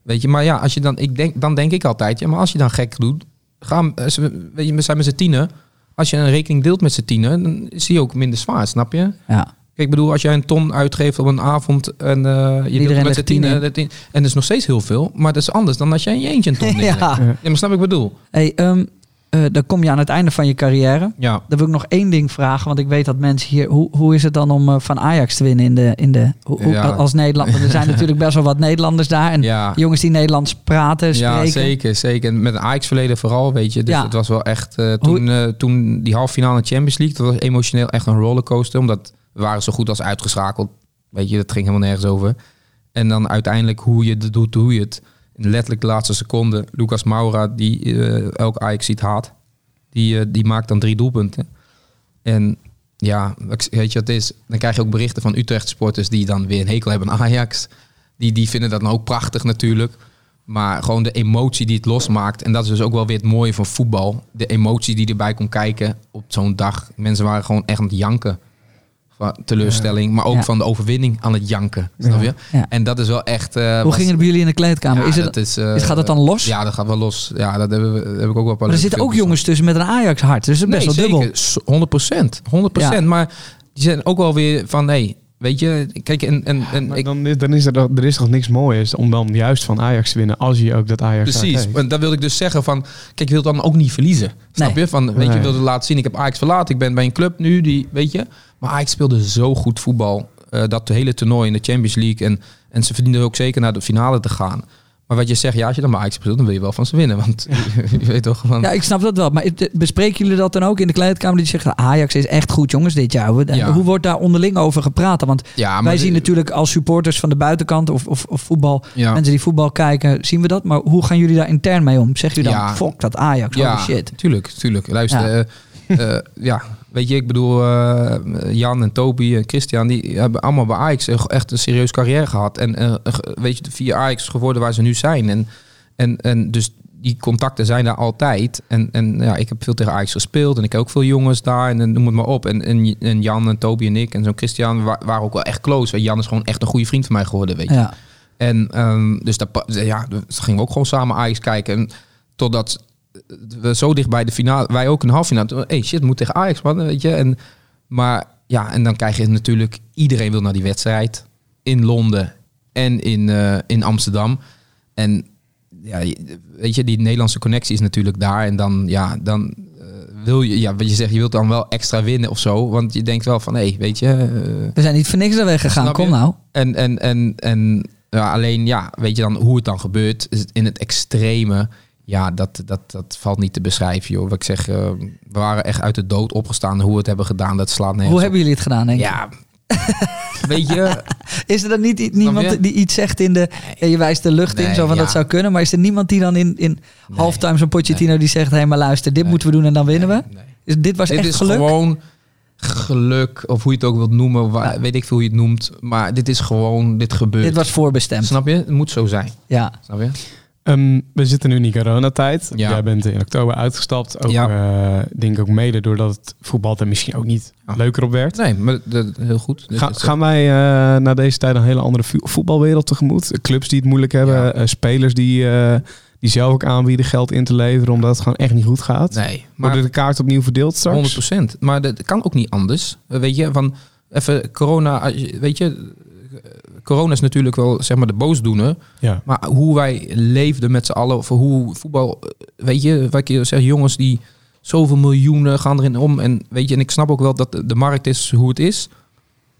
Weet je, maar ja, als je dan, ik denk, dan denk ik altijd, ja, maar als je dan gek doet, ga, eh, ze- weet je, we zijn met z'n tienen. Als je een rekening deelt met z'n tienen, dan is die ook minder zwaar, snap je? Ja. Kijk, ik bedoel, als jij een ton uitgeeft op een avond en eh, je deelt met z'n tien tienen, en dat is nog steeds heel veel, maar dat is anders dan als jij in je eentje een ton neerlegt. Ja. ja. maar snap ik bedoel? Hey, ehm, eh, dan kom je aan het einde van je carrière. Ja. Dan wil ik nog één ding vragen, want ik weet dat mensen hier... Hoe, hoe is het dan om eh, van Ajax te winnen in de, in de, hoe, Ja. als Nederland? Want er zijn natuurlijk best wel wat Nederlanders daar. En Ja. jongens die Nederlands praten, spreken. Ja, zeker, zeker. En met een Ajax-verleden vooral, weet je. Dus Ja. het was wel echt... eh, toen, toen die halve finale Champions League, dat was emotioneel echt een rollercoaster. Omdat we waren zo goed als uitgeschakeld. Weet je, dat ging helemaal nergens over. En dan uiteindelijk hoe je het doet, hoe je het. Letterlijk de laatste seconde, Lucas Moura, die eh, elk Ajax ziet haat. Die, eh, die maakt dan drie doelpunten. En ja, weet je wat het is? Dan krijg je ook berichten van Utrecht sporters die dan weer een hekel hebben aan Ajax. Die, die vinden dat dan ook prachtig natuurlijk. Maar gewoon de emotie die het losmaakt. En dat is dus ook wel weer het mooie van voetbal. De emotie die erbij komt kijken op zo'n dag. Mensen waren gewoon echt aan het janken. Van teleurstelling. Maar ook Ja. van de overwinning aan het janken. Snap je? Ja. En dat is wel echt... eh, Hoe was- ging het bij jullie in de kleedkamer? Ja, is het, dat is, eh, is- gaat het dan los? Ja, dat gaat wel los. Ja, dat, hebben we, heb ik ook wel een paar maar er zitten ook jongens tussen met een Ajax-hart. Dus dat is best wel dubbel. zeker. S- 100 procent. 100 procent. Ja. Maar die zijn ook wel weer van, nee, weet je, kijk, en, en, en Maar ik, dan, is, dan is er, toch- er is toch niks moois om dan juist van Ajax te winnen als je ook dat Ajax hart precies. En dat wilde ik dus zeggen van, kijk, je wilt dan ook niet verliezen. Snap Nee. je? Van, weet je, Nee. je wilde laten zien, ik heb Ajax verlaten, ik ben bij een club nu, die, weet je. Maar Ajax speelde zo goed voetbal, eh, dat hele toernooi in de Champions League. En, en ze verdienden ook zeker naar de finale te gaan. Maar wat je zegt, ja, als je dan bij Ajax speelt, dan wil je wel van ze winnen. Want je weet toch van... Ja, ik snap dat wel. Maar bespreken jullie dat dan ook in de kleedkamer? Die zeggen, Ajax is echt goed jongens dit jaar. Ja. Hoe wordt daar onderling over gepraat? Want Ja, wij de- zien natuurlijk als supporters van de buitenkant of, of, of voetbal, mensen die voetbal kijken, zien we dat. Maar hoe gaan jullie daar intern mee om? Zeggen jullie dan, Ja. fuck dat Ajax, Ja, shit. tuurlijk, tuurlijk. Luister, Ja. ja, weet je, ik bedoel, eh, Jan en Toby en Christian, die hebben allemaal bij Ajax echt een serieuze carrière gehad. En eh, weet je, via Ajax geworden waar ze nu zijn. En, en, en dus die contacten zijn daar altijd. En, en ja, ik heb veel tegen Ajax gespeeld en ik heb ook veel jongens daar en, noem het maar op. En, en, en Jan en Toby en ik en zo'n Christian wa- waren ook wel echt close. Jan is gewoon echt een goede vriend van mij geworden, weet je. Ja. En dus dus dat, pa- ja, dus gingen we ook gewoon samen Ajax kijken. En totdat we zo dicht bij de finale, wij ook de halve finale. Hey shit, moet tegen Ajax man, weet je. En, maar ja, en dan krijg je natuurlijk, iedereen wil naar die wedstrijd. In Londen en in, eh, in Amsterdam. En ja, weet je, die Nederlandse connectie is natuurlijk daar. En dan, ja, dan eh, wil je, ja, wat je zegt, je wilt dan wel extra winnen of zo. Want je denkt wel van, hé, hey, weet je... eh, We zijn niet voor niks daar weggegaan, kom je? nou. en, en, en, en ja, alleen, ja, weet je dan hoe het dan gebeurt? Is het in het extreme, ja, dat, dat, dat valt niet te beschrijven, joh. Wat ik zeg, eh, we waren echt uit de dood opgestaan. Hoe we het hebben gedaan, dat slaat nergens Hoe hebben jullie het gedaan, denk? Ja, weet je, Is er dan niet i- je? niemand die iets zegt in de... Je wijst de lucht in, zo van ja. dat zou kunnen. Maar is er niemand die dan in, in halftime zo'n Pochettino die zegt... Hé, hey, maar luister, dit moeten we doen en dan winnen we? nee. Is, dit was Dit echt is geluk? gewoon geluk, of hoe je het ook wilt noemen. Waar, Weet ik veel hoe je het noemt. Maar dit is gewoon, dit gebeurt. Dit was voorbestemd. Snap je? Het moet zo zijn. Ja. Snap je? Ehm, we zitten nu in coronatijd. Ja. Jij bent in oktober uitgestapt. Ook, Ja. eh, denk ik ook mede doordat het voetbal er misschien ook niet leuker op werd. Nee, maar dat, heel goed. Ga- gaan wij eh na deze tijd een hele andere vo- voetbalwereld tegemoet? Clubs die het moeilijk hebben, Ja. eh, spelers die, die zelf ook aanbieden geld in te leveren omdat het gewoon echt niet goed gaat. Nee, maar Worden de kaart opnieuw verdeeld straks? 100%. Maar dat kan ook niet anders. Weet je, van even corona, weet je, corona is natuurlijk wel zeg maar de boosdoener. Ja. Maar hoe wij leefden met z'n allen, of hoe voetbal, eh, weet je, wat ik zeg, jongens die zoveel miljoenen gaan erin om. En weet je, en ik snap ook wel dat de- markt is hoe het is.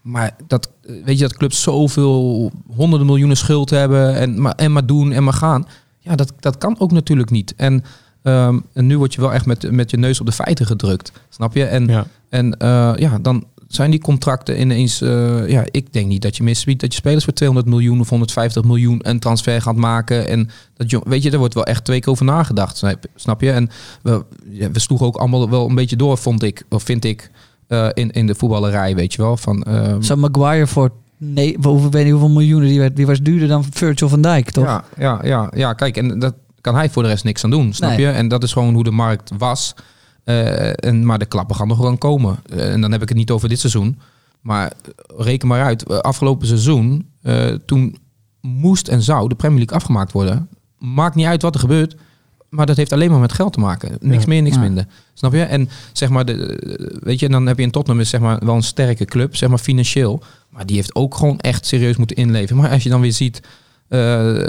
Maar dat, eh, weet je, dat clubs zoveel honderden miljoenen schuld hebben en maar, en maar doen en maar gaan. Ja, dat, dat kan ook natuurlijk niet. En, ehm, en nu word je wel echt met, met je neus op de feiten gedrukt. Snap je? En, Ja. en eh, ja, dan zijn die contracten ineens... eh, ja, ik denk niet dat je misbiedt dat je spelers voor 200 miljoen of 150 miljoen een transfer gaat maken. En dat je, weet je, daar wordt wel echt twee keer over nagedacht. Snap, je? En we, we sloegen ook allemaal wel een beetje door, vond ik, of vind ik, eh, in, in de voetballerij, weet je wel. Van, ehm, Zo Maguire voor... Nee, ik weet niet hoeveel miljoenen die werd. Die was duurder dan Virgil van Dijk, toch? Ja, ja, ja, ja, kijk, en dat kan hij voor de rest niks aan doen, snap Nee. je? En dat is gewoon hoe de markt was. Eh, en, maar de klappen gaan nog wel komen. Eh, en dan heb ik het niet over dit seizoen. Maar reken maar uit, eh, afgelopen seizoen, toen moest en zou de Premier League afgemaakt worden. Maakt niet uit wat er gebeurt. Maar dat heeft alleen maar met geld te maken. Niks Ja. meer, niks Ja. minder. Snap je? En zeg maar, de, weet je, dan heb je in Tottenham is zeg maar wel een sterke club, zeg maar financieel. Maar die heeft ook gewoon echt serieus moeten inleven. Maar als je dan weer ziet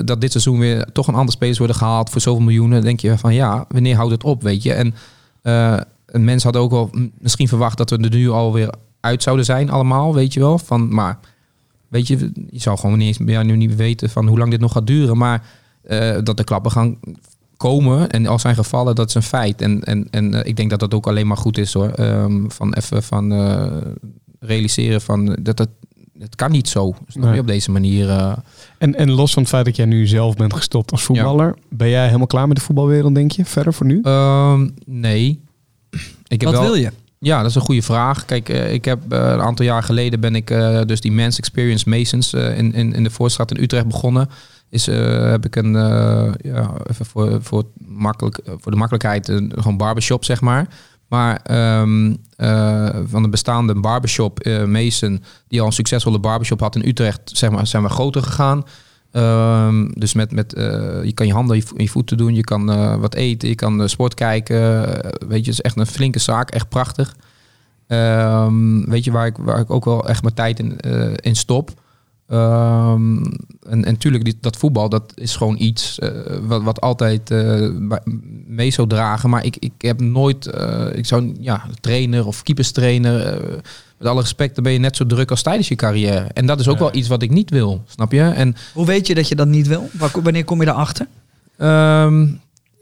dat dit seizoen weer toch een ander spelers worden gehaald voor zoveel miljoenen, dan denk je van ja, wanneer houdt het op, weet je? En een mens had ook wel misschien verwacht dat we er nu alweer uit zouden zijn allemaal, weet je wel? Van, maar weet je, je zou gewoon niet eens ja, nu niet weten van hoe lang dit nog gaat duren, maar eh, dat de klappen gaan komen en als zijn gevallen, dat is een feit. En, en, en eh, ik denk dat dat ook alleen maar goed is hoor. Ehm, van even van eh, realiseren van dat het, het kan niet zo. Snap je Nee. op deze manier? eh. En, en los van het feit dat jij nu zelf bent gestopt als voetballer, ben jij helemaal klaar met de voetbalwereld, denk je? Verder voor nu? Ehm, nee. Ik heb Wat wel, wil je? Ja, dat is een goede vraag. Kijk, eh, ik heb eh, een aantal jaar geleden ben ik eh, dus die Men's Experience Masons eh, in, in, in de Voorstraat in Utrecht begonnen. Is, eh, heb ik een, eh, ja, even voor, voor, makkelijk, voor de makkelijkheid, een, gewoon barbershop zeg maar. Maar ehm, eh, van de bestaande barbershop eh Mason, die al een succesvolle barbershop had in Utrecht, zeg maar, zijn we groter gegaan. Ehm, dus met, met eh, je kan je handen in je, voeten doen, je kan wat eten, je kan sport kijken. Weet je, het is echt een flinke zaak, echt prachtig. Ehm, weet je waar ik, waar ik ook wel echt mijn tijd in, in stop. Ehm, en, en tuurlijk, die, dat voetbal, dat is gewoon iets eh, wat, wat altijd eh, mee zou dragen. Maar ik, ik heb nooit, eh, ik zou, ja, trainer of keeperstrainer, met alle respect, dan ben je net zo druk als tijdens je carrière. En dat is ook wel iets wat ik niet wil, snap je? En Hoe weet je dat je dat niet wil? Waar- Wanneer kom je erachter? Ehm,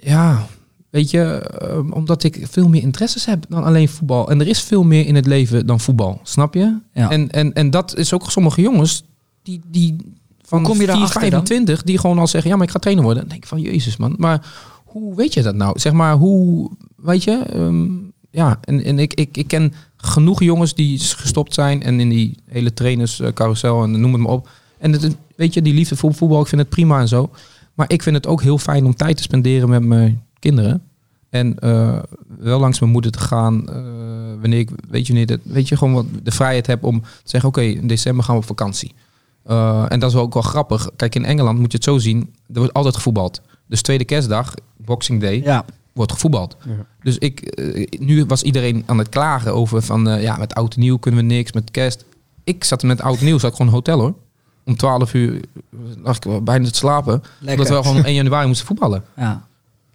ja, weet je, omdat ik veel meer interesses heb dan alleen voetbal. En er is veel meer in het leven dan voetbal, snap je? Ja. En, en, en dat is ook sommige jongens die, die van Hoe kom je 4, daarachter dan? 25, die gewoon al zeggen, ja, maar ik ga trainer worden. Dan denk ik van, jezus man, maar hoe weet je dat nou? Zeg maar, hoe, weet je, ehm, ja, en, en ik, ik, ik ken genoeg jongens die gestopt zijn en in die hele trainerscarousel en noem het maar op. En het, weet je, die liefde voor voetbal, ik vind het prima en zo. Maar ik vind het ook heel fijn om tijd te spenderen met mijn kinderen. En eh, wel langs mijn moeder te gaan. eh, wanneer ik, weet je, wanneer dat, weet je, gewoon wat de vrijheid heb om te zeggen: Oké, in december gaan we op vakantie. Eh, en dat is ook wel grappig. Kijk, in Engeland moet je het zo zien: er wordt altijd gevoetbald. Dus tweede kerstdag, Boxing Day, Ja. wordt gevoetbald. Ja. Dus ik, eh, nu was iedereen aan het klagen over van eh, ja, met oud en nieuw kunnen we niks, met kerst. Ik zat met oud en nieuw, zat ik gewoon in een hotel hoor. Om 12 uur lag ik bijna te slapen. Lekker. Omdat we gewoon op 1 januari moesten voetballen. Ja.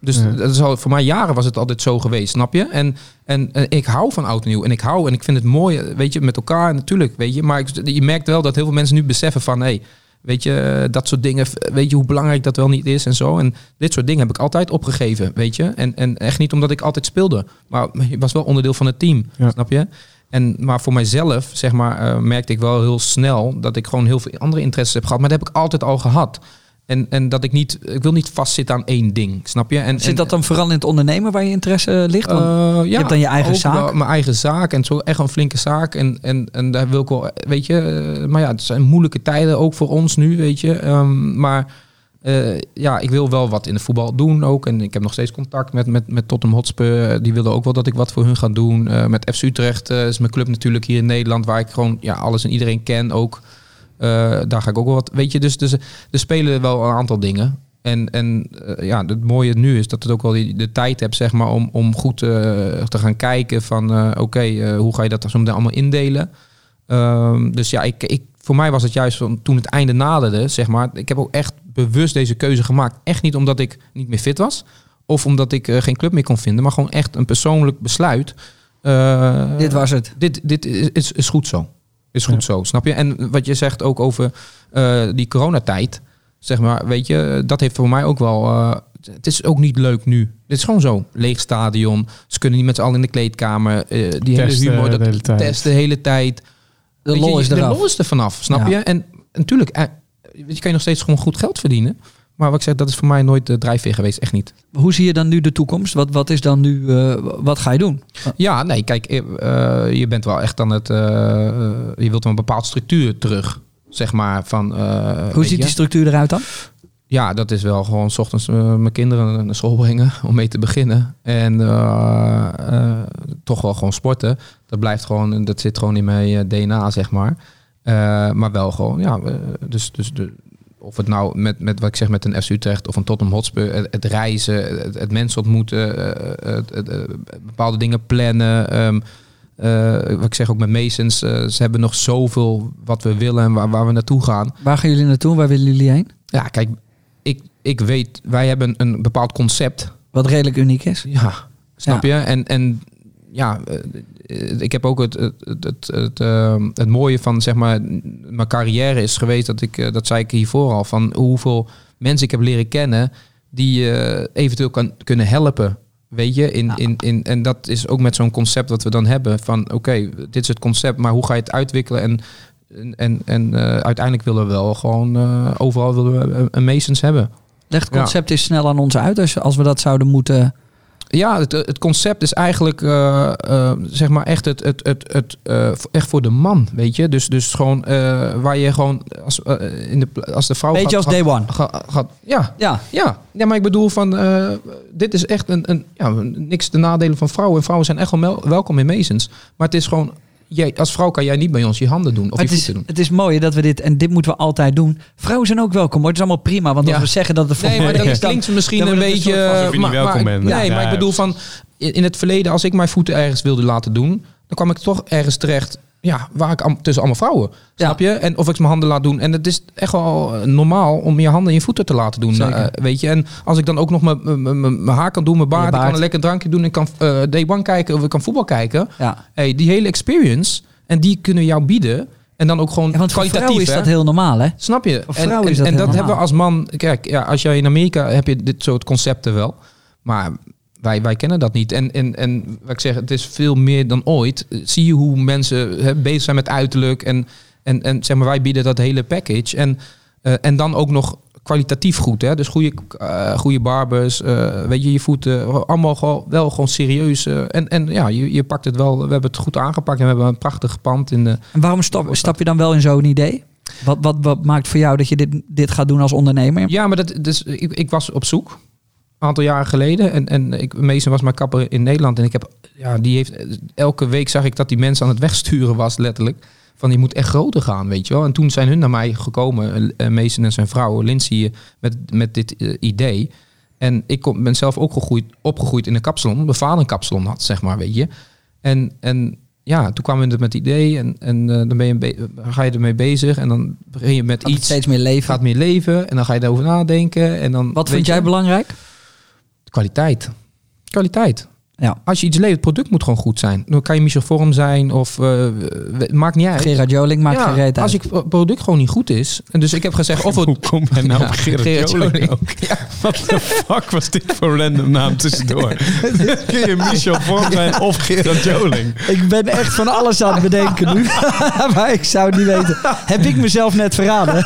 Dus Ja. dat is al, voor mij jaren was het altijd zo geweest, snap je? En, en, en ik hou van oud en nieuw. En ik hou en ik vind het mooi, weet je, met elkaar natuurlijk, weet je. Maar ik, je merkt wel dat heel veel mensen nu beseffen van, hé, weet je, dat soort dingen, weet je hoe belangrijk dat wel niet is en zo. En dit soort dingen heb ik altijd opgegeven, weet je. En, en echt niet omdat ik altijd speelde, maar je was wel onderdeel van het team, Ja. snap je? En, maar voor mijzelf, zeg maar, eh, merkte ik wel heel snel dat ik gewoon heel veel andere interesses heb gehad. Maar dat heb ik altijd al gehad. En, en dat ik niet, ik wil niet vastzitten aan één ding, snap je? En, Zit en- dat dan vooral in het ondernemen waar je interesse ligt? Want eh, ja, hebt dan je eigen zaak? wel Mijn eigen zaak en zo echt een flinke zaak. En, en, en daar wil ik wel, weet je, eh, maar ja, het zijn moeilijke tijden ook voor ons nu, weet je. Ehm, maar eh, ja, ik wil wel wat in de voetbal doen ook. En ik heb nog steeds contact met, met, met Tottenham Hotspur. Eh, Die willen ook wel dat ik wat voor hun ga doen. Eh, met FC Utrecht eh, is mijn club natuurlijk hier in Nederland, waar ik gewoon ja, alles en iedereen ken ook. Eh, daar ga ik ook wel wat, weet je, dus, dus er spelen wel een aantal dingen. En, en eh, ja, het mooie nu is dat het ook wel die, de tijd hebt, zeg maar, om, om goed eh, te gaan kijken van, oké, hoe ga je dat dan zo meteen allemaal indelen? Ehm, dus ja, ik, ik, voor mij was het juist van toen het einde naderde, zeg maar. Ik heb ook echt bewust deze keuze gemaakt. Echt niet omdat ik niet meer fit was, of omdat ik geen club meer kon vinden, maar gewoon echt een persoonlijk besluit. Dit was het. dit, dit is, is, is goed zo. Is goed zo, snap je? En wat je zegt ook over eh, die coronatijd, zeg maar, weet je, dat heeft voor mij ook wel. eh, het is ook niet leuk nu. Dit is gewoon zo. Leeg stadion. Ze kunnen niet met z'n allen in de kleedkamer. eh, die Testen hele humor, dat de hele tijd. testen de hele tijd. De je, lol is de eraf. lol is er vanaf, snap Ja. je? En natuurlijk, weet je, kan je nog steeds gewoon goed geld verdienen. Maar wat ik zeg, dat is voor mij nooit de drijfveer geweest. Echt niet. Hoe zie je dan nu de toekomst? Wat, wat is dan nu, eh, wat ga je doen? Ja, nee, kijk, eh, eh, je bent wel echt aan het. je wilt een bepaald structuur terug. Zeg maar van. Hoe ziet je? die structuur eruit dan? Ja, dat is wel gewoon 's ochtends mijn kinderen naar school brengen om mee te beginnen. En toch wel gewoon sporten. Dat blijft gewoon, dat zit gewoon in mijn DNA, zeg maar. Maar wel gewoon, ja, dus, dus de, of het nou met, met wat ik zeg met een FC Utrecht of een Tottenham Hotspur, het, het reizen, het, het mensen ontmoeten, eh, het, het, eh, bepaalde dingen plannen. ehm, eh, wat ik zeg ook met Masons, eh, ze hebben nog zoveel wat we willen en waar, waar we naartoe gaan. Waar gaan jullie naartoe? Waar willen jullie heen? Ja, kijk, ik, ik weet, wij hebben een bepaald concept. Wat redelijk uniek is. Ja, snap je? En, en ja, eh, ik heb ook het, het, het, het, het, eh, het mooie van zeg maar mijn carrière is geweest dat ik, eh, dat zei ik hiervoor al, van hoeveel mensen ik heb leren kennen die eh, eventueel kan, kunnen helpen. Weet je, in, in, in, en dat is ook met zo'n concept wat we dan hebben. Van oké, dit is het concept, maar hoe ga je het uitwikkelen? En, en, en, eh, uiteindelijk willen we wel gewoon eh, overal willen we een- Masons hebben. Leg het Ja. concept eens snel aan ons uit als, als we dat zouden moeten... Ja, het, het concept is eigenlijk eh, eh, zeg maar echt het, het, het, het eh, echt voor de man, weet je. Dus, dus gewoon waar je gewoon als, in de, als de vrouw Beetje als gaat, day one. gaat, gaat- ja, Ja, ja, ja, maar ik bedoel van dit is echt een, een ja, niks te nadelen van vrouwen. En vrouwen zijn echt wel welkom in Masons. Maar het is gewoon, jij, als vrouw kan jij niet bij ons je handen doen of je het is, voeten doen. het is mooi dat we dit, en dit moeten we altijd doen. Vrouwen zijn ook welkom hoor, het is allemaal prima. Want Ja. als we zeggen dat het voor Nee, maar dat is, dan- klinkt misschien dan een beetje... een maar- welkom maar- bent. Nee, Ja. maar ik bedoel van... In in het verleden, als ik mijn voeten ergens wilde laten doen... dan kwam ik toch ergens terecht... Ja, waar ik am- tussen allemaal vrouwen. Ja. Snap je? En of ik mijn handen laat doen. En het is echt wel eh, normaal om je handen in je voeten te laten doen. Eh, weet je? En als ik dan ook nog mijn- haar kan doen, mijn baard... Ik kan een lekker drankje doen. Ik kan eh Day One kijken of ik kan voetbal kijken. Ja. Hey, die hele experience... En die kunnen we jou bieden. En dan ook gewoon Ja, want voor kwalitatief. is hè? dat heel normaal hè. Snap je? En, en, dat en dat hebben we als man. Kijk, ja, als jij in Amerika heb je dit soort concepten wel. Maar wij, wij kennen dat niet. En, en, en wat ik zeg, het is veel meer dan ooit. Zie je hoe mensen hè, bezig zijn met uiterlijk. En, en, en zeg maar, wij bieden dat hele package. En, eh, en dan ook nog kwalitatief goed. Hè? Dus goede, eh, goede barbers, eh, weet je, je voeten. Allemaal gewoon, wel gewoon serieus. eh, en, en ja, je, je pakt het wel. We hebben het goed aangepakt. En we hebben een prachtig pand in de... En waarom stap, stap je dan wel in zo'n idee? Wat, wat, wat maakt voor jou dat je dit, dit gaat doen als ondernemer? Ja, maar dat, dus, ik, ik was op zoek. Een aantal jaren geleden. En, en ik, Mason was mijn kapper in Nederland. En ik heb, ja, die heeft, elke week zag ik dat die mensen aan het wegsturen was, letterlijk. Van je moet echt groter gaan, weet je wel. En toen zijn hun naar mij gekomen, eh, Mason en zijn vrouw, Lindsay, met, met dit eh, idee. En ik kom, ben zelf ook gegroeid, opgegroeid in een kapsalon. Mijn vader een kapsalon had, zeg maar, weet je. En, en ja, toen kwamen we met het idee en, en eh, dan ben je, be- ga je ermee bezig. En dan begin je met Gaat iets steeds meer leven? gaat meer leven en dan ga je daarover nadenken. En dan, Wat vind je, jij belangrijk? Kwaliteit. Kwaliteit. Ja. Als je iets levert, het product moet gewoon goed zijn. Dan kan je Michel Vorm zijn of... eh, het maakt niet uit. Gerard Joling maakt Ja, gereed uit. als het product gewoon niet goed is. En dus ik heb gezegd of het... Hoe komt hij nou Ja, op Gerard, Gerard Joling Joling. ook? What the fuck was dit voor random naam tussendoor? Kun je Michel Vorm zijn of Gerard Joling? Ik ben echt van alles aan het bedenken nu. maar ik zou het niet weten. Heb ik mezelf net verraden?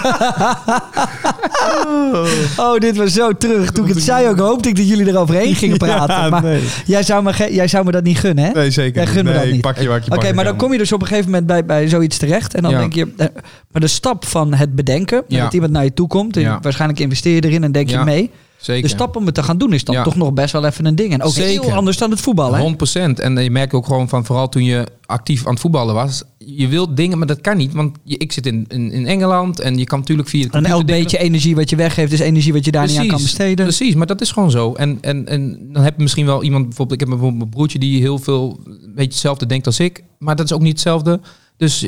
oh, dit was zo terug. Toen ik het zei ook, hoopte ik dat jullie eroverheen gingen praten. Ja, maar nee. jij, zou me jij zou me dat niet gunnen, hè? Nee, zeker Jij gunt me dat niet. pak je wat je Oké, maar dan kom je dus op een gegeven moment bij, bij zoiets terecht. En dan Ja. denk je... eh, maar de stap van het bedenken, Ja. dat iemand naar je toe komt... en waarschijnlijk investeer je erin en denk je mee... Zeker. De stap om het te gaan doen is dan Ja. toch nog best wel even een ding. En ook heel anders dan het voetballen. hè? 100%. En je merkt ook gewoon van, vooral toen je actief aan het voetballen was. Je wilt dingen, maar dat kan niet. Want je, ik zit in, in, in Engeland en je kan natuurlijk via En elk beetje energie wat je weggeeft, is energie wat je daar niet aan kan besteden. Precies, maar dat is gewoon zo. En, en, en dan heb je misschien wel iemand, bijvoorbeeld, ik heb bijvoorbeeld mijn broertje die heel veel, een beetje hetzelfde denkt als ik, maar dat is ook niet hetzelfde. Dus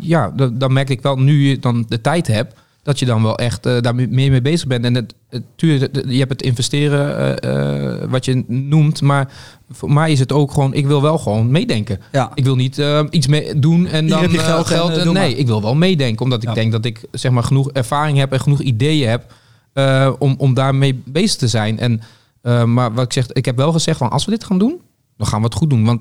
ja, dan merk ik wel, nu je dan de tijd hebt, dat je dan wel echt eh, daar meer mee bezig bent. En het, het, je hebt het investeren, eh, eh, wat je noemt, maar voor mij is het ook gewoon, ik wil wel gewoon meedenken. Ja. Ik wil niet iets mee doen en dan geld en, doe nee, maar. ik wil wel meedenken, omdat ik Ja. denk dat ik zeg maar genoeg ervaring heb en genoeg ideeën heb om, om daarmee bezig te zijn. En, maar wat ik zeg, ik heb wel gezegd van als we dit gaan doen, dan gaan we het goed doen. Want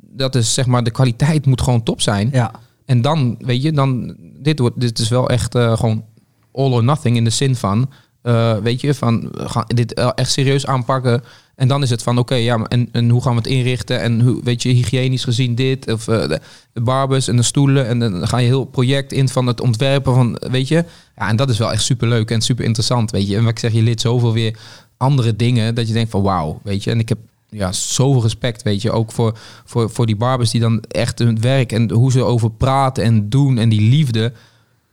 dat is zeg maar, de kwaliteit moet gewoon top zijn. Ja. En dan, weet je, dan, dit, wordt, dit is wel echt eh, gewoon all or nothing in de zin van, eh, weet je, van gaan dit eh, echt serieus aanpakken. En dan is het van, oké, ja, en, en hoe gaan we het inrichten? En hoe, weet je, hygiënisch gezien dit, of de, barbers en de stoelen. En dan ga je heel project in van het ontwerpen van, weet je. Ja, en dat is wel echt super leuk en super interessant, weet je. En wat ik zeg, je leert zoveel weer andere dingen dat je denkt van, wauw, weet je. En ik heb ja, zoveel respect, weet je, ook voor, voor, voor die barbers die dan echt hun werk en hoe ze over praten en doen en die liefde,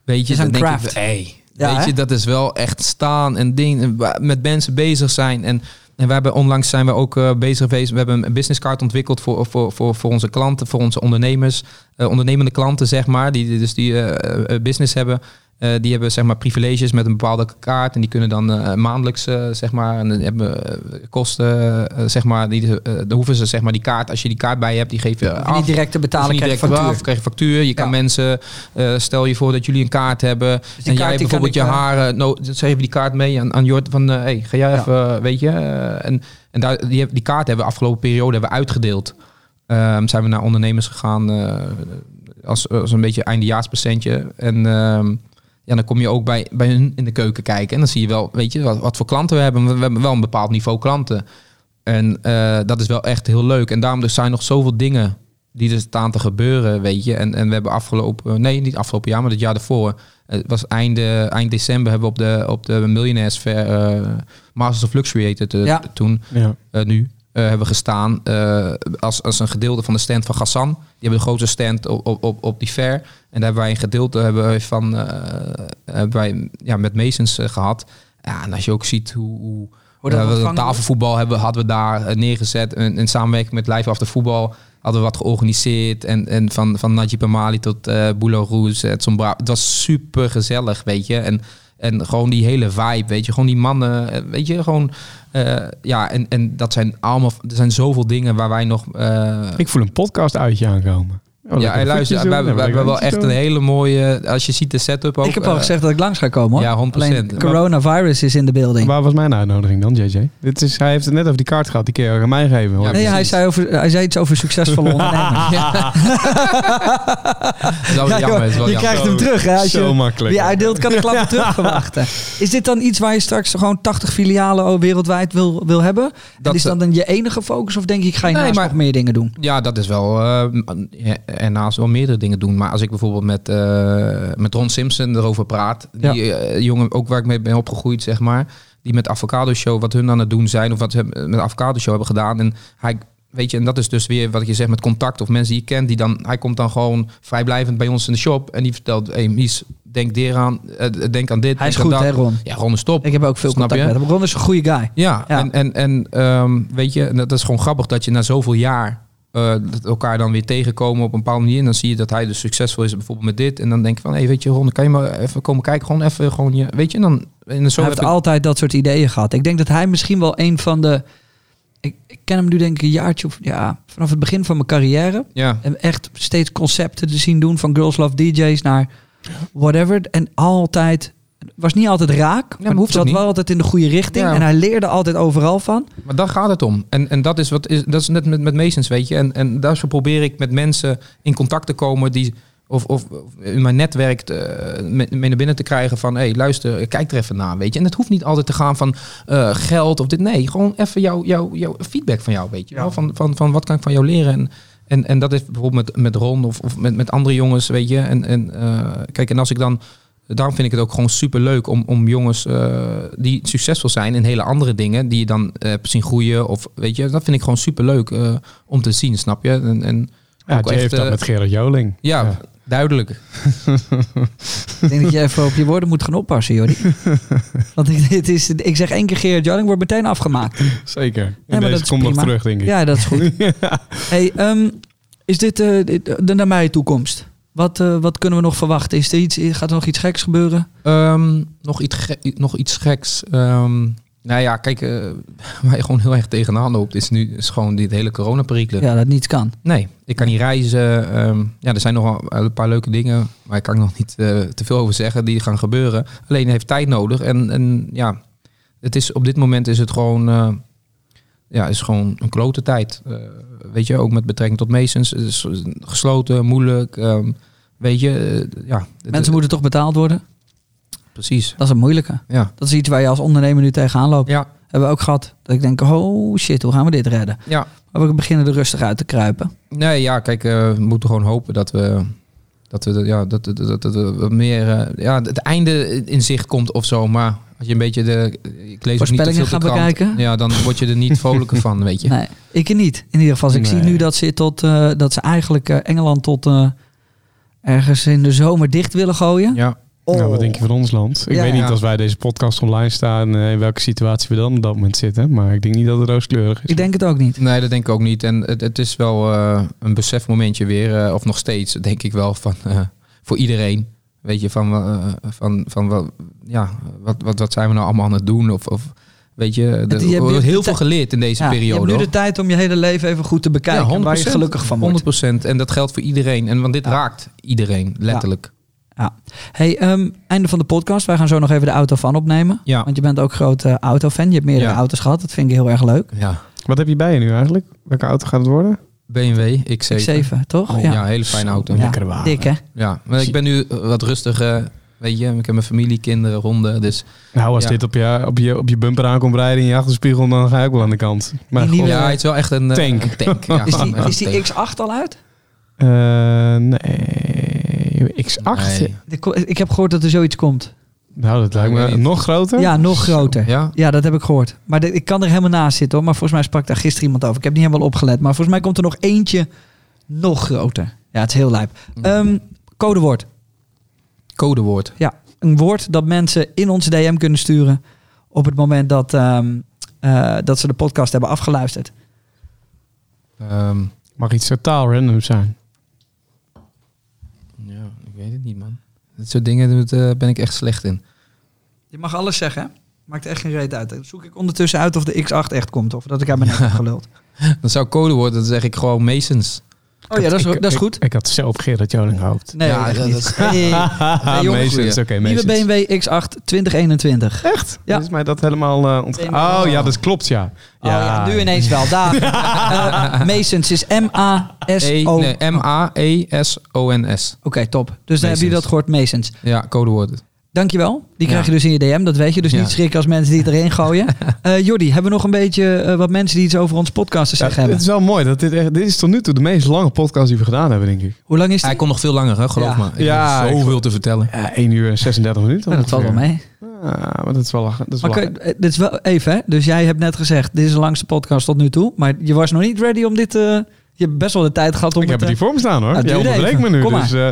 weet je. dan denk craft. ik, hey, Ja, Weet hè? je, dat is wel echt staan en ding, en wa- met mensen bezig zijn. En, en we hebben onlangs zijn we ook eh, bezig geweest. We hebben een businesscard ontwikkeld voor, voor, voor, voor onze klanten, voor onze ondernemers, eh, ondernemende klanten, zeg maar, die dus die eh, business hebben. Eh, die hebben zeg maar privileges met een bepaalde kaart en die kunnen dan eh, maandelijks eh, zeg maar en dan hebben kosten zeg maar die dan hoeven ze zeg maar die kaart als je die kaart bij je hebt die geef je af. niet direct te betalen, Hoef je krijg je factuur. af, krijg je factuur. Je kan mensen, stel je voor dat jullie een kaart hebben. en kaart jij bijvoorbeeld je ik, haren. Nou, zeg je die kaart mee aan, aan Jort van, hey, ga jij Ja. even, weet je. en en daar, die, kaart hebben we afgelopen periode hebben we uitgedeeld. Ehm, zijn we naar ondernemers gegaan als, als een beetje eindejaarspresentje. En ehm, ja, dan kom je ook bij, bij hun in de keuken kijken. En dan zie je wel, weet je, wat, wat voor klanten we hebben. We hebben wel een bepaald niveau klanten. En eh, dat is wel echt heel leuk. En daarom er zijn nog zoveel dingen die er staan te gebeuren, weet je. En, en we hebben afgelopen, nee, niet afgelopen jaar, maar het jaar daarvoor. Het was einde, eind december hebben we op de, op de Millionaires Fair eh, Masters of Luxuriated eh, Ja. toen, Ja. eh, nu, eh, hebben we gestaan eh, als, als een gedeelte van de stand van Gassan. Die hebben de grootste stand op, op, op, op die fair. En daar hebben wij een gedeelte hebben wij van, eh, hebben wij, ja, met Masons eh, gehad. Ja, en als je ook ziet hoe... hoe dat we tafelvoetbal hebben, hadden we daar eh, neergezet. En in samenwerking met Live After Voetbal hadden we wat georganiseerd. En, en van, van Najib Amali tot eh Boulot Rouge, het. Het was super gezellig, weet je. En, en gewoon die hele vibe, weet je. Gewoon die mannen, eh, weet je. Gewoon, eh, ja, en, en dat zijn allemaal... Er zijn zoveel dingen waar wij nog... eh, Ik voel een podcast uitje aankomen. Oh, ja, en luister, we, hebben- we hebben wel echt een hele mooie... Als je ziet de setup ook... Ik heb al eh, gezegd dat ik langs ga komen hoor. Ja, 100%. Alleen Maar- coronavirus is in de building. Waar was mijn uitnodiging dan, JJ? Dit is, hij heeft het net over die kaart gehad. Die keer aan mij geven. hoor. Ja, Nee, hij zei, over, hij zei iets over succesvolle ondernemers. Ja. Dat is wel Ja, jammer, joh, is wel je jammer. krijgt hem terug. Hè, als Zo je makkelijk. wie uitdeelt, kan de klappen terug verwachten. Is dit dan iets waar je straks gewoon 80 filialen wereldwijd wil, wil hebben? en Dat is ze- dan, dan je enige focus? Of denk je, ik ga je Nee, naast maar- nog meer dingen doen? Ja, dat is wel. eh, ernaast wel meerdere dingen doen. Maar als ik bijvoorbeeld met, eh, met Ron Simpson erover praat. Die eh, jongen, ook waar ik mee ben opgegroeid, zeg maar. Die met Avocado Show, wat hun aan het doen zijn. Of wat ze met Avocado Show hebben gedaan. En hij. Weet je, en dat is dus weer wat je zegt met contact of mensen die je kent. Die dan, hij komt dan gewoon vrijblijvend bij ons in de shop. En die vertelt, hey Mies, denk eraan, eh, denk aan dit. Hij is goed aan hè. Ron? Ja, Ron is top. Ik heb ook veel contact je? met hem. Ron is een goede guy. Ja, Ja. en, en, en ehm, weet je, en dat is gewoon grappig dat je na zoveel jaar eh, dat elkaar dan weer tegenkomen op een bepaalde manier. En dan zie je dat hij dus succesvol is, bijvoorbeeld met dit. En dan denk je van, hé, hey, weet je, Ron, kan je maar even komen kijken. Gewoon even, gewoon je, weet je, en dan in de zo hij heeft altijd dat soort ideeën gehad. Ik denk dat hij misschien wel een van de... Ik, ik ken hem nu denk ik een jaartje of... Ja, vanaf het begin van mijn carrière. Ja, En echt steeds concepten te zien doen. Van Girls Love DJ's naar whatever. En altijd... Was niet altijd raak. maar maar het hoeft zat wel altijd in de goede richting. Ja. En hij leerde altijd overal van. maar daar gaat het om. En, en dat, is wat is, dat is net met, met Masons, weet je. En, en daar zo probeer ik met mensen in contact te komen die... Of, of, in mijn netwerk eh, mee naar binnen te krijgen van... hé, hey, luister, kijk er even naar, weet je. En het hoeft niet altijd te gaan van eh, geld of dit. Nee, gewoon even jouw jouw jouw feedback van jou, weet je. Van, van, van wat kan ik van jou leren? En, en, en dat is bijvoorbeeld met, met Ron of, of met, met andere jongens, weet je. En, en eh, kijk, en als ik dan... Daarom vind ik het ook gewoon super leuk om, om jongens eh, die succesvol zijn in hele andere dingen, die je dan eh, hebt zien groeien. Of weet je, dat vind ik gewoon super leuk om te zien, snap je? En, en Ja, echt, heeft dat eh, met Gerard Joling. ja, duidelijk. Ik denk dat je even op je woorden moet gaan oppassen, Jordi. Want ik, het is, ik zeg één keer Gerard Joling, wordt meteen afgemaakt. Zeker. En maar deze dat komt nog terug, denk ik. Ja, dat is goed. Hey, ehm, is dit eh, dit- de nabije toekomst? Wat, eh, wat kunnen we nog verwachten? Is er iets, gaat er nog iets geks gebeuren? Ehm, nog, iets ge- nog iets geks. Ehm, nou ja, kijk, eh, waar je gewoon heel erg tegenaan loopt, is nu is gewoon dit hele coronaperikelen. Ja, dat niets kan. Nee, ik kan niet reizen. Ehm, ja, er zijn nog een paar leuke dingen, maar ik kan er nog niet eh, te veel over zeggen die gaan gebeuren. Alleen heeft tijd nodig. En, en ja, het is, op dit moment is het gewoon, eh, ja, is gewoon een klote tijd. Eh, weet je, ook met betrekking tot Masons. Het is gesloten, moeilijk. ehm, weet je, eh, ja. het- Mensen moeten toch betaald worden? Precies, Dat is een moeilijke. ja. Dat is iets waar je als ondernemer nu tegenaan loopt. Ja, Hebben we ook gehad. Dat ik denk, oh shit, hoe gaan we dit redden? ja. Maar we beginnen er rustig uit te kruipen. Nee, ja, kijk, eh, we moeten gewoon hopen dat we. Dat we, ja, dat, dat, dat, dat we wat meer, ja, het einde in zicht komt of zo. Maar als je een beetje de, ik lees niet krant. bekijken? Ja, dan word je er niet vrolijker van, weet je. Nee, ik niet. In ieder geval. Ik Nee. zie nu dat ze, tot, eh, dat ze eigenlijk eh, Engeland tot eh, ergens in de zomer dicht willen gooien. Ja, Oh. Nou, wat denk je van ons land? Ik Ja, weet niet ja. als wij deze podcast online staan, eh, in welke situatie we dan op dat moment zitten. Maar ik denk niet dat het rooskleurig is. Ik denk het ook niet. Nee, dat denk ik ook niet. En het, het is wel eh, een besefmomentje weer, eh, of nog steeds, denk ik wel, van eh, voor iedereen. Weet je, van, eh, van, van wel, ja, wat, wat, wat zijn we nou allemaal aan het doen? Of, of weet je, er je wordt heel veel geleerd in deze Ja, je periode. hebt nu de tijd om je hele leven even goed te bekijken. Ja, waar je gelukkig van wordt. 100%. En dat geldt voor iedereen. En want dit Ja. raakt iedereen, letterlijk. Ja. Hey, ehm, einde van de podcast. Wij gaan zo nog even de auto van opnemen. Ja. Want je bent ook groot eh, autofan. Je hebt meerdere Ja. auto's gehad. Dat vind ik heel erg leuk. Ja. Wat heb je bij je nu eigenlijk? Welke auto gaat het worden? BMW X7. X7, toch? Oh, ja. hele fijne auto. Ja, Ja. Lekkere wagen. Dik, hè? maar ik ben nu wat rustiger. Weet je, ik heb mijn familie, kinderen, honden. Dus Nou, als Ja. dit op je, op, je, op je bumper aankomt rijden in je achterspiegel, dan ga je ook wel aan de kant. Maar Die nieuwe- god, ja, het is wel echt een eh, Tank. een tank. Ja, Is die, is die tank. X8 al uit? eh, nee, X8. Nee. Ik ko- Ik heb gehoord dat er zoiets komt. Nou, dat lijkt me nog groter. Ja, nog groter. Ja? Ja, dat heb ik gehoord. Maar de- ik kan er helemaal naast zitten hoor. Maar volgens mij sprak daar gisteren iemand over. Ik heb niet helemaal opgelet. Maar volgens mij komt er nog eentje nog groter. Ja, het is heel lijp. Ehm, codewoord. Codewoord. Ja, een woord dat mensen in onze DM kunnen sturen. Op het moment dat, ehm, eh, dat ze de podcast hebben afgeluisterd. Ehm, Mag iets totaal random zijn. ja, ik weet het niet, man. Dat soort dingen dat, eh, ben ik echt slecht in. Je mag alles zeggen. hè? Maakt echt geen reet uit. Dan zoek ik ondertussen uit of de X8 echt komt. Of dat ik aan mijn nek heb geluld. Dan zou codewoord, dan zeg ik gewoon Masons. Oh ja, dat is, Ik- dat is ik- goed. Ik, had zelf Gerard Joling gehoopt. Nee, Ja, dat is- Nee. Oké, Nieuwe Masons. BMW X8 2021. Echt? Ja. Ja. Is mij dat helemaal uh. Oh ja, dat klopt ja. Oh ja, nu ineens wel. Daar. Masons is E, M-A-S-O. nee, M-A-E-S-O-N-S. Oké, top. Dus dan hebben jullie dat gehoord, Masons. Ja, codewoord. Dankjewel. Die krijg Ja. je dus in je DM, dat weet je. Dus Ja. niet schrikken als mensen die het erin gooien. Eh Jordi, hebben we nog een beetje eh, wat mensen die iets over ons podcast te Ja, zeggen het hebben? is wel mooi. Dat dit, echt, dit is tot nu toe de meest lange podcast die we gedaan hebben, denk ik. Hoe lang is die? Hij kon nog veel langer, hè, geloof Ja. me. Ik Ja, zoveel te vertellen. Ja, 1 uur en 36 minuten. Ja, dat valt wel mee. Ja, maar dat is wel lachen. Dat is Maar wel kun- lachen. eh, dit is wel even, hè? Dus jij hebt net gezegd, dit is de langste podcast tot nu toe. Maar je was nog niet ready om dit... eh, je hebt best wel de tijd gehad om Ik heb het... hier voor me staan hoor. Nou, Ja, me nu. Kom dus, eh,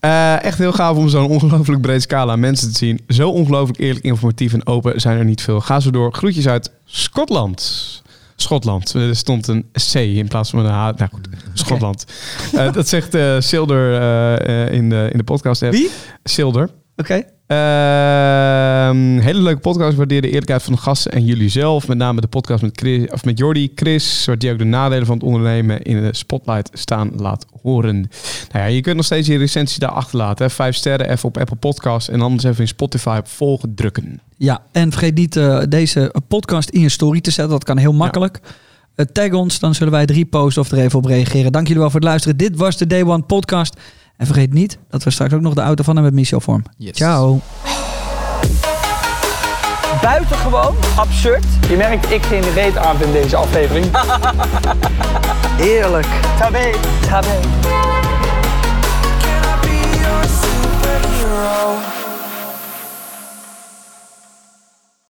eh, echt heel gaaf om zo'n ongelooflijk breed scala aan mensen te zien. Zo ongelooflijk eerlijk, informatief en open zijn er niet veel. Ga zo door. Groetjes uit Schotland. Schotland. Er stond een C in plaats van een H. Nou goed, Schotland. Eh, dat zegt eh Silder eh, eh, in, de, in de podcast app. Wie? Silder. Oké. Ehm, hele leuke podcast. Waardeer de eerlijkheid van de gasten en jullie zelf. Met name de podcast met, Chris, of met Jordi, Chris. Waar die ook de nadelen van het ondernemen in de spotlight staan laat horen. Nou ja, je kunt nog steeds je recensie daar achterlaten. Hè. Vijf sterren even op Apple Podcasts. En anders even in Spotify op volgen drukken. Ja, en vergeet niet eh, deze podcast in je story te zetten. Dat kan heel makkelijk. Eh, tag ons, dan zullen wij drie posten of er even op reageren. Dank jullie wel voor het luisteren. Dit was de Day One podcast. En vergeet niet dat we straks ook nog de auto van hem met Michel vorm. Yes. Ciao. Buitengewoon absurd. Je merkt, ik geen reet aan in deze aflevering. Eerlijk. Tabé. Tabé.